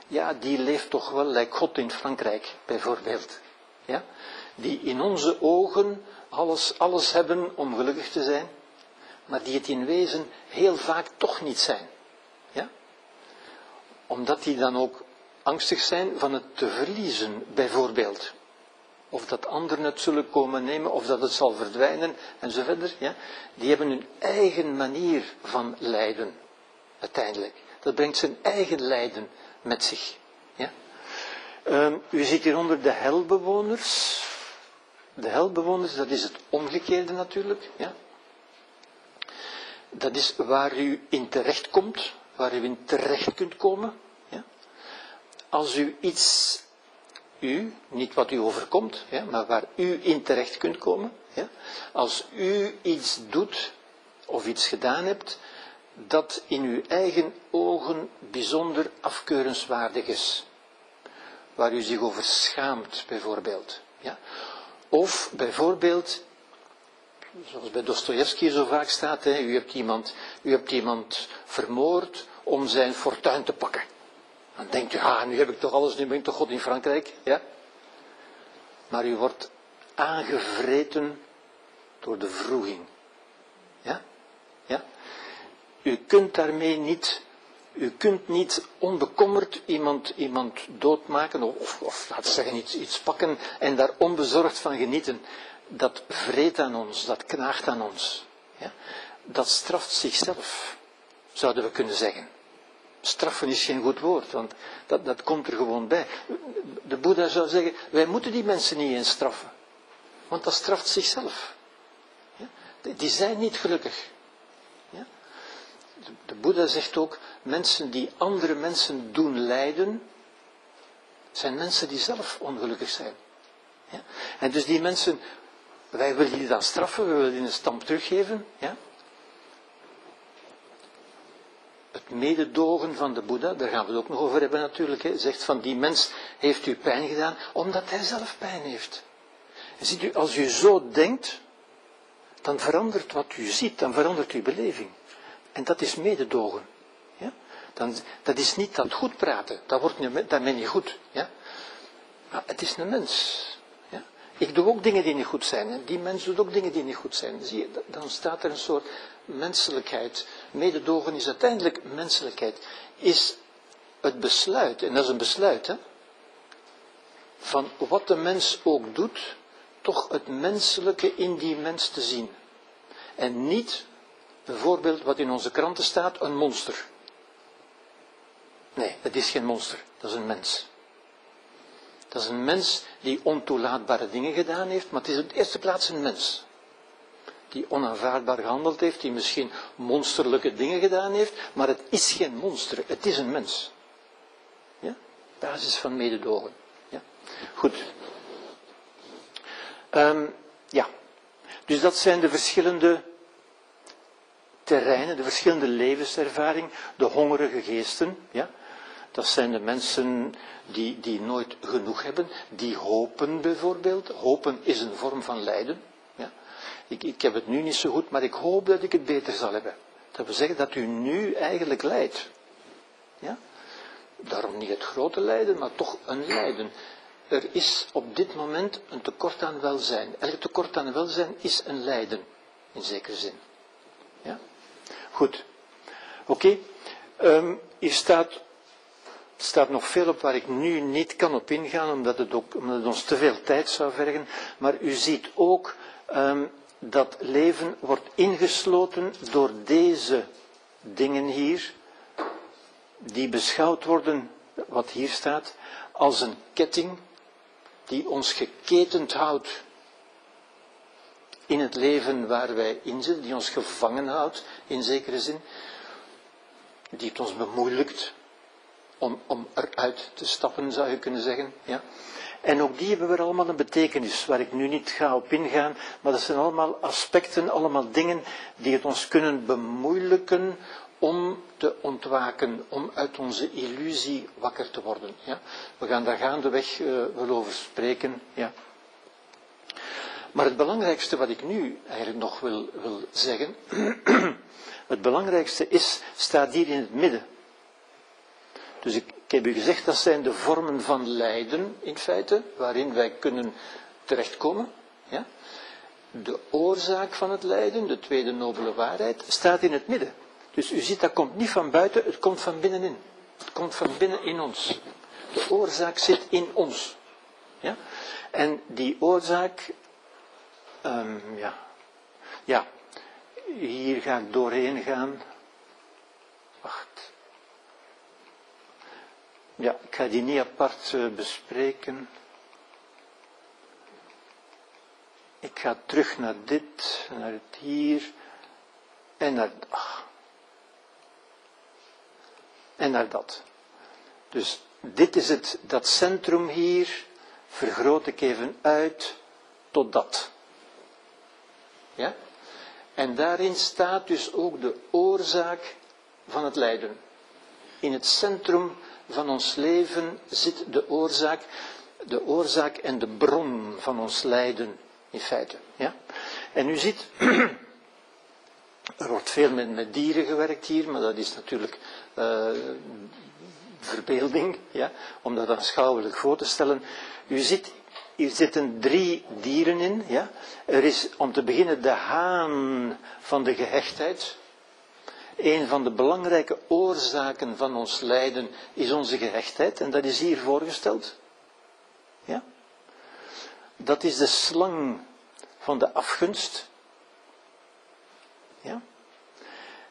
ja, die leeft toch wel lijkt God in Frankrijk, bijvoorbeeld. Ja? Die in onze ogen alles, alles hebben om gelukkig te zijn, maar die het in wezen heel vaak toch niet zijn. Ja? Omdat die dan ook angstig zijn van het te verliezen, bijvoorbeeld. Of dat anderen het zullen komen nemen, of dat het zal verdwijnen, en zo verder. Ja? Die hebben hun eigen manier van lijden, uiteindelijk. Dat brengt zijn eigen lijden met zich. Ja? Um, u ziet hieronder de helbewoners. De helbewoners, dat is het omgekeerde natuurlijk. Ja? Dat is waar u in terecht komt, waar u in terecht kunt komen. Ja? Als u iets, u, niet wat u overkomt, ja, maar waar u in terecht kunt komen. Ja? Als u iets doet of iets gedaan hebt, dat in uw eigen ogen bijzonder afkeurenswaardig is. Waar u zich over schaamt, bijvoorbeeld. Ja? Of bijvoorbeeld, zoals bij Dostoevsky zo vaak staat, hè, u, hebt iemand, u hebt iemand vermoord om zijn fortuin te pakken. Dan denkt u, ah, nu heb ik toch alles, nu ben ik toch God in Frankrijk. Ja? Maar u wordt aangevreten door de vroeging. Ja? Ja? U kunt daarmee niet, u kunt niet onbekommerd iemand, iemand doodmaken of, of laten we zeggen iets, iets pakken en daar onbezorgd van genieten. Dat vreet aan ons, dat knaagt aan ons. Ja? Dat straft zichzelf, zouden we kunnen zeggen. Straffen is geen goed woord, want dat, dat komt er gewoon bij. De Boeddha zou zeggen, wij moeten die mensen niet eens straffen. Want dat straft zichzelf. Ja? Die zijn niet gelukkig de Boeddha zegt ook, mensen die andere mensen doen lijden, zijn mensen die zelf ongelukkig zijn. Ja? En dus die mensen, wij willen die dan straffen, we willen die een stamp teruggeven. Ja? Het mededogen van de Boeddha, daar gaan we het ook nog over hebben natuurlijk, hè, zegt van die mens heeft u pijn gedaan, omdat hij zelf pijn heeft. En ziet u, als u zo denkt, dan verandert wat u ziet, dan verandert uw beleving. En dat is mededogen. Ja? Dan, dat is niet dat goed praten, dat wordt daarmee niet goed. Ja? Maar het is een mens. Ik doe ook dingen die niet goed zijn. En die mens doet ook dingen die niet goed zijn. Zie je, dan staat er een soort menselijkheid. Mededogen is uiteindelijk menselijkheid. Is het besluit, en dat is een besluit, hè, van wat de mens ook doet, toch het menselijke in die mens te zien. En niet bijvoorbeeld wat in onze kranten staat, een monster. Nee, het is geen monster, dat is een mens. Dat is een mens die ontoelaatbare dingen gedaan heeft, maar het is op de eerste plaats een mens. Die onaanvaardbaar gehandeld heeft, die misschien monsterlijke dingen gedaan heeft, maar het is geen monster, het is een mens. Ja? Basis van mededogen. Ja? Goed. Um, ja. Dus dat zijn de verschillende terreinen, de verschillende levenservaring, de hongerige geesten, ja, dat zijn de mensen die, die nooit genoeg hebben, die hopen bijvoorbeeld. Hopen is een vorm van lijden. Ja. Ik, ik heb het nu niet zo goed, maar ik hoop dat ik het beter zal hebben. Dat wil zeggen dat u nu eigenlijk lijdt. Ja? Daarom niet het grote lijden, maar toch een lijden. Er is op dit moment een tekort aan welzijn. Elk tekort aan welzijn is een lijden, in zekere zin. Ja? Goed. Oké. Okay. Hier staat, staat nog veel op waar ik nu niet kan op ingaan, omdat het, ons te veel tijd zou vergen. Maar u ziet ook um, dat leven wordt ingesloten door deze dingen hier, die beschouwd worden, wat hier staat, als een ketting die ons geketend houdt in het leven waar wij in zitten, die ons gevangen houdt, in zekere zin, die het ons bemoeilijkt om, om eruit te stappen, zou je kunnen zeggen. Ja? En ook die hebben weer allemaal een betekenis, waar ik nu niet ga op ingaan, maar dat zijn allemaal aspecten, allemaal dingen die het ons kunnen bemoeilijken om te ontwaken, om uit onze illusie wakker te worden. Ja? We gaan daar gaandeweg uh, wel over spreken. Ja? Maar het belangrijkste wat ik nu eigenlijk nog wil, wil zeggen, het belangrijkste is, staat hier in het midden. Dus ik, heb u gezegd, dat zijn de vormen van lijden in feite, waarin wij kunnen terechtkomen. Ja? De oorzaak van het lijden, de tweede nobele waarheid, staat in het midden. Dus u ziet, dat komt niet van buiten, het komt van binnenin. Het komt van binnen in ons. De oorzaak zit in ons. Ja? En die oorzaak, um, ja, ja, hier ga ik doorheen gaan. Wacht. Ja, ik ga die niet apart uh, bespreken. Ik ga terug naar dit, naar het hier en naar. En naar dat. Dus dit is het, dat centrum hier, vergroot ik even uit tot dat. Ja? En daarin staat dus ook de oorzaak van het lijden. In het centrum van ons leven zit de oorzaak, de oorzaak en de bron van ons lijden, in feite. Ja? En u ziet, er wordt veel met, dieren gewerkt hier, maar dat is natuurlijk uh, verbeelding, ja, om dat aanschouwelijk voor te stellen. U ziet, hier zitten drie dieren in. Ja. Er is om te beginnen de haan van de gehechtheid. Een van de belangrijke oorzaken van ons lijden is onze gehechtheid, en dat is hier voorgesteld. Ja. Dat is de slang van de afgunst. Ja.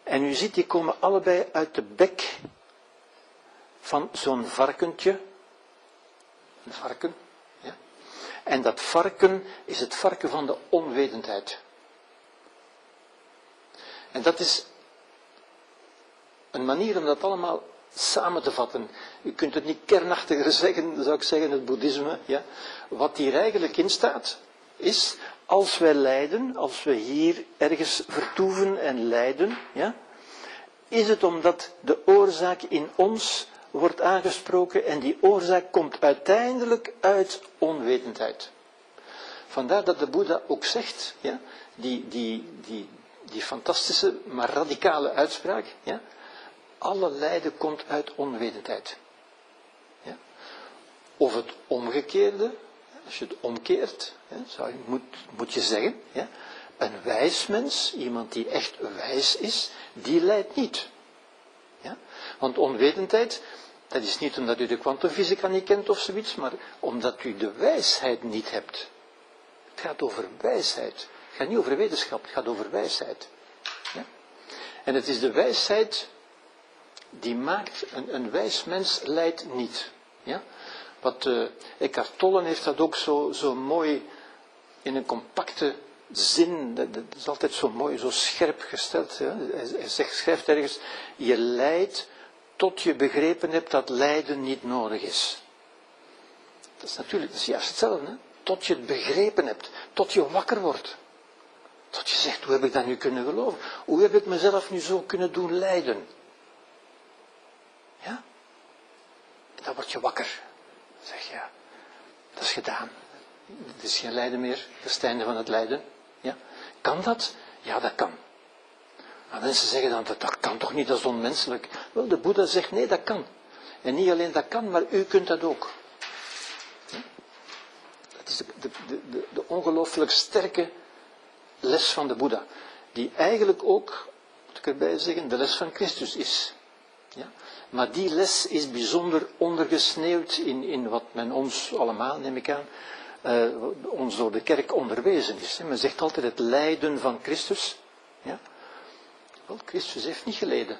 En u ziet, die komen allebei uit de bek van zo'n varkentje. Een varken. Ja. En dat varken is het varken van de onwetendheid. En dat is een manier om dat allemaal samen te vatten. U kunt het niet kernachtiger zeggen, zou ik zeggen, het boeddhisme. Ja. Wat hier eigenlijk in staat, is als wij lijden, als we hier ergens vertoeven en lijden, ja, is het omdat de oorzaak in ons wordt aangesproken en die oorzaak komt uiteindelijk uit onwetendheid. Vandaar dat de Boeddha ook zegt, ja, die, die, die, die fantastische, maar radicale uitspraak, ja, alle lijden komt uit onwetendheid. Ja. Of het omgekeerde, als je het omkeert, zou je, moet, moet je zeggen, ja, een wijs mens, iemand die echt wijs is, die lijdt niet. Ja? Want onwetendheid, dat is niet omdat u de kwantumfysica niet kent of zoiets, maar omdat u de wijsheid niet hebt. Het gaat over wijsheid. Het gaat niet over wetenschap, het gaat over wijsheid. Ja? En het is de wijsheid die maakt, een, een wijs mens lijdt niet. Ja? Wat uh, Eckhart Tolle heeft dat ook zo, zo mooi in een compacte zin, dat, is altijd zo mooi, zo scherp gesteld. Hij, hij zegt, schrijft ergens, je lijdt tot je begrepen hebt dat lijden niet nodig is. Dat is natuurlijk, dat is juist hetzelfde. Hè? Tot je het begrepen hebt, tot je wakker wordt. Tot je zegt, hoe heb ik dat nu kunnen geloven? Hoe heb ik mezelf nu zo kunnen doen lijden? Ja? Dan word je wakker. zeg je, ja, dat is gedaan. Het is geen lijden meer, dat is het einde van het lijden. Ja? Kan dat? Ja, dat kan. Maar mensen zeggen dan, dat, dat kan toch niet, dat is onmenselijk. Wel, de Boeddha zegt, nee, dat kan. En niet alleen dat kan, maar u kunt dat ook. Dat is de, de, de, de ongelooflijk sterke les van de Boeddha. Die eigenlijk ook, moet ik erbij zeggen, de les van Christus is. Ja? Maar die les is bijzonder ondergesneeuwd in, in wat men ons allemaal, neem ik aan, uh, ons door de kerk onderwezen is. Men zegt altijd het lijden van Christus. Ja? Wel, Christus heeft niet geleden.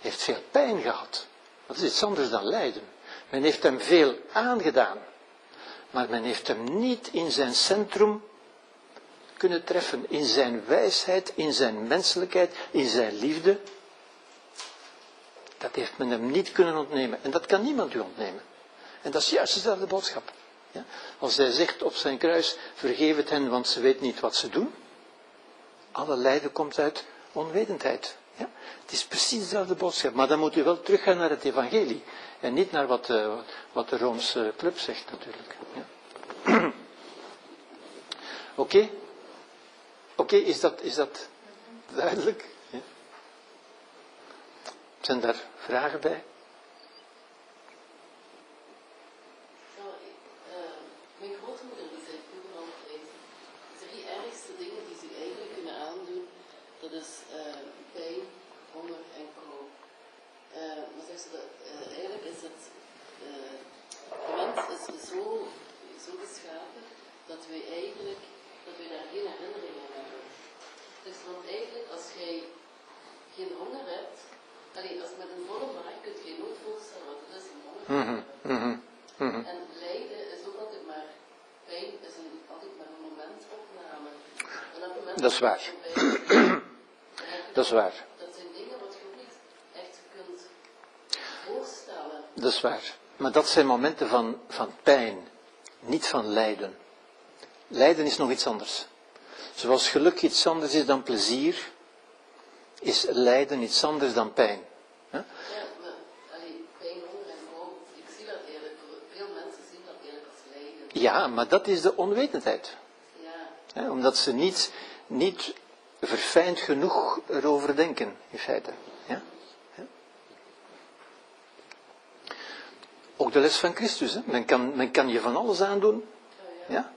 Hij heeft veel pijn gehad. Dat is iets anders dan lijden. Men heeft hem veel aangedaan. Maar men heeft hem niet in zijn centrum kunnen treffen. In zijn wijsheid, in zijn menselijkheid, in zijn liefde. Dat heeft men hem niet kunnen ontnemen. En dat kan niemand u ontnemen. En dat is juist dezelfde boodschap. Ja? Als hij zegt op zijn kruis, vergeef het hen, want ze weten niet wat ze doen. Alle lijden komt uit onwetendheid. Ja? Het is precies dezelfde boodschap, maar dan moet u wel teruggaan naar het evangelie. En niet naar wat, uh, wat de Roomse club zegt natuurlijk. Ja. Oké? Oké, is, dat, is dat duidelijk? Zijn daar vragen bij? Mijn grootmoeder die zei vroeger altijd, drie ergste dingen die ze eigenlijk kunnen aandoen, dat is uh, pijn, honger en kou. Ze dat, eigenlijk is het, de mens is zo, zo geschapen dat wij eigenlijk, dat wij daar geen herinnering aan hebben. Dus want eigenlijk als jij geen honger hebt, alleen als met een volle maag kun je nooit voorstellen wat het is om honger. Mm -hmm. Mm -hmm. En lijden is ook altijd maar, pijn is een, altijd maar een momentopname. En het moment Dat is waar. Dat is waar. Dat zijn dingen wat je ook niet echt kunt voorstellen. Dat is waar. Maar dat zijn momenten van, van pijn, niet van lijden. Lijden is nog iets anders. Zoals geluk iets anders is dan plezier, is lijden iets anders dan pijn. Hè? Ja, maar allee, pijn, en kou, ik zie dat eerlijk, veel mensen zien dat eerlijk als lijden. Ja, maar dat is de onwetendheid. Ja, Hè? Omdat ze niet, niet verfijnd genoeg erover denken, in feite. Ja? Ja. Ook de les van Christus. Hè? Men, kan, men kan je van alles aandoen. Ja?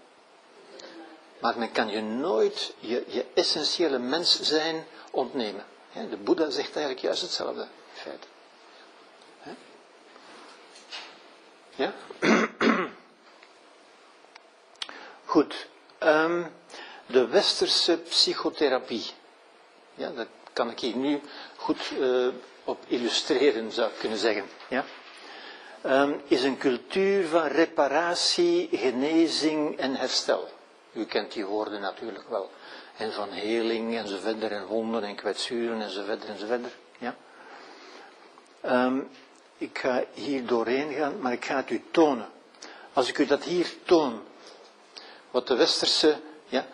Maar men kan je nooit je, je essentiële mens zijn ontnemen. De Boeddha zegt eigenlijk juist hetzelfde. Hè? Ja? Goed. ehm, de westerse psychotherapie. Ja, dat kan ik hier nu goed eh, op illustreren, zou ik kunnen zeggen. Ja? Ehm, is een cultuur van reparatie, genezing en herstel. U kent die woorden natuurlijk wel. En van heling en zo verder, en wonden en kwetsuren en zo verder en zo verder. Ja? Ehm, ik ga hier doorheen gaan, maar ik ga het u tonen. Als ik u dat hier toon, wat de westerse, ja,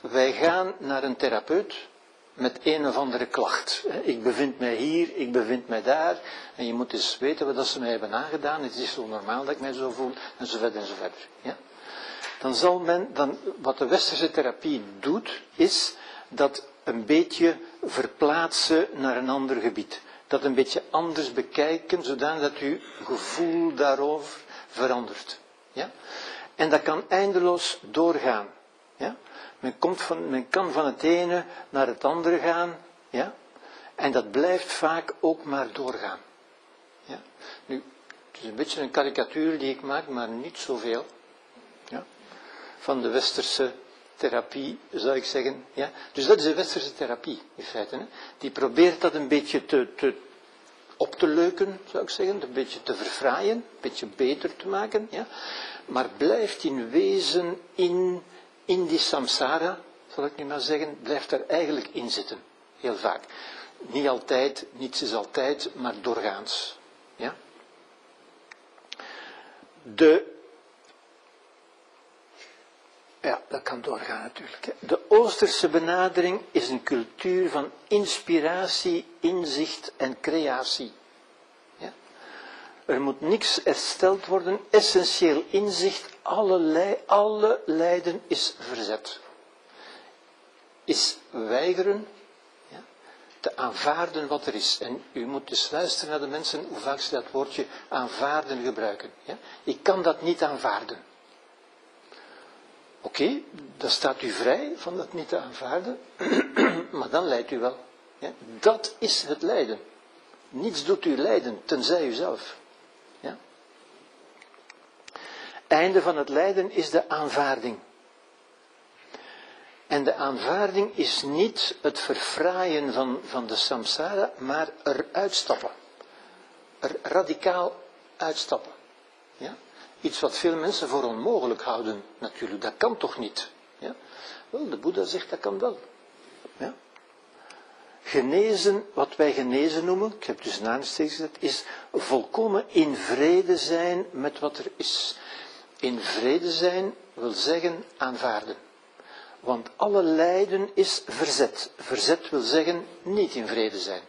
wij gaan naar een therapeut met een of andere klacht. Ik bevind mij hier, ik bevind mij daar, en je moet eens weten wat ze mij hebben aangedaan. Het is zo normaal dat ik mij zo voel, en zo verder en zo verder. Ja? Dan zal men, dan, wat de westerse therapie doet, is dat een beetje verplaatsen naar een ander gebied. Dat een beetje anders bekijken, zodanig dat uw gevoel daarover verandert. Ja? En dat kan eindeloos doorgaan. Ja? Men, komt van, men kan van het ene naar het andere gaan. Ja? En dat blijft vaak ook maar doorgaan. Ja? Nu, het is een beetje een karikatuur die ik maak, maar niet zoveel. Van de westerse therapie, zou ik zeggen. Ja? Dus dat is de westerse therapie, in feite. Hè? Die probeert dat een beetje te, te, op te leuken, zou ik zeggen. Een beetje te verfraaien, een beetje beter te maken. Ja? Maar blijft in wezen in, in die samsara, zal ik nu maar zeggen, blijft er eigenlijk in zitten. Heel vaak. Niet altijd, niets is altijd, maar doorgaans. Ja? De ja, dat kan doorgaan natuurlijk. De Oosterse benadering is een cultuur van inspiratie, inzicht en creatie. Ja? Er moet niks hersteld worden, essentieel inzicht, alle, alle lijden is verzet. Is weigeren ja, te aanvaarden wat er is. En u moet dus luisteren naar de mensen hoe vaak ze dat woordje aanvaarden gebruiken. Ja? Ik kan dat niet aanvaarden. Oké, dan staat u vrij van dat niet te aanvaarden, maar dan lijdt u wel. Ja? Dat is het lijden. Niets doet u lijden, tenzij uzelf. Ja? Einde van het lijden is de aanvaarding. En de aanvaarding is niet het verfraaien van, van de samsara, maar er uitstappen. Er radicaal uitstappen. Ja? Iets wat veel mensen voor onmogelijk houden, natuurlijk. Dat kan toch niet? Ja? Wel, de Boeddha zegt dat kan wel. Ja? Genezen, wat wij genezen noemen, ik heb dus een aanstekens gezet, is volkomen in vrede zijn met wat er is. In vrede zijn wil zeggen aanvaarden. Want alle lijden is verzet. Verzet wil zeggen niet in vrede zijn.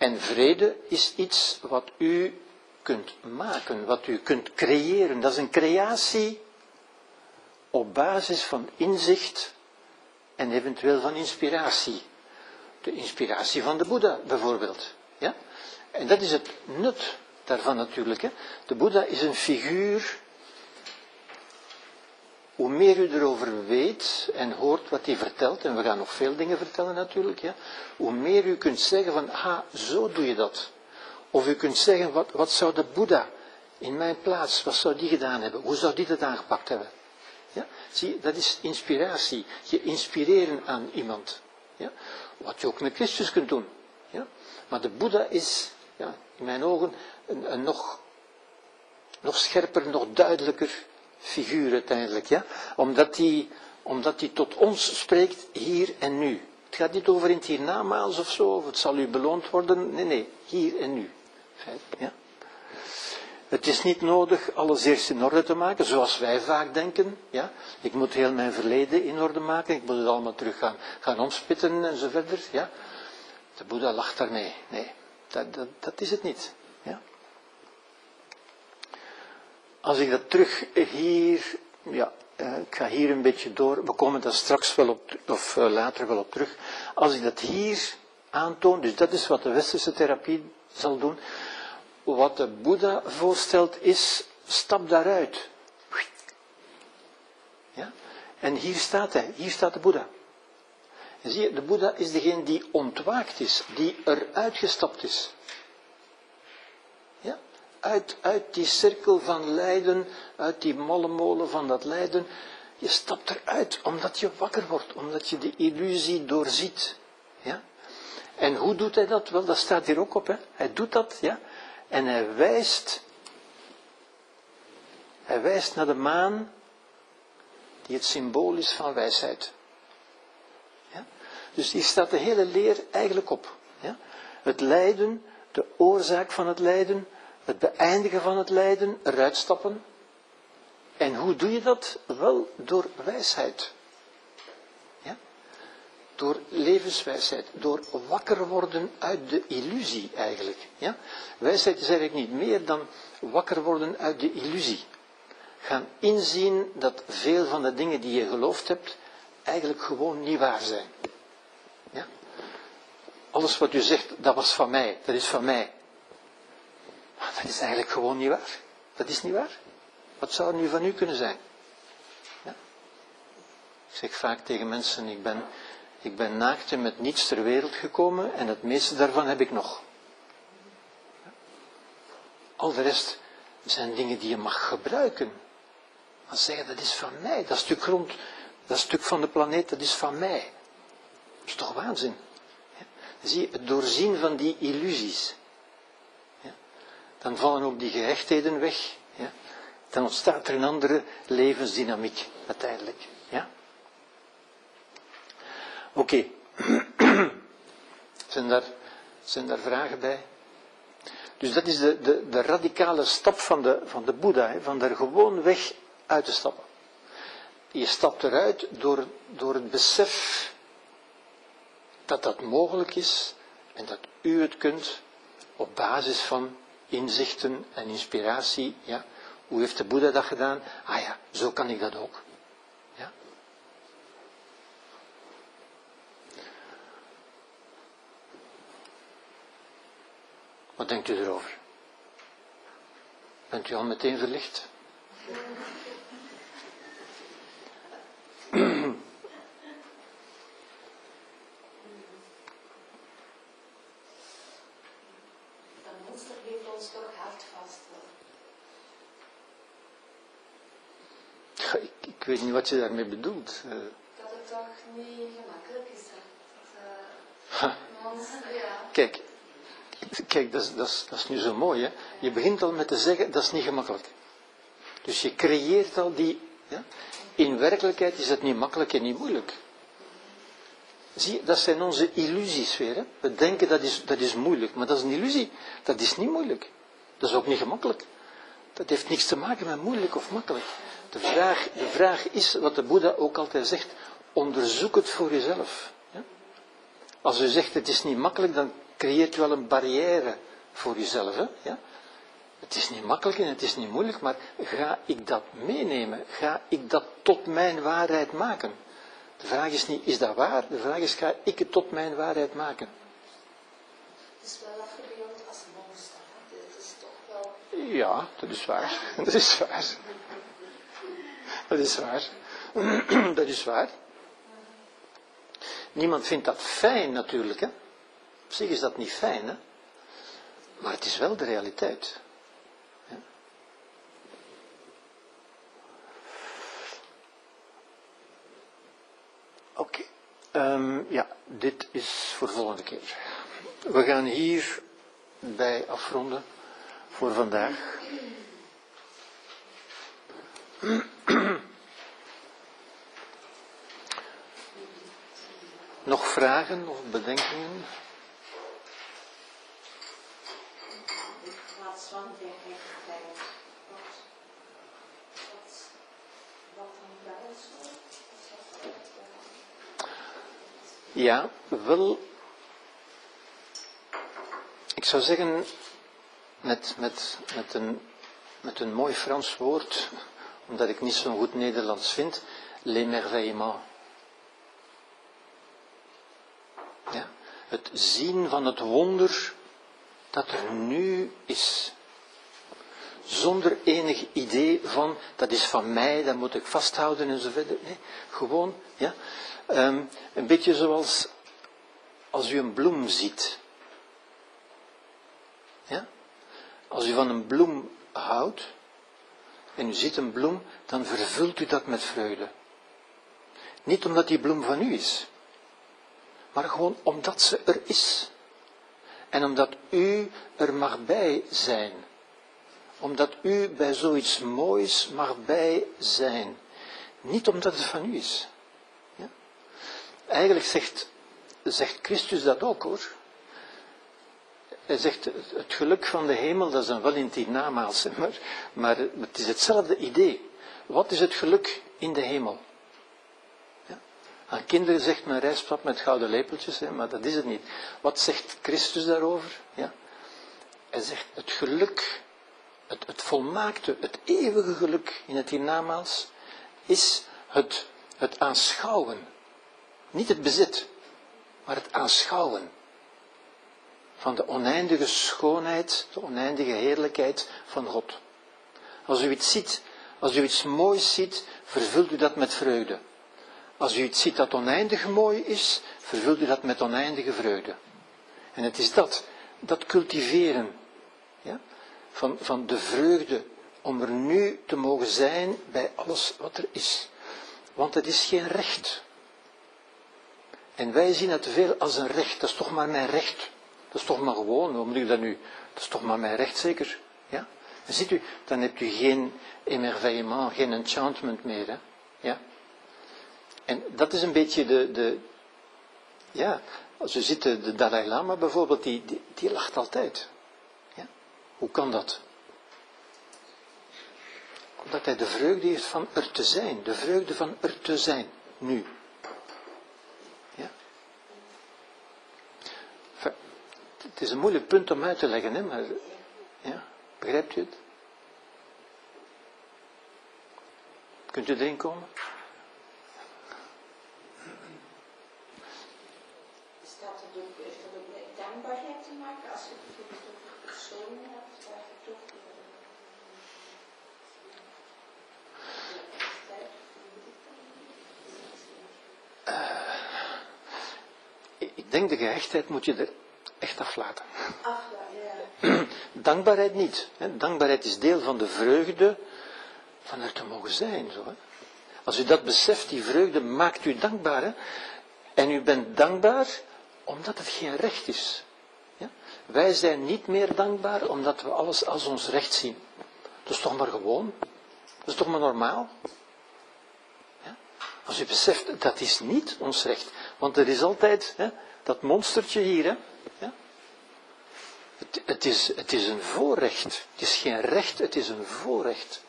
En vrede is iets wat u kunt maken, wat u kunt creëren. Dat is een creatie op basis van inzicht en eventueel van inspiratie. De inspiratie van de Boeddha bijvoorbeeld. Ja? En dat is het nut daarvan natuurlijk. Hè. De Boeddha is een figuur. Hoe meer u erover weet en hoort wat hij vertelt, en we gaan nog veel dingen vertellen natuurlijk, ja, hoe meer u kunt zeggen van, ah, zo doe je dat. Of u kunt zeggen, wat, wat zou de Boeddha in mijn plaats, wat zou die gedaan hebben? Hoe zou die dat aangepakt hebben? Ja? Zie, dat is inspiratie. Je inspireren aan iemand. Ja? Wat je ook met Christus kunt doen. Ja? Maar de Boeddha is, ja, in mijn ogen, een, een nog, nog scherper, nog duidelijker figuur uiteindelijk. Ja? Omdat hij omdat die tot ons spreekt hier en nu. Het gaat niet over in het hiernamaals of zo, of het zal u beloond worden. Nee, nee, hier en nu. Ja? Het is niet nodig alles eerst in orde te maken, zoals wij vaak denken. Ja? Ik moet heel mijn verleden in orde maken, ik moet het allemaal terug gaan, gaan omspitten en zo verder. Ja? De Boeddha lacht daarmee. Nee, dat, dat is het niet. Ja? Als ik dat terug hier, ja, eh, ik ga hier een beetje door, we komen daar straks wel op, of eh, later wel op terug. Als ik dat hier aantoon, dus dat is wat de westerse therapie zal doen, wat de Boeddha voorstelt is, stap daaruit. Ja? En hier staat hij, hier staat de Boeddha. En zie je, de Boeddha is degene die ontwaakt is, die eruit gestapt is. Uit, uit die cirkel van lijden, uit die molen van dat lijden. Je stapt eruit, omdat je wakker wordt, omdat je de illusie doorziet. Ja? En hoe doet hij dat? Wel, dat staat hier ook op. Hè? Hij doet dat, ja. En hij wijst, hij wijst naar de maan, die het symbool is van wijsheid. Ja? Dus hier staat de hele leer eigenlijk op. Ja? Het lijden, de oorzaak van het lijden, het beëindigen van het lijden, eruit stappen. En hoe doe je dat? Wel door wijsheid door levenswijsheid, door wakker worden uit de illusie eigenlijk. Ja? Wijsheid is eigenlijk niet meer dan wakker worden uit de illusie. Gaan inzien dat veel van de dingen die je geloofd hebt eigenlijk gewoon niet waar zijn. Ja? Alles wat u zegt, dat was van mij, dat is van mij. Maar dat is eigenlijk gewoon niet waar. Dat is niet waar. Wat zou er nu van u kunnen zijn? Ja? Ik zeg vaak tegen mensen, ik ben ik ben naakt en met niets ter wereld gekomen en het meeste daarvan heb ik nog. Al de rest zijn dingen die je mag gebruiken. Maar zeggen, dat is van mij, dat stuk grond, dat stuk van de planeet, dat is van mij. Dat is toch waanzin? Zie je, het doorzien van die illusies. Dan vallen ook die gehechtheden weg. Ja? Dan ontstaat er een andere levensdynamiek uiteindelijk. Ja? Oké. zijn, daar, zijn daar vragen bij? Dus dat is de, de, de radicale stap van de, van de Boeddha, hè, van er gewoon weg uit te stappen. Je stapt eruit door, door het besef dat dat mogelijk is en dat u het kunt op basis van inzichten en inspiratie. Ja. Hoe heeft de Boeddha dat gedaan? Ah ja, zo kan ik dat ook. Wat denkt u erover? Bent u al meteen verlicht? Dat monster heeft ons toch hard vast. Wat je daarmee bedoelt. Uh, dat het toch niet gemakkelijk is. Hè? Dat, uh, monster, ja. Kijk, Kijk, dat is, dat, is, dat is nu zo mooi. Hè? Je begint al met te zeggen, dat is niet gemakkelijk. Dus je creëert al die... Ja? In werkelijkheid is het niet makkelijk en niet moeilijk. Zie, dat zijn onze illusies weer. Hè? We denken dat is, dat is moeilijk, maar dat is een illusie. Dat is niet moeilijk. Dat is ook niet gemakkelijk. Dat heeft niks te maken met moeilijk of makkelijk. De vraag, de vraag is, wat de Boeddha ook altijd zegt, onderzoek het voor jezelf. Ja? Als u zegt het is niet makkelijk, dan creëert u al een barrière voor jezelf. Hè? Ja? Het is niet makkelijk en het is niet moeilijk, maar ga ik dat meenemen? Ga ik dat tot mijn waarheid maken? De vraag is niet, is dat waar? De vraag is, ga ik het tot mijn waarheid maken? Het is wel afgebeeld als monster. hè. Het is toch wel... Ja, dat is waar. Dat is waar. Dat is waar. Dat is waar. Niemand vindt dat fijn natuurlijk, hè. Op zich is dat niet fijn, hè. Maar het is wel de realiteit. Oké. Ehm, ja, dit is voor de volgende keer. We gaan hier bij afronden voor vandaag. Nog vragen of bedenkingen? Ja, wel. Ik zou zeggen, met, met, met, een, met een mooi Frans woord, omdat ik niet zo'n goed Nederlands vind, l'émerveillement. Ja, het zien van het wonder dat er nu is. Zonder enig idee van, dat is van mij, dat moet ik vasthouden en zo verder. Nee, gewoon, ja. Ehm, een beetje zoals als u een bloem ziet. Ja? Als u van een bloem houdt en u ziet een bloem, dan vervult u dat met vreugde. Niet omdat die bloem van u is, maar gewoon omdat ze er is. En omdat u er mag bij zijn. Omdat u bij zoiets moois mag bij zijn. Niet omdat het van u is. Ja? Eigenlijk zegt, zegt Christus dat ook hoor. Hij zegt, het geluk van de hemel, dat is dan wel in het namaals, maar, maar het is hetzelfde idee. Wat is het geluk in de hemel? Ja. Aan kinderen zegt men rijstpap met gouden lepeltjes, hè, maar dat is het niet. Wat zegt Christus daarover? Ja. Hij zegt, het geluk, het, het volmaakte, het eeuwige geluk in het hiernamaals, is het, het aanschouwen. Niet het bezit, maar het aanschouwen van de oneindige schoonheid, de oneindige heerlijkheid van God. Als u iets ziet, als u iets moois ziet, vervult u dat met vreugde. Als u iets ziet dat oneindig mooi is, vervult u dat met oneindige vreugde. En het is dat, dat cultiveren ja, van, van de vreugde om er nu te mogen zijn bij alles wat er is. Want het is geen recht. En wij zien het veel als een recht, dat is toch maar mijn recht. Dat is toch maar gewoon, hoe moet ik dat nu? Dat is toch maar mijn recht zeker? Ja? Ziet u, dan hebt u geen émerveillement, geen enchantment meer. Hè? Ja? En dat is een beetje de, de ja, als u ziet, de, Dalai Lama bijvoorbeeld, die, die, die lacht altijd. Ja? Hoe kan dat? Omdat hij de vreugde heeft van er te zijn, de vreugde van er te zijn, nu. Ja? Enfin, het is een moeilijk punt om uit te leggen, hè, maar ja, begrijpt u het? Kunt u erin komen? Is dat het ook, heeft dat ook met dankbaarheid te maken? Als je bijvoorbeeld over persoon hebt, waar je toch? Ik- Ik denk de gehechtheid moet je er aflaten. Dankbaarheid niet. Hè. Dankbaarheid is deel van de vreugde van er te mogen zijn. Zo, hè. Als u dat beseft, die vreugde maakt u dankbaar. En u bent dankbaar omdat het geen recht is. Ja? Wij zijn niet meer dankbaar omdat we alles als ons recht zien. Dat is toch maar gewoon. Dat is toch maar normaal. Ja? Als u beseft, dat is niet ons recht. Want er is altijd hè, dat monstertje hier. Hè? Ja? Het, is, het is een voorrecht. Het is geen recht, het is een voorrecht.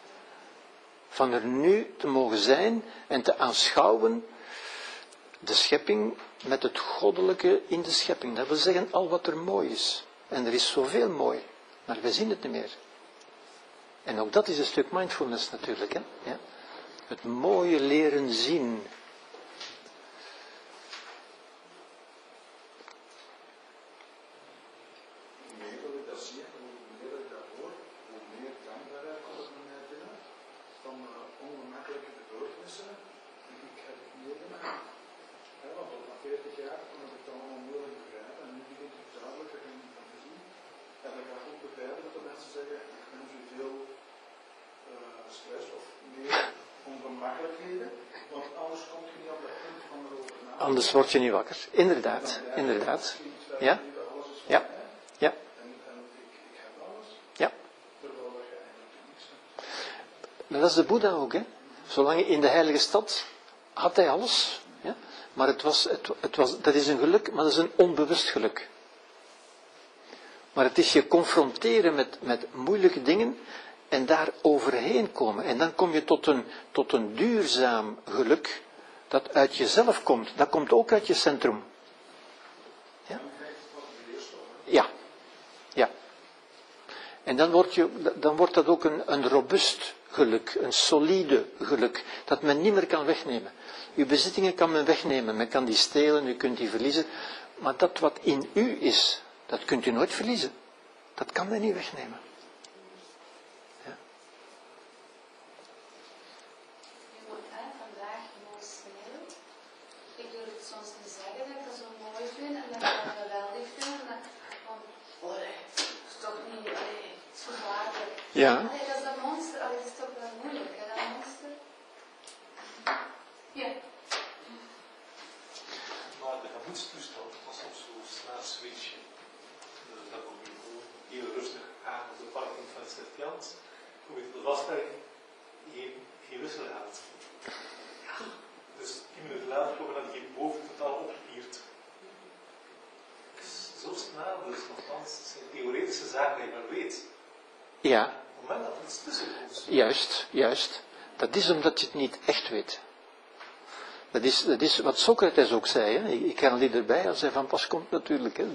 Van er nu te mogen zijn en te aanschouwen de schepping met het goddelijke in de schepping. Dat wil zeggen al wat er mooi is. En er is zoveel mooi, maar we zien het niet meer. En ook dat is een stuk mindfulness natuurlijk. Hè? Ja? Het mooie leren zien. Hoe meer dat ik dat zie en hoe meer dat ik dat hoor, hoe meer dankbaarheid komt er bij mij binnen van uh, ongemakkelijke gebeurtenissen die ik heb meegemaakt. Ja, want op na 40 jaar kon ik het allemaal moeilijk begrijpen en nu begin ik het duidelijker en te zien. En ik kan goed begrijpen dat de mensen zeggen, ik ben veel uh, stress of meer ongemakkelijkheden, want anders kom je niet op dat punt van erover na. Word je niet wakker. Inderdaad, inderdaad. Ja? Ja. Ja. Ja. dat is de Boeddha ook, hè. Zolang in de heilige stad had hij alles. Ja? Maar het was, het, het was, dat is een geluk, maar dat is een onbewust geluk. Maar het is je confronteren met, met moeilijke dingen en daar overheen komen. En dan kom je tot een, tot een duurzaam geluk dat uit jezelf komt. Dat komt ook uit je centrum. Ja? Ja. Ja. En dan, wordt je, dan wordt dat ook een, een robuust geluk, een solide geluk, dat men niet meer kan wegnemen. Uw bezittingen kan men wegnemen, men kan die stelen, u kunt die verliezen, maar dat wat in u is, dat kunt u nooit verliezen. Dat kan men niet wegnemen. Yeah. Niet echt weet. Dat is, dat is wat Socrates ook zei. Hè? Ik, haal die erbij als hij van pas komt natuurlijk. Hè?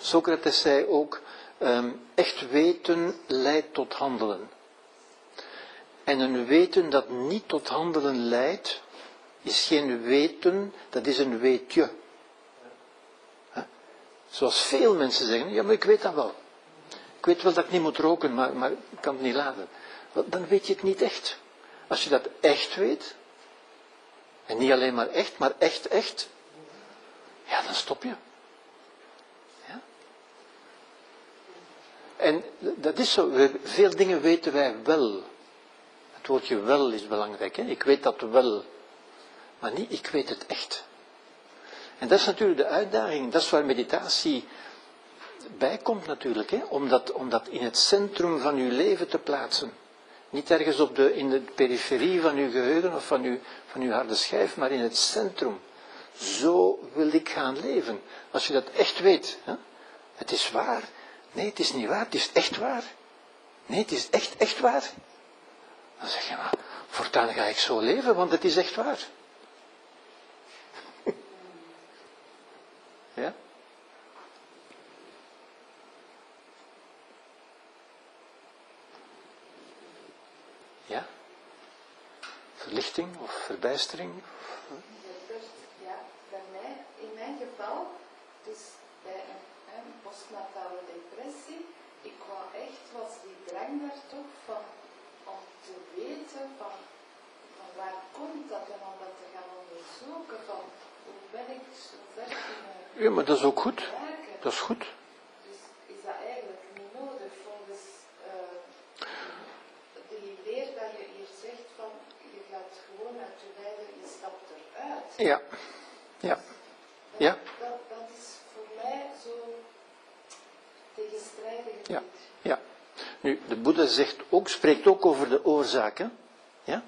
Socrates zei ook, ehm, echt weten leidt tot handelen. En een weten dat niet tot handelen leidt, is geen weten, dat is een weetje. Zoals veel mensen zeggen, ja maar ik weet dat wel. Ik weet wel dat ik niet moet roken, maar, maar ik kan het niet laten. Dan weet je het niet echt. Als je dat echt weet, en niet alleen maar echt, maar echt, echt, ja, dan stop je. Ja? En dat is zo, veel dingen weten wij wel. Het woordje wel is belangrijk, hè? ik weet dat wel. Maar niet, ik weet het echt. En dat is natuurlijk de uitdaging, dat is waar meditatie bij komt natuurlijk, hè? Om, dat, om dat in het centrum van uw leven te plaatsen. Niet ergens op de, in de periferie van uw geheugen of van uw, van uw harde schijf, maar in het centrum. Zo wil ik gaan leven. Als je dat echt weet. Hè? Het is waar. Nee, het is niet waar. Het is echt waar. Nee, het is echt, echt waar. Dan zeg je maar, voortaan ga ik zo leven, want het is echt waar. ja? Verlichting of verbijstering? Ja, bij mij, in mijn geval, dus bij een, een postnatale depressie, ik wou echt, was die drang daar toch van, om te weten van, van waar komt dat en om dat te gaan onderzoeken, van hoe ben ik zo ver Ja, maar dat is ook goed. Dat is goed. Dus is dat eigenlijk niet nodig volgens eh, die leer dat je hier zegt van je gaat gewoon uit je lijden, je stapt eruit. Ja. Ja. Dat, Ja. dat, dat is voor mij zo tegenstrijdig. Ja. Ja. Nu, de Boeddha zegt ook, spreekt ook over de oorzaken. Ja?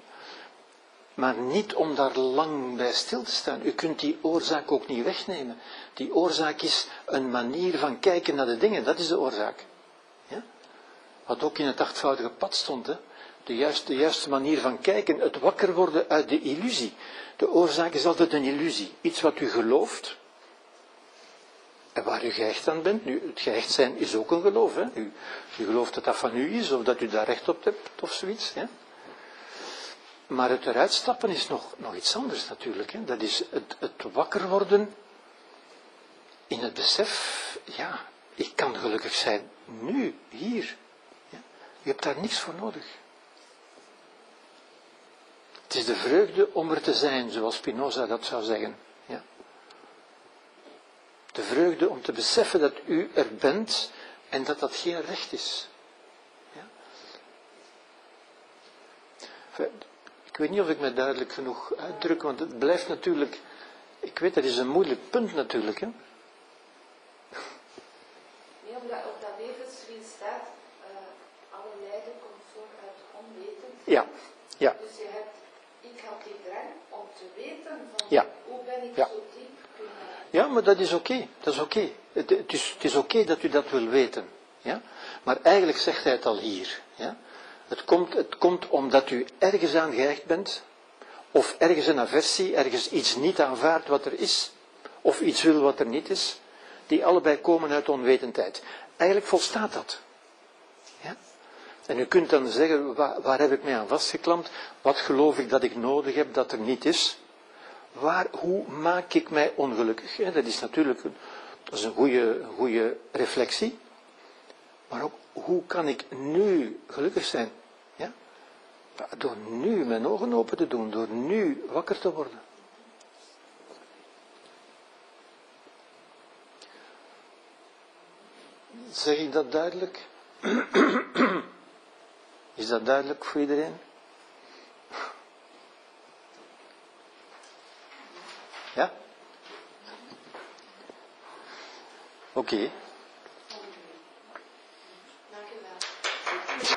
Maar niet om daar lang bij stil te staan. U kunt die oorzaak ook niet wegnemen. Die oorzaak is een manier van kijken naar de dingen. Dat is de oorzaak. Ja? Wat ook in het achtvoudige pad stond. Hè? De juiste, de juiste manier van kijken, het wakker worden uit de illusie. De oorzaak is altijd een illusie. Iets wat u gelooft, en waar u gehecht aan bent. Nu, het gehecht zijn is ook een geloof. Hè? U, u gelooft dat dat van u is, of dat u daar recht op hebt, of zoiets. Hè? Maar het eruit stappen is nog, nog iets anders natuurlijk. Hè? Dat is het, het wakker worden in het besef, ja, ik kan gelukkig zijn nu, hier. Ja? Je hebt daar niks voor nodig. Het is de vreugde om er te zijn, zoals Spinoza dat zou zeggen. Ja? De vreugde om te beseffen dat u er bent en dat dat geen recht is. Ja? Ik weet niet of ik me duidelijk genoeg uitdruk, want het blijft natuurlijk, ik weet dat is een moeilijk punt natuurlijk. Hè? Nee, omdat op dat levenswiel staat, uh, alle lijden komt voor uit onweten. Ja, ja. Dus je hebt, ik had die drang om te weten van Ja. hoe ben ik Ja. zo diep kunnen. Ja, maar dat is oké. Dat is oké. Het, het is, het is oké dat u dat wil weten. Ja? Maar eigenlijk zegt hij het al hier. Ja? Het, komt, het komt omdat u ergens aan gehecht bent, of ergens een aversie, ergens iets niet aanvaardt wat er is, of iets wil wat er niet is, die allebei komen uit onwetendheid. Eigenlijk volstaat dat. Ja? En u kunt dan zeggen, waar, waar heb ik mij aan vastgeklampt? Wat geloof ik dat ik nodig heb dat er niet is? Waar, hoe maak ik mij ongelukkig? Dat is natuurlijk een, dat is een goede, reflectie. Maar ook, hoe kan ik nu gelukkig zijn? Ja, Door nu mijn ogen open te doen, door nu wakker te worden. Zeg ik dat duidelijk? Is dat duidelijk voor iedereen? Ja? Oké.